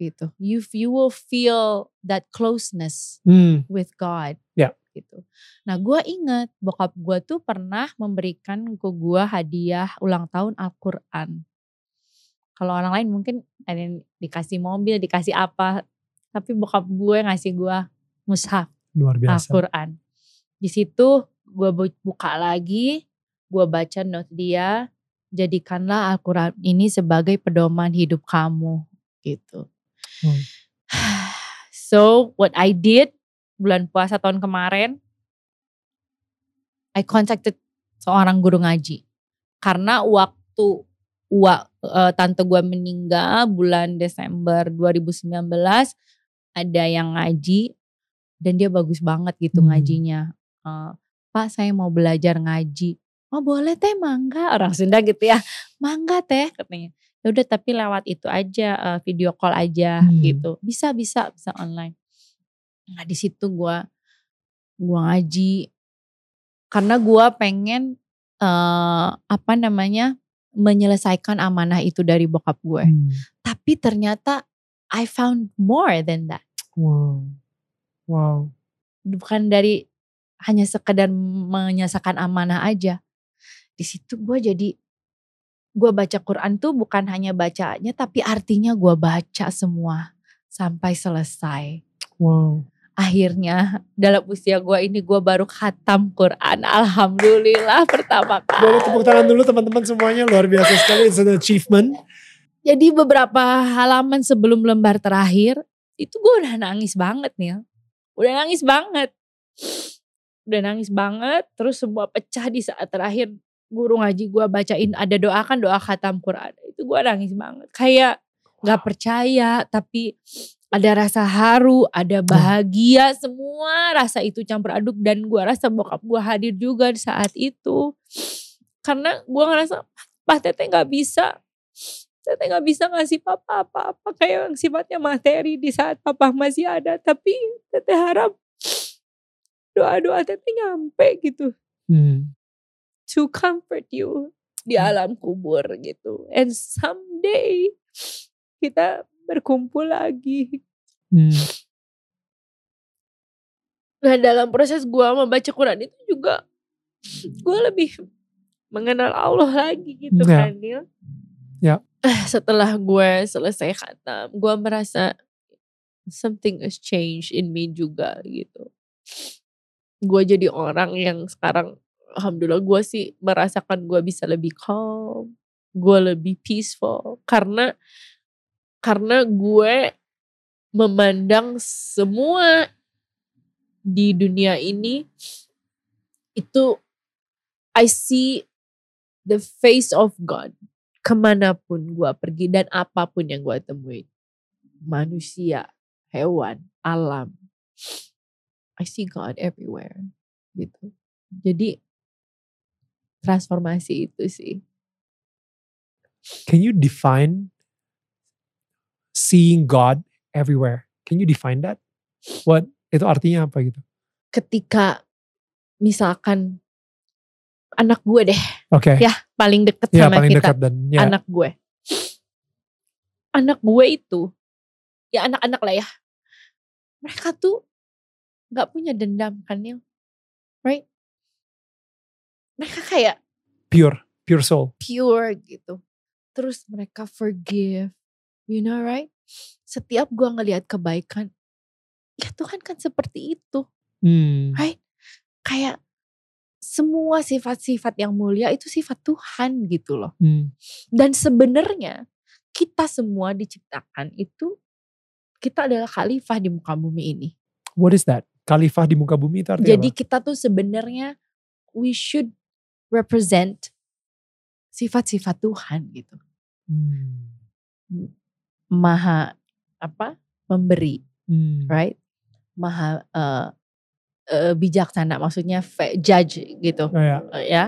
gitu. You you will feel that closeness hmm. with God. Yeah. Gitu. Nah gue inget bokap gue tuh pernah memberikan ke gue hadiah ulang tahun Al-Quran. Kalau orang lain mungkin ada yang dikasih mobil, dikasih apa. Tapi bokap gue ngasih gue mushaf. Luar biasa. Al-Quran. Di situ gue buka lagi, gue baca note dia, jadikanlah Al-Quran ini sebagai pedoman hidup kamu gitu. Hmm. <sighs> So what I did bulan puasa tahun kemarin, I contacted seorang guru ngaji. Karena waktu wa, uh, tante gue meninggal bulan Desember 2019, ada yang ngaji dan dia bagus banget gitu hmm. ngajinya. Uh, Pak saya mau belajar ngaji. Oh boleh teh mangga orang Sunda gitu ya. Mangga teh katanya. Ya udah tapi lewat itu aja uh, video call aja hmm. gitu. Bisa bisa bisa online. Nah di situ gue gua ngaji karena gue pengen uh, apa namanya menyelesaikan amanah itu dari bokap gue. Hmm. Tapi ternyata I found more than that. Wow. Wow. Bukan dari hanya sekedar menyelesaikan amanah aja. Di situ gue jadi gue baca Quran tuh bukan hanya bacanya tapi artinya gue baca semua sampai selesai. Wow. Akhirnya dalam usia gue ini gue baru khatam Quran. Alhamdulillah pertama kali. Boleh tepuk tangan dulu teman-teman semuanya luar biasa sekali. It's an achievement. Jadi beberapa halaman sebelum lembar terakhir itu gue udah nangis banget nih udah nangis banget udah nangis banget terus semua pecah di saat terakhir guru ngaji gue bacain ada doa kan doa khatam Quran itu gue nangis banget kayak nggak percaya tapi ada rasa haru, ada bahagia, semua rasa itu campur aduk dan gua rasa bokap gua hadir juga di saat itu. Karena gua ngerasa Pak Tete nggak bisa Tete nggak bisa ngasih papa apa-apa kayak yang sifatnya materi di saat papa masih ada. Tapi Tete harap doa-doa Tete nyampe gitu. Hmm. To comfort you di Hmm. alam kubur gitu. And someday kita berkumpul lagi. Hmm. Nah dalam proses gua membaca Quran itu juga gua lebih mengenal Allah lagi gitu Ya. kan Nil. Ya. Eh, Setelah gue selesai khatam, gua merasa something has changed in me juga gitu. Gue jadi orang yang sekarang alhamdulillah gue sih merasakan gue bisa lebih calm, gue lebih peaceful. Karena karena gue memandang semua di dunia ini itu I see the face of God ke mana pun gue pergi dan apa pun yang gue temuin. Manusia hewan alam. I see God everywhere gitu. Jadi transformasi itu sih Can you define seeing God everywhere? Can you define that? What itu artinya apa gitu? ketika misalkan anak gue deh Oke. Ya, paling deket Ya, sama paling kita dekat dan ya. anak gue anak gue itu ya anak-anak lah ya mereka tuh nggak punya dendam kan Nil right mereka kayak pure, pure soul. pure gitu terus mereka forgive you know right setiap gue ngelihat kebaikan ya Tuhan kan seperti itu Hmm. Right? kayak semua sifat-sifat yang mulia itu sifat Tuhan gitu loh Hmm. Dan sebenarnya kita semua diciptakan itu kita adalah khalifah di muka bumi ini. What is that? Khalifah di muka bumi itu artinya Jadi apa? kita tuh sebenarnya we should represent sifat-sifat Tuhan gitu. Hmm. Maha apa? memberi, Hmm. right? Maha eh, eh, bijaksana maksudnya judge gitu. Oh, ya. Eh, ya.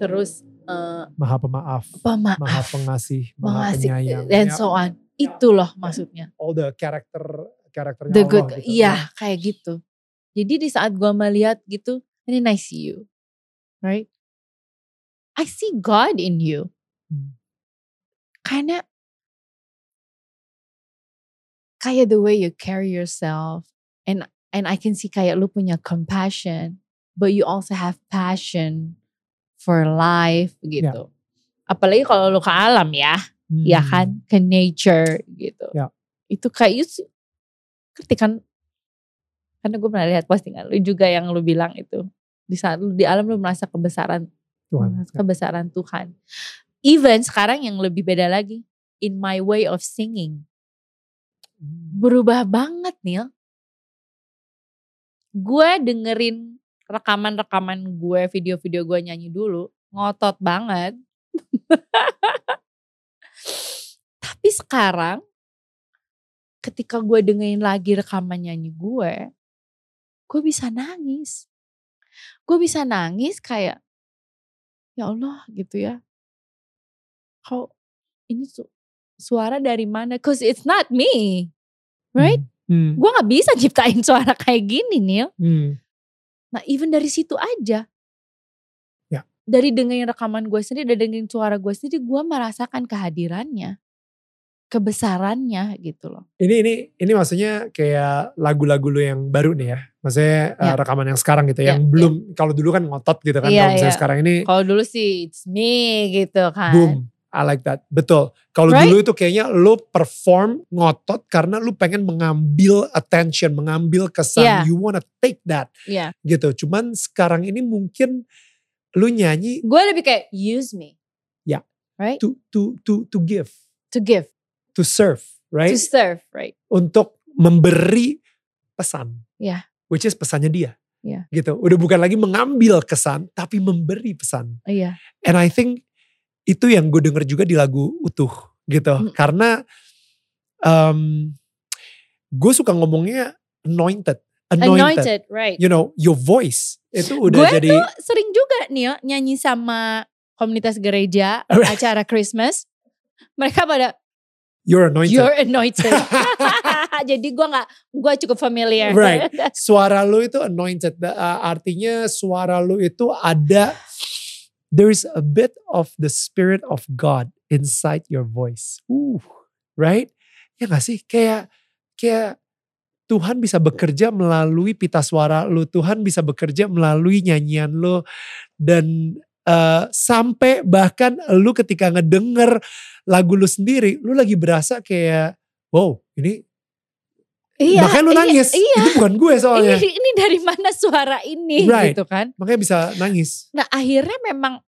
Terus eh, Maha pemaaf, pemaaf, maha pengasih, maha mengasih, penyayang. dan Ya, so on. Itu loh maksudnya. all the character karakternya The Allah good, gitu. iya kayak gitu. Jadi di saat gua melihat gitu, and then I see you, right? I see God in you. Hmm. Karena kayak the way you carry yourself, and and I can see kayak lu punya compassion, but you also have passion for life gitu. Apalagi kalau lu ke alam ya, Hmm. ya kan, ke nature gitu. Ya. Itu kayak you ngerti kan? Karena gue pernah lihat postingan lu juga yang lu bilang itu di saat lu di alam lu merasa kebesaran Tuhan. kebesaran Tuhan. Even sekarang yang lebih beda lagi, in my way of singing Hmm. berubah banget Nil. Gue dengerin rekaman-rekaman gue, video-video gue nyanyi dulu, ngotot banget. <laughs> Tapi sekarang ketika gue dengerin lagi rekaman nyanyi gue, gue bisa nangis. Gue bisa nangis kayak, ya Allah gitu ya. Kok ini su- suara dari mana? Cause it's not me. Right? Hmm. Gue gak bisa ciptain suara kayak gini Nil. Hmm. Nah even dari situ aja. Ya. Dari dengerin rekaman gue sendiri, dari dengerin suara gue sendiri, gue merasakan kehadirannya. Kebesarannya gitu loh. Ini ini ini maksudnya kayak lagu-lagu lu yang baru nih ya. Maksudnya uh, Ya. rekaman yang sekarang gitu Ya, yang belum kalau dulu kan ngotot gitu kan. Iya, kalau misalnya iya. sekarang ini Kalau dulu sih it's me gitu kan. boom. I like that. Betul. Kalau Right? dulu itu kayaknya lu perform ngotot karena lu pengen mengambil attention, mengambil kesan. Iya. You wanna take that Iya. gitu. Cuman sekarang ini mungkin lu nyanyi Gue lebih kayak use me. Ya. Right? to to to to give, To give. To serve, right? To serve. Right? Untuk memberi pesan. Iya. Which is pesannya dia. Iya. Gitu. Udah bukan lagi mengambil kesan tapi memberi pesan. Iya. And I think itu yang gue denger juga di lagu utuh gitu. Hmm. Karena um, gue suka ngomongnya anointed, anointed. Anointed, right. You know, your voice itu udah Gue jadi tuh sering juga nih ya, nyanyi sama komunitas gereja acara Christmas. Mereka pada you're anointed. you're anointed. <laughs> <laughs> Jadi gue nggak, gue cukup familiar. Right. suara lu itu anointed. Uh, artinya suara lu itu ada there's a bit of the spirit of God inside your voice. Uh, right? Ya gak sih? Kayak kayak Tuhan bisa bekerja melalui pita suara lu, Tuhan bisa bekerja melalui nyanyian lu dan uh, sampai bahkan lu ketika ngedenger lagu lu sendiri, lu lagi berasa kayak wow, ini Iya, makanya lu iya, nangis. Iya. Itu bukan gue soalnya. Ini, ini dari mana suara ini Right. gitu kan? Makanya bisa nangis. Nah akhirnya memang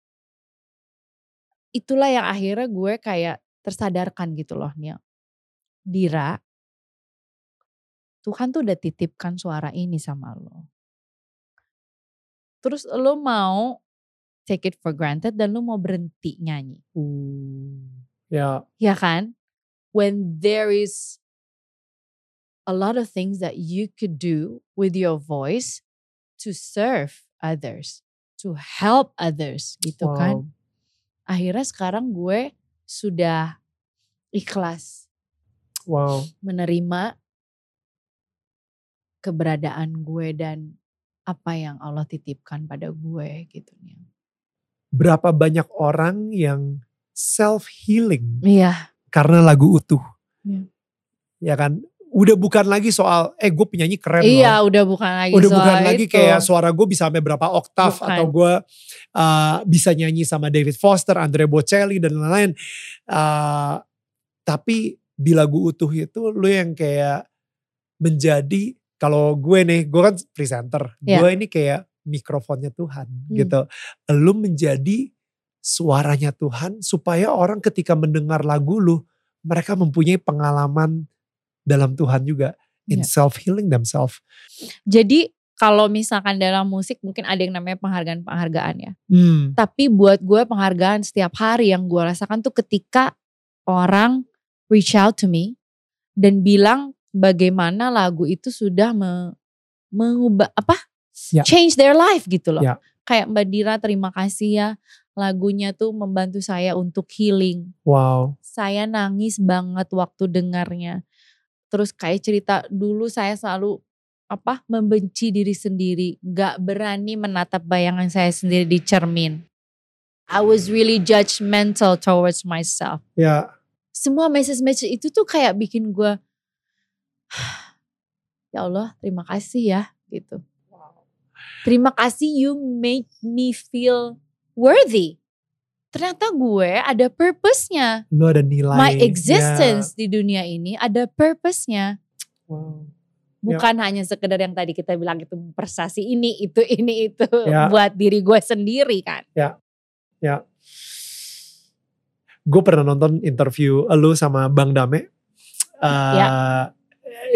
itulah yang akhirnya gue kayak tersadarkan gitu loh Nia. Dira, Tuhan tuh udah titipkan suara ini sama lo. Terus lo mau take it for granted dan lo mau berhenti nyanyi. Uh, ya, Ya kan? When there is a lot of things that you could do with your voice to serve others, to help others gitu kan. wow. Akhirnya sekarang gue sudah ikhlas Wow. menerima keberadaan gue dan apa yang Allah titipkan pada gue gitu nih. Berapa banyak orang yang self healing Iya, karena lagu utuh. Iya. Ya kan? Udah bukan lagi soal eh gue penyanyi keren iya loh. udah bukan lagi Udah soal bukan lagi itu. kayak suara gue bisa sampai berapa oktav Bukan. atau gue uh, bisa nyanyi sama David Foster, Andre Bocelli dan lain-lain. Uh, tapi di lagu utuh itu lu yang kayak menjadi kalau gue nih, gue kan presenter, Iya. gue ini kayak mikrofonnya Tuhan Hmm. gitu. Lu menjadi suaranya Tuhan supaya orang ketika mendengar lagu lu, mereka mempunyai pengalaman dalam Tuhan juga in Iya. self healing themselves. Jadi kalau misalkan dalam musik mungkin ada yang namanya penghargaan-penghargaan ya. Hmm. Tapi buat gue penghargaan setiap hari yang gue rasakan tuh ketika orang reach out to me dan bilang bagaimana lagu itu sudah me- mengubah apa? Ya. Change their life gitu loh. Ya. Kayak Mbak Dira terima kasih ya lagunya tuh membantu saya untuk healing. Wow. Saya nangis banget waktu dengarnya. Terus kayak cerita dulu saya selalu apa membenci diri sendiri, nggak berani menatap bayangan saya sendiri di cermin. I was really judgmental towards myself. Ya, Semua message-message itu tuh kayak bikin gue, <sighs> ya Allah terima kasih ya gitu. Terima kasih you make me feel worthy. Ternyata gue ada purpose-nya. lu ada nilai. My existence di dunia ini ada purpose-nya. Ya. Wow. Bukan hanya sekedar yang tadi kita bilang itu prestasi ini, itu, ini, itu. Ya. Buat diri gue sendiri kan. Gue pernah nonton interview lu sama Bang Dame. Uh, Ya.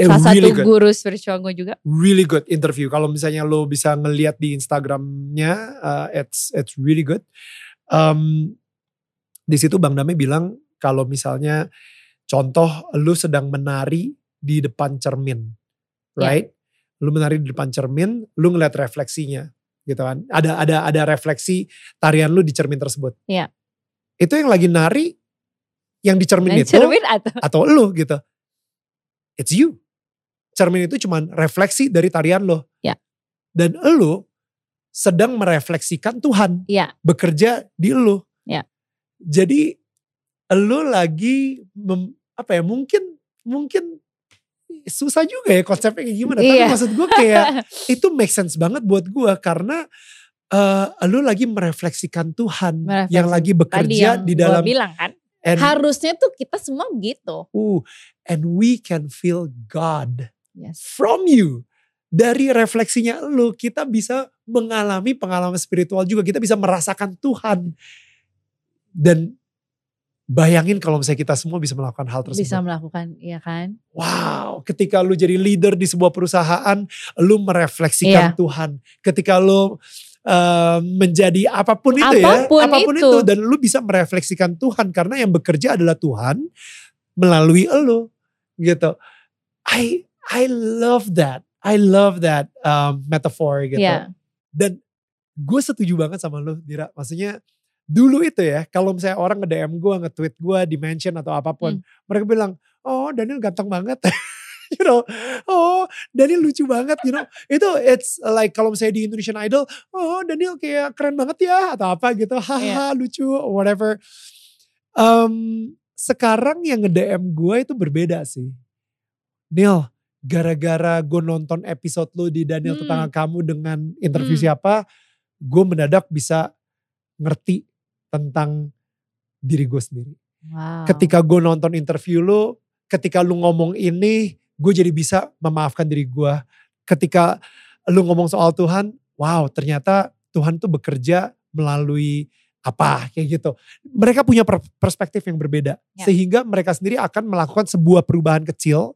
Salah really satu good. guru spiritual gue juga. really good interview. Kalau misalnya lo bisa ngeliat di Instagramnya, uh, it's it's really good. Um, di situ Bang Dame bilang kalau misalnya contoh lu sedang menari di depan cermin, Ya. right? Lu menari di depan cermin, lu ngeliat refleksinya, gitu kan? Ada ada ada refleksi tarian lu di cermin tersebut. Ya. Itu yang lagi nari, yang di cermin Dan itu cermin atau atau lu gitu. It's you. Cermin itu cuman refleksi dari tarian lo. Ya. Dan lu sedang merefleksikan Tuhan ya bekerja di lu. Ya. Jadi lu lagi mem- apa ya mungkin mungkin susah juga ya konsepnya kayak gimana. Tapi Iya. maksud gue kayak <laughs> itu make sense banget buat gue karena eh lu lagi merefleksikan Tuhan Merefleksi. yang lagi bekerja yang di dalam bilang kan. and Harusnya tuh kita semua begitu. Uh, and we can feel God Yes. from you. Dari refleksinya lu, kita bisa mengalami pengalaman spiritual juga. Kita bisa merasakan Tuhan. Dan bayangin kalau misalnya kita semua bisa melakukan hal tersebut. Bisa melakukan, iya kan? Wow, ketika lu jadi leader di sebuah perusahaan, lu merefleksikan Iya. Tuhan. Ketika lu eh, menjadi apa pun itu Apa pun ya, apa pun itu. itu. dan lu bisa merefleksikan Tuhan karena yang bekerja adalah Tuhan melalui lu gitu. I I love that. I love that um, metaphor gitu. Iya. Dan gue setuju banget sama lu Dira. Maksudnya dulu itu ya kalau misalnya orang nge-DM gue, nge-tweet gue, di-mention atau apa pun. Mereka bilang, oh Daniel ganteng banget. <laughs> you know, oh Daniel lucu banget, you know. Itu it's like kalau misalnya di Indonesian Idol, oh Daniel kayak keren banget ya atau apa gitu, <laughs> haha lucu, whatever. Um, sekarang yang nge-DM gue itu berbeda sih. Neil, gara-gara gue nonton episode lu di Daniel Hmm. Tetangga Kamu dengan interview Hmm. siapa, gue mendadak bisa ngerti tentang diri gue sendiri. Wow. Ketika gue nonton interview lu, ketika lu ngomong ini, gue jadi bisa memaafkan diri gue. Ketika lu ngomong soal Tuhan, wow ternyata Tuhan tuh bekerja melalui apa kayak gitu. Mereka punya per- perspektif yang berbeda. Ya. Sehingga mereka sendiri akan melakukan sebuah perubahan kecil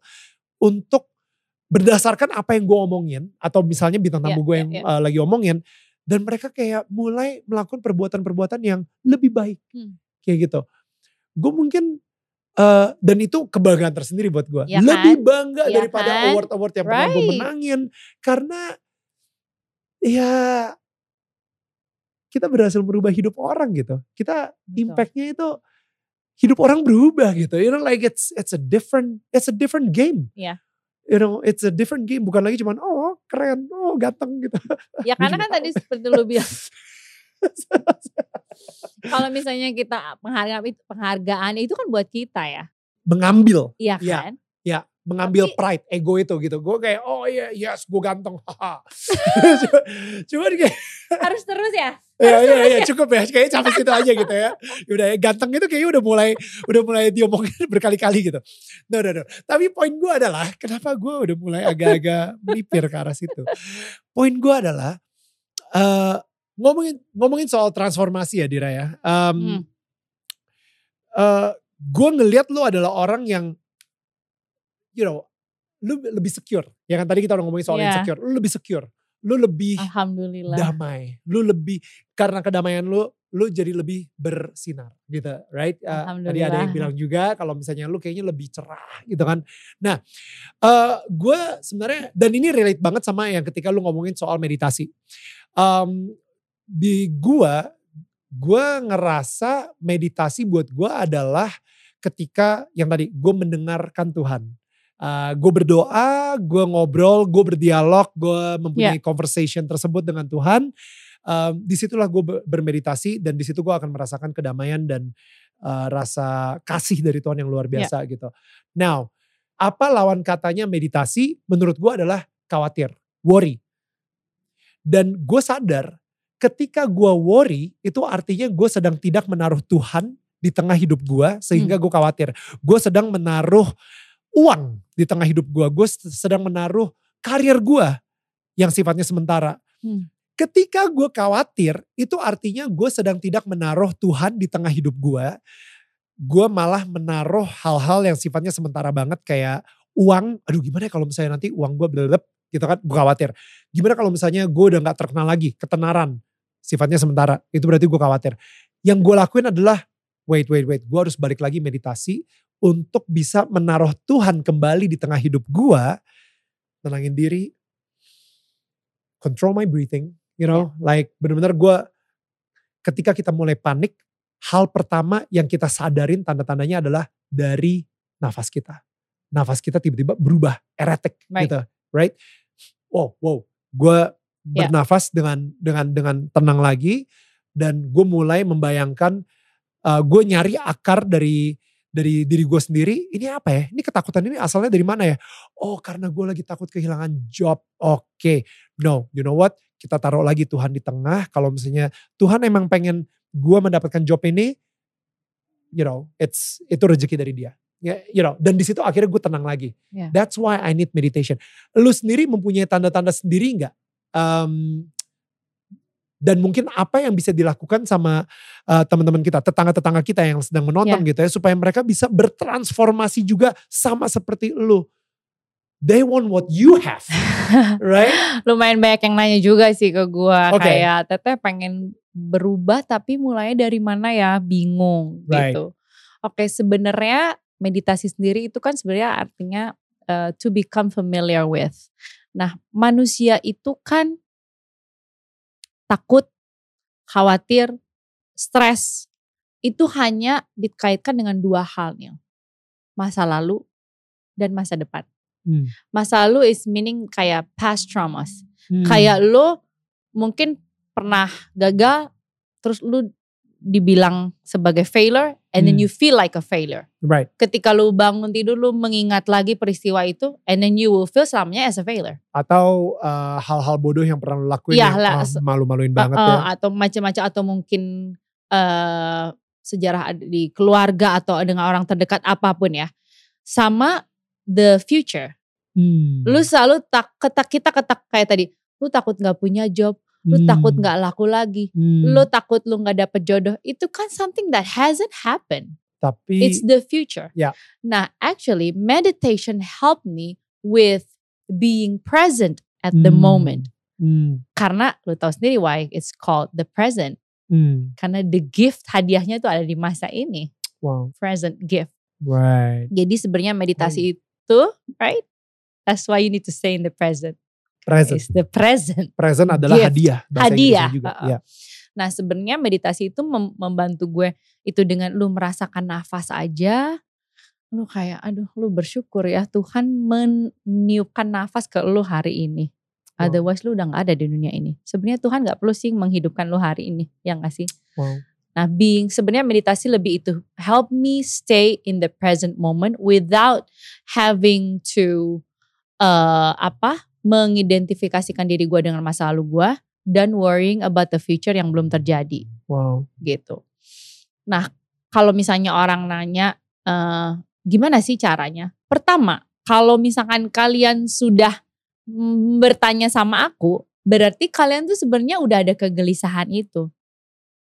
untuk berdasarkan apa yang gue omongin. Atau misalnya bintang tamu gue ya, yang ya. uh, lagi omongin. Dan mereka kayak mulai melakukan perbuatan-perbuatan yang lebih baik. Hmm. Kayak gitu. Gue mungkin eh, dan itu kebanggaan tersendiri buat gue. Ya kan? Lebih bangga Ya daripada kan? award-award yang pernah gue menangin. Karena ya kita berhasil merubah hidup orang gitu. Kita impactnya itu hidup orang berubah gitu. You know like it's it's a different it's a different game. Iya. You know it's a different game. Bukan lagi cuman oh keren, oh ganteng gitu. Ya <laughs> karena kan tadi seperti lu bilang. <laughs> Kalau misalnya kita penghargaan itu, penghargaan itu kan buat kita ya. Mengambil. Iya Iya. kan? Ya, mengambil Tapi- pride, ego itu gitu. Gue kayak, oh iya, yes, gue ganteng. <laughs> <laughs> Cuman kayak, Harus terus ya. ya, ya, ya, cukup ya. Kayaknya sampai situ aja gitu ya. Udah ya, ganteng itu kayaknya udah mulai, udah mulai diomongin <laughs> berkali-kali gitu. No, no, no. Tapi poin gue adalah, kenapa gue udah mulai agak-agak melipir ke arah situ. Poin gue adalah, eh ngomongin ngomongin soal transformasi ya Dira ya. Em, Hmm. eh, gue ngelihat lu adalah orang yang you know lu lebih secure. Ya kan tadi kita udah ngomongin soal Iya. insecure. Lu lebih secure. Lu lebih Alhamdulillah. damai. Lu lebih karena kedamaian lu lu jadi lebih bersinar gitu right? Uh, tadi ada yang bilang juga kalau misalnya lu kayaknya lebih cerah gitu kan. Nah eh gue sebenarnya dan ini relate banget sama yang ketika lu ngomongin soal meditasi. Em, di gua gue ngerasa meditasi buat gue adalah ketika yang tadi gue mendengarkan Tuhan. Gue berdoa, gue ngobrol, gue berdialog, gue mempunyai conversation tersebut dengan Tuhan. Um, di situlah gue bermeditasi dan di situ gue akan merasakan kedamaian dan uh, rasa kasih dari Tuhan yang luar biasa gitu. Now, apa lawan katanya meditasi? Menurut gue adalah khawatir, worry. Dan gue sadar ketika gue worry itu artinya gue sedang tidak menaruh Tuhan di tengah hidup gue sehingga gue khawatir. Gue sedang menaruh uang di tengah hidup gue. Gue sedang menaruh karir gue yang sifatnya sementara. Hmm. Ketika gue khawatir itu artinya gue sedang tidak menaruh Tuhan di tengah hidup gue. Gue malah menaruh hal-hal yang sifatnya sementara banget kayak uang. Aduh gimana ya kalau misalnya nanti uang gue belep gitu kan gue khawatir. Gimana kalau misalnya gue udah gak terkenal lagi, ketenaran sifatnya sementara. Itu berarti gue khawatir. Yang gue lakuin adalah wait, wait, wait. Gue harus balik lagi meditasi untuk bisa menaruh Tuhan kembali di tengah hidup gue. Tenangin diri. Control my breathing. You know, like bener-bener gue ketika kita mulai panik, hal pertama yang kita sadarin tanda-tandanya adalah dari nafas kita. Nafas kita tiba-tiba berubah, eretik Right. gitu, right? Wow, wow. Gue Ya. bernafas dengan dengan dengan tenang lagi dan gue mulai membayangkan uh, gue nyari akar dari dari diri gue sendiri ini apa ya? Ini ketakutan ini asalnya dari mana ya? Oh karena gue lagi takut kehilangan job. Oke. No you know what? Kita taruh lagi Tuhan di tengah. Kalau misalnya Tuhan emang pengen gue mendapatkan job ini you know it's itu rezeki dari dia. Ya you know dan di situ akhirnya gue tenang lagi. Yeah. that's why I need meditation. Lu sendiri mempunyai tanda-tanda sendiri nggak? Um, dan mungkin apa yang bisa dilakukan sama uh, teman-teman kita, tetangga-tetangga kita yang sedang menonton gitu ya, supaya mereka bisa bertransformasi juga sama seperti lu. They want what you have, <laughs> right? Lumayan banyak yang nanya juga sih ke gua Oke. kayak Teteh pengen berubah tapi mulainya dari mana ya bingung Right. gitu. Oke sebenarnya meditasi sendiri itu kan sebenarnya artinya uh, to become familiar with. Nah, manusia itu kan takut, khawatir, stres. Itu hanya dikaitkan dengan dua hal nih. Masa lalu dan masa depan. Hmm. Masa lalu is meaning kayak past traumas. Hmm. Kayak lo mungkin pernah gagal terus lu dibilang sebagai failure and then Hmm. you feel like a failure. right. Ketika lu bangun tidur lu mengingat lagi peristiwa itu and then you will feel selamanya as a failure. Atau uh, hal-hal bodoh yang pernah lo lakuin Iya yang malu-maluin banget Uh, ya. uh, atau macam-macam atau mungkin eh sejarah di keluarga atau dengan orang terdekat apa pun ya. Sama the future. Hmm. Lu selalu tak ketak kita ketak kayak tadi. Lu takut nggak punya job, lu Hmm. takut nggak laku lagi, Hmm. lu takut lu nggak dapet jodoh. Itu kan something that hasn't happened. Tapi It's the future. Ya. Nah, actually meditation helped me with being present at the Hmm. moment. Hmm. Karena lu tahu sendiri why it's called the present. Hmm. Karena the gift hadiahnya itu ada di masa ini. Wow. Present gift. Right. Jadi sebenarnya meditasi itu, right? That's why you need to stay in the present. Present. The present. Present adalah Gift. hadiah. bahasa Hadiah, juga. uh-uh. Iya. Nah sebenarnya meditasi itu mem- membantu gue itu dengan lu merasakan nafas aja. Lu kayak aduh lu bersyukur ya Tuhan meniupkan nafas ke lu hari ini. Wow. Otherwise lu udah gak ada di dunia ini. Sebenarnya Tuhan gak perlu sih menghidupkan lu hari ini. Ya gak sih? Wow. Nah being sebenarnya meditasi lebih itu. Help me stay in the present moment without having to uh, apa mengidentifikasikan diri gue dengan masa lalu gue dan worrying about the future yang belum terjadi Wow. gitu. Nah kalau misalnya orang nanya eh, gimana sih caranya? Pertama kalau misalkan kalian sudah mm, bertanya sama aku, berarti kalian tuh sebenarnya udah ada kegelisahan itu,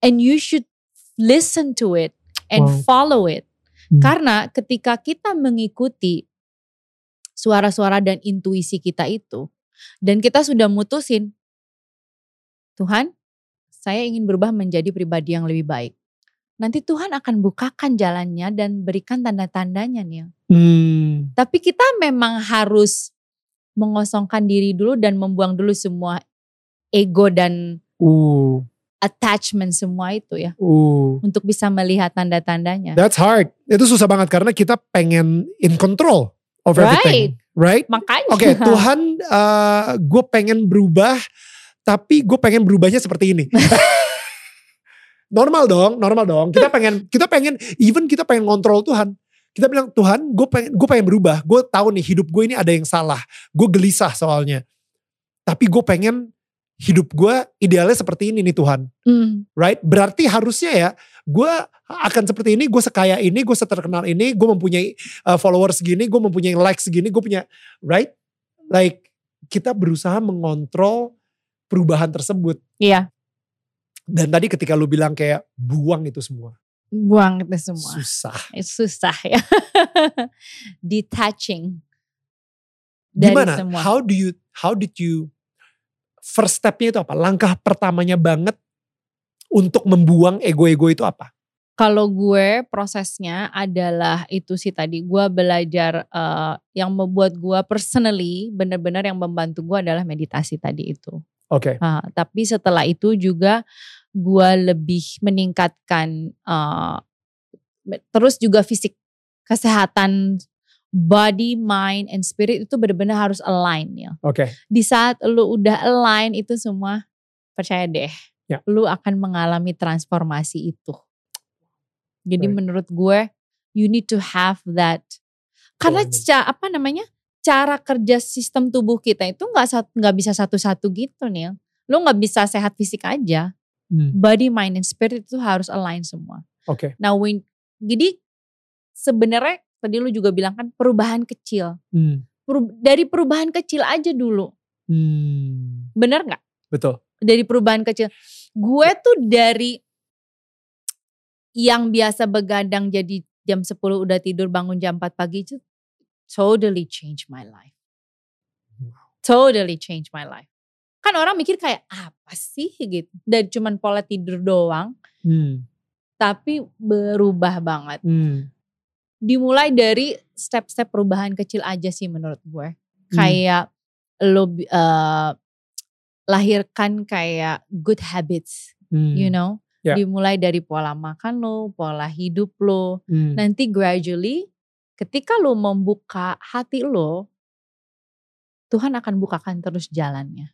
and you should listen to it and Wow. follow it. Hmm. Karena ketika kita mengikuti suara-suara dan intuisi kita itu, dan kita sudah mutusin, Tuhan, saya ingin berubah menjadi pribadi yang lebih baik. Nanti Tuhan akan bukakan jalannya dan berikan tanda-tandanya nih. Hmm. Tapi kita memang harus mengosongkan diri dulu dan membuang dulu semua ego dan Uh. attachment semua itu ya. Uh. Untuk bisa melihat tanda-tandanya. That's hard. Itu susah banget karena kita pengen in control of everything. Right? Makanya. Oke, Tuhan, gue pengen berubah, tapi gue pengen berubahnya seperti ini. <laughs> normal dong, normal dong. Kita pengen, kita pengen, even kita pengen kontrol Tuhan. Kita bilang Tuhan, gue pengen, gue pengen berubah. Gue tahu nih hidup gue ini ada yang salah. Gue gelisah soalnya. Tapi gue pengen hidup gue idealnya seperti ini nih Tuhan. Hmm, Right? Berarti harusnya ya, gue akan seperti ini, gue sekaya ini, gue seterkenal ini, gue mempunyai uh, followers segini, gue mempunyai likes segini, gue punya, right? Like kita berusaha mengontrol perubahan tersebut. Iya, Dan tadi ketika lu bilang kayak buang itu semua, buang itu semua. susah. Itu susah ya. <laughs> Detaching dari Gimana? semua. How do you, how did you, first stepnya itu apa? Langkah pertamanya banget untuk membuang ego-ego itu apa? Kalau gue prosesnya adalah itu sih tadi gue belajar eh, yang membuat gue personally benar-benar yang membantu gue adalah meditasi tadi itu. Oke. Ah, tapi setelah itu juga gue lebih meningkatkan eh, terus juga fisik kesehatan body, mind, and spirit itu benar-benar harus align ya. Oke. Di saat lu udah align itu semua percaya deh, Ya. lu akan mengalami transformasi itu. Jadi Right. menurut gue you need to have that karena Alignment. secara apa namanya cara kerja sistem tubuh kita itu nggak nggak bisa satu-satu gitu nih. Lu nggak bisa sehat fisik aja. Hmm, Body, mind, and spirit itu harus align semua. Oke. Nah, when, jadi sebenarnya tadi lu juga bilang kan perubahan kecil. Hmm. Dari perubahan kecil aja dulu. Hmm. Bener nggak? Betul. Dari perubahan kecil. Gue tuh dari yang biasa begadang jadi jam 10 udah tidur bangun jam 4 pagi itu totally change my life. Totally change my life. Kan orang mikir kayak apa sih gitu. Dan cuman pola tidur doang. Hmm. Tapi berubah banget. Hmm. Dimulai dari step-step perubahan kecil aja sih menurut gue. Hmm. Kayak lo uh, lahirkan kayak good habits, Hmm. you know. Ya. Dimulai dari pola makan lo, pola hidup lo. Hmm. Nanti gradually ketika lo membuka hati lo, Tuhan akan bukakan terus jalannya.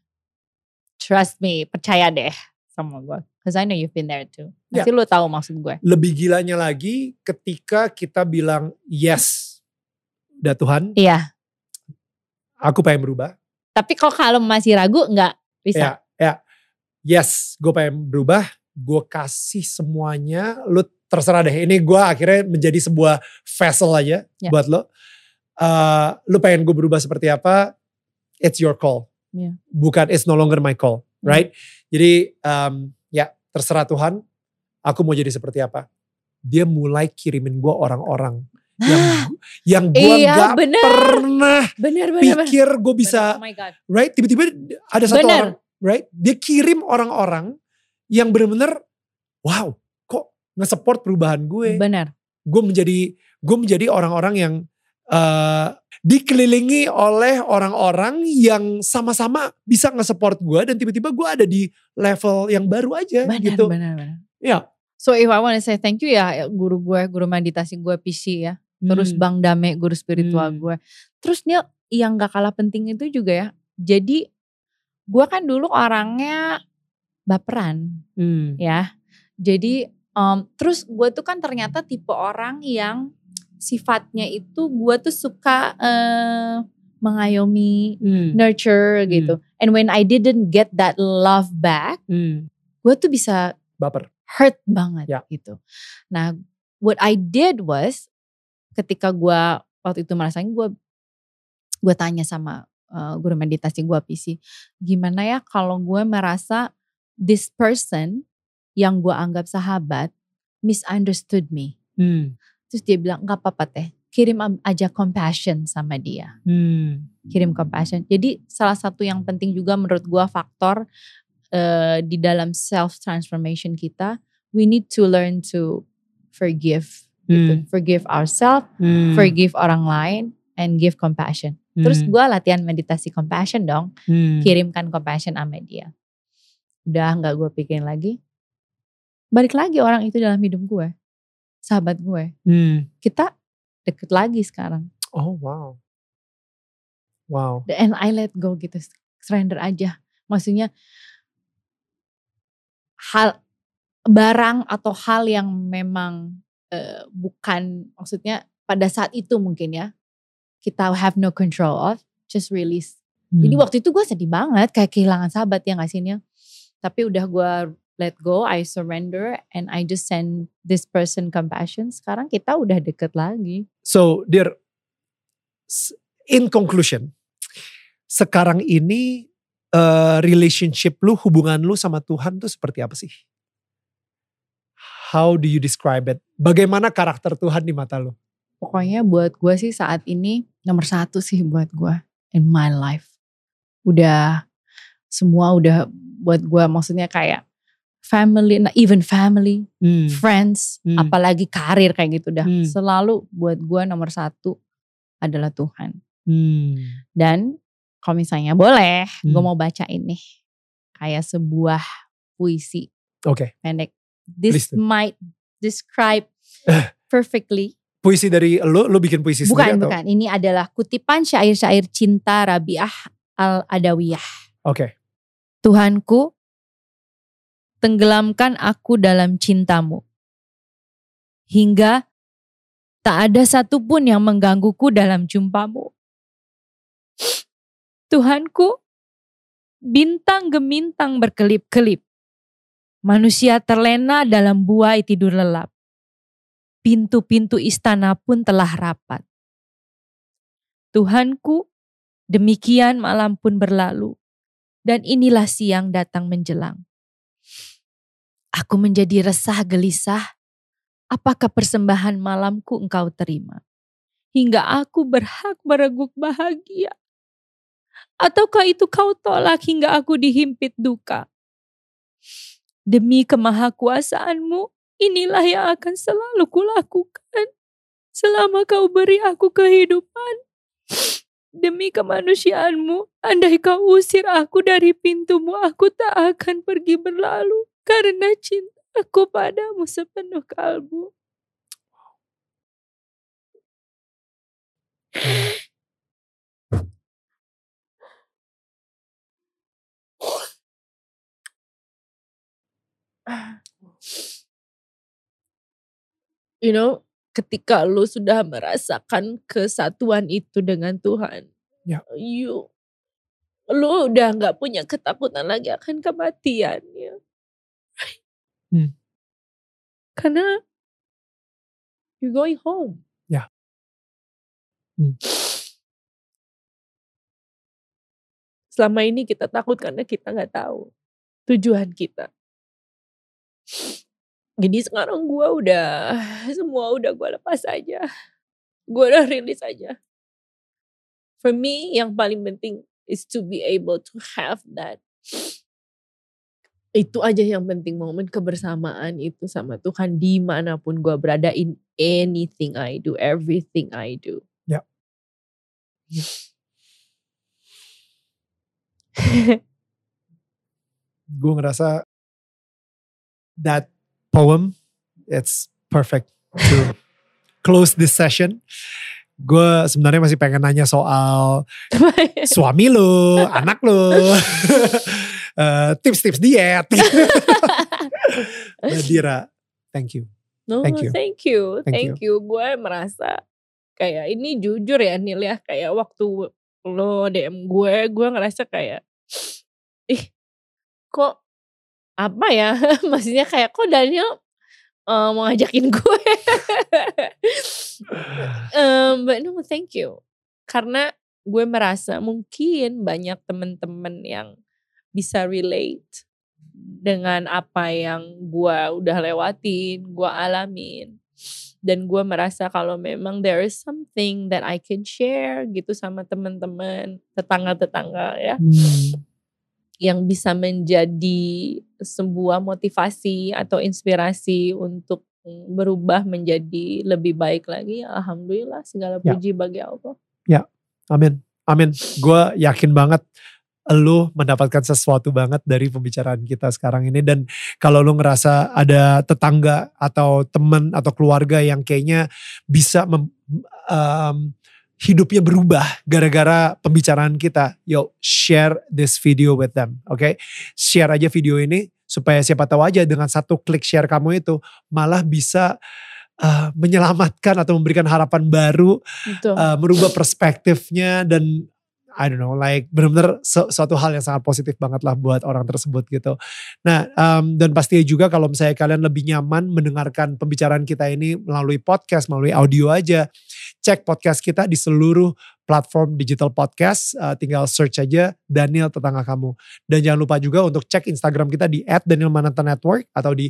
Trust me, percaya deh sama gue. Cause I know you've been there too. Ya. Pasti lo tahu maksud gue. Lebih gilanya lagi ketika kita bilang yes. Udah Tuhan, Iya. aku pengen berubah. Tapi kalau kalau masih ragu nggak bisa. Ya, ya. Yes, gue pengen berubah. Gue kasih semuanya. Lu terserah deh. Ini gue akhirnya menjadi sebuah vessel aja Ya. buat lo. Eh, lu pengen gue berubah seperti apa? It's your call. Ya. Bukan it's no longer my call, Hmm. right? Jadi um, ya terserah Tuhan. Aku mau jadi seperti apa? Dia mulai kirimin gue orang-orang yang <gasps> yang gue Iya, nggak bener. pernah bener bener bener. pikir gue bisa Oh my god. right tiba-tiba ada satu Bener. orang right dia kirim orang-orang yang bener-bener wow kok nge-support perubahan gue Bener. gue menjadi gue menjadi orang-orang yang eh, dikelilingi oleh orang-orang yang sama-sama bisa nge-support gue dan tiba-tiba gue ada di level yang baru aja Bener gitu bener bener. ya So if I want to say thank you ya guru gue, guru meditasi gue PC ya. Terus Hmm. Bang Dame guru spiritual Hmm. gue. Terus dia yang gak kalah penting itu juga ya. Jadi gue kan dulu orangnya baperan Hmm. ya. Jadi em, terus gue tuh kan ternyata tipe orang yang sifatnya itu gue tuh suka eh, mengayomi, Hmm. nurture gitu. And when I didn't get that love back, Hmm. gue tuh bisa baper hurt banget Ya. gitu. Nah, what I did was ketika gue waktu itu merasain gue gue tanya sama uh, guru meditasi gue PC, gimana ya kalau gue merasa this person yang gue anggap sahabat misunderstood me. Hmm. Terus dia bilang nggak apa-apa teh, kirim aja compassion sama dia Hmm. kirim compassion. Jadi salah satu yang penting juga menurut gua faktor eh, di dalam self transformation kita, we need to learn to forgive, gitu. Hmm. forgive ourselves, Hmm. forgive orang lain, and give compassion. Terus Hmm. gua latihan meditasi compassion dong, Hmm. kirimkan compassion sama dia. Udah nggak gue pikirin lagi. Balik lagi orang itu dalam hidup gue, sahabat gue. Hmm. Kita deket lagi sekarang. oh wow wow and I let go gitu surrender aja maksudnya hal barang atau hal yang memang eh, bukan maksudnya pada saat itu mungkin ya kita have no control of just release jadi Hmm. waktu itu gue sedih banget kayak kehilangan sahabat ya nggak tapi udah gue let go I surrender and I just send this person compassion sekarang kita udah deket lagi So, dear, in conclusion, sekarang ini eh, relationship lu, hubungan lu sama Tuhan tuh seperti apa sih? How do you describe it? Bagaimana karakter Tuhan di mata lu? Pokoknya buat gue sih saat ini nomor satu sih buat gue in my life. Udah semua udah buat gue maksudnya kayak family, nah even family, Hmm. friends, Hmm. apalagi karir kayak gitu dah. Hmm. Selalu buat gue nomor satu adalah Tuhan. Hmm. Dan kalau misalnya boleh, gue Hmm. mau baca ini kayak sebuah puisi Oke, pendek. Please This do. might describe perfectly puisi dari lu, lu bikin puisi Bukan, sendiri atau? bukan. Ini adalah kutipan syair-syair cinta Rabiah al-Adawiyah. Oke, Tuhanku, tenggelamkan aku dalam cintamu. Hingga tak ada satupun yang menggangguku dalam jumpamu. Tuhanku, bintang gemintang berkelip-kelip. Manusia terlena dalam buai tidur lelap. Pintu-pintu istana pun telah rapat. Tuhanku, demikian malam pun berlalu, dan inilah siang datang menjelang. Aku menjadi resah gelisah, apakah persembahan malamku engkau terima? Hingga aku berhak mereguk bahagia. Ataukah itu kau tolak hingga aku dihimpit duka? Demi kemahakuasaanmu, inilah yang akan selalu kulakukan. selama kau beri aku kehidupan <sniffs> demi kemanusiaanmu. Andai kau usir aku dari pintumu, aku tak akan pergi berlalu karena cintaku padamu sepenuh kalbu. You know, ketika lu sudah merasakan kesatuan itu dengan Tuhan, Ya. you lu udah nggak punya ketakutan lagi akan kematian ya. Hmm. Karena you're going home. Ya. Hmm. Selama ini kita takut karena kita nggak tahu tujuan kita. Jadi sekarang gue udah semua udah gue lepas aja. Gue udah rilis aja. For me yang paling penting is to be able to have that. Itu aja yang penting momen kebersamaan itu sama Tuhan di mana pun gue berada in anything I do, everything I do. Ya. <laughs> gue ngerasa that poem it's perfect to <laughs> close this session. Gue sebenarnya masih pengen nanya soal <laughs> suami lu, anak lu, <laughs> eh, tips-tips diet. Nadira, thank you. No, Thank you. thank you, Thank thank you. Gue merasa kayak ini jujur ya Nil ya, kayak waktu lo DM gue, gue ngerasa kayak, ih kok apa ya, <laughs> maksudnya kayak kok Daniel eh, mau ngajakin gue. <laughs> Em, but no, thank you. Karena gue merasa mungkin banyak temen-temen yang bisa relate dengan apa yang gue udah lewatin, gue alamin. Dan gue merasa kalau memang there is something that I can share gitu sama teman-teman, tetangga-tetangga ya. Hmm, Yang bisa menjadi sebuah motivasi atau inspirasi untuk berubah menjadi lebih baik lagi. Alhamdulillah segala Ya. puji bagi Allah. amin, amin. Gue yakin banget lu mendapatkan sesuatu banget dari pembicaraan kita sekarang ini dan kalau lu ngerasa ada tetangga atau teman atau keluarga yang kayaknya bisa mem- um, hidupnya berubah gara-gara pembicaraan kita, yo share this video with them, oke? Share aja video ini supaya siapa tahu aja dengan satu klik share kamu itu malah bisa uh, menyelamatkan atau memberikan harapan baru Betul. uh, merubah perspektifnya dan I don't know like benar-benar su- suatu hal yang sangat positif banget lah buat orang tersebut gitu. Nah um, dan pastinya juga kalau misalnya kalian lebih nyaman mendengarkan pembicaraan kita ini melalui podcast, melalui audio aja, cek podcast kita di seluruh platform digital podcast. Uh, tinggal search aja Daniel tetangga kamu. Dan jangan lupa juga untuk cek Instagram kita di @danielmananta_network atau di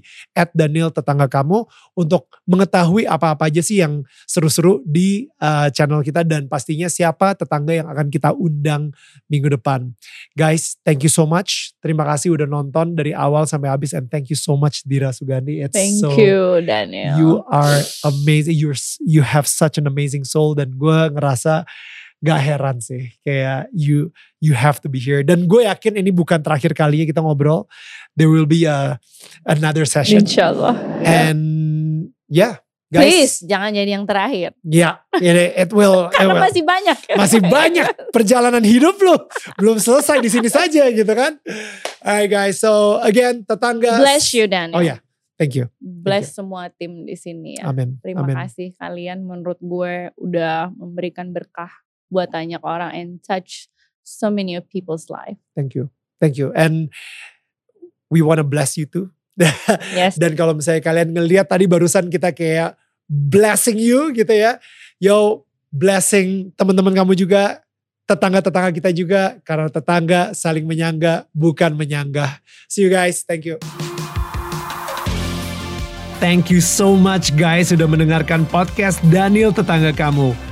@daniel tetangga kamu untuk mengetahui apa-apa aja sih yang seru-seru di uh, channel kita dan pastinya siapa tetangga yang akan kita undang minggu depan. Guys, thank you so much. Terima kasih udah nonton dari awal sampai habis and thank you so much Dira Sugandi. It's Thank so you Daniel. you are amazing. You're you have such an amazing soul dan gue ngerasa gak heran sih kayak you you have to be here dan gue yakin ini bukan terakhir kalinya kita ngobrol. There will be a another session Insya Allah. and yeah guys. Please jangan jadi yang terakhir. Ya, ini it will, <laughs> it Karena will. masih banyak. masih banyak perjalanan hidup lu. Belum selesai di sini saja gitu kan. Alright guys, so again tetangga. Bless you Daniel. Oh ya, thank you. Bless semua tim di sini ya. Amin. Terima Amin. kasih kalian menurut gue udah memberikan berkah buat banyak orang and touch so many of people's life. Thank you. Thank you. And we wanna bless you too. Yes. <laughs> Dan kalau misalnya kalian ngeliat tadi barusan kita kayak blessing you gitu ya. Yo, blessing teman-teman kamu juga. Tetangga-tetangga kita juga. Karena tetangga saling menyangga bukan menyanggah. See you guys. Thank you. Thank you so much guys sudah mendengarkan podcast Daniel Tetangga Kamu.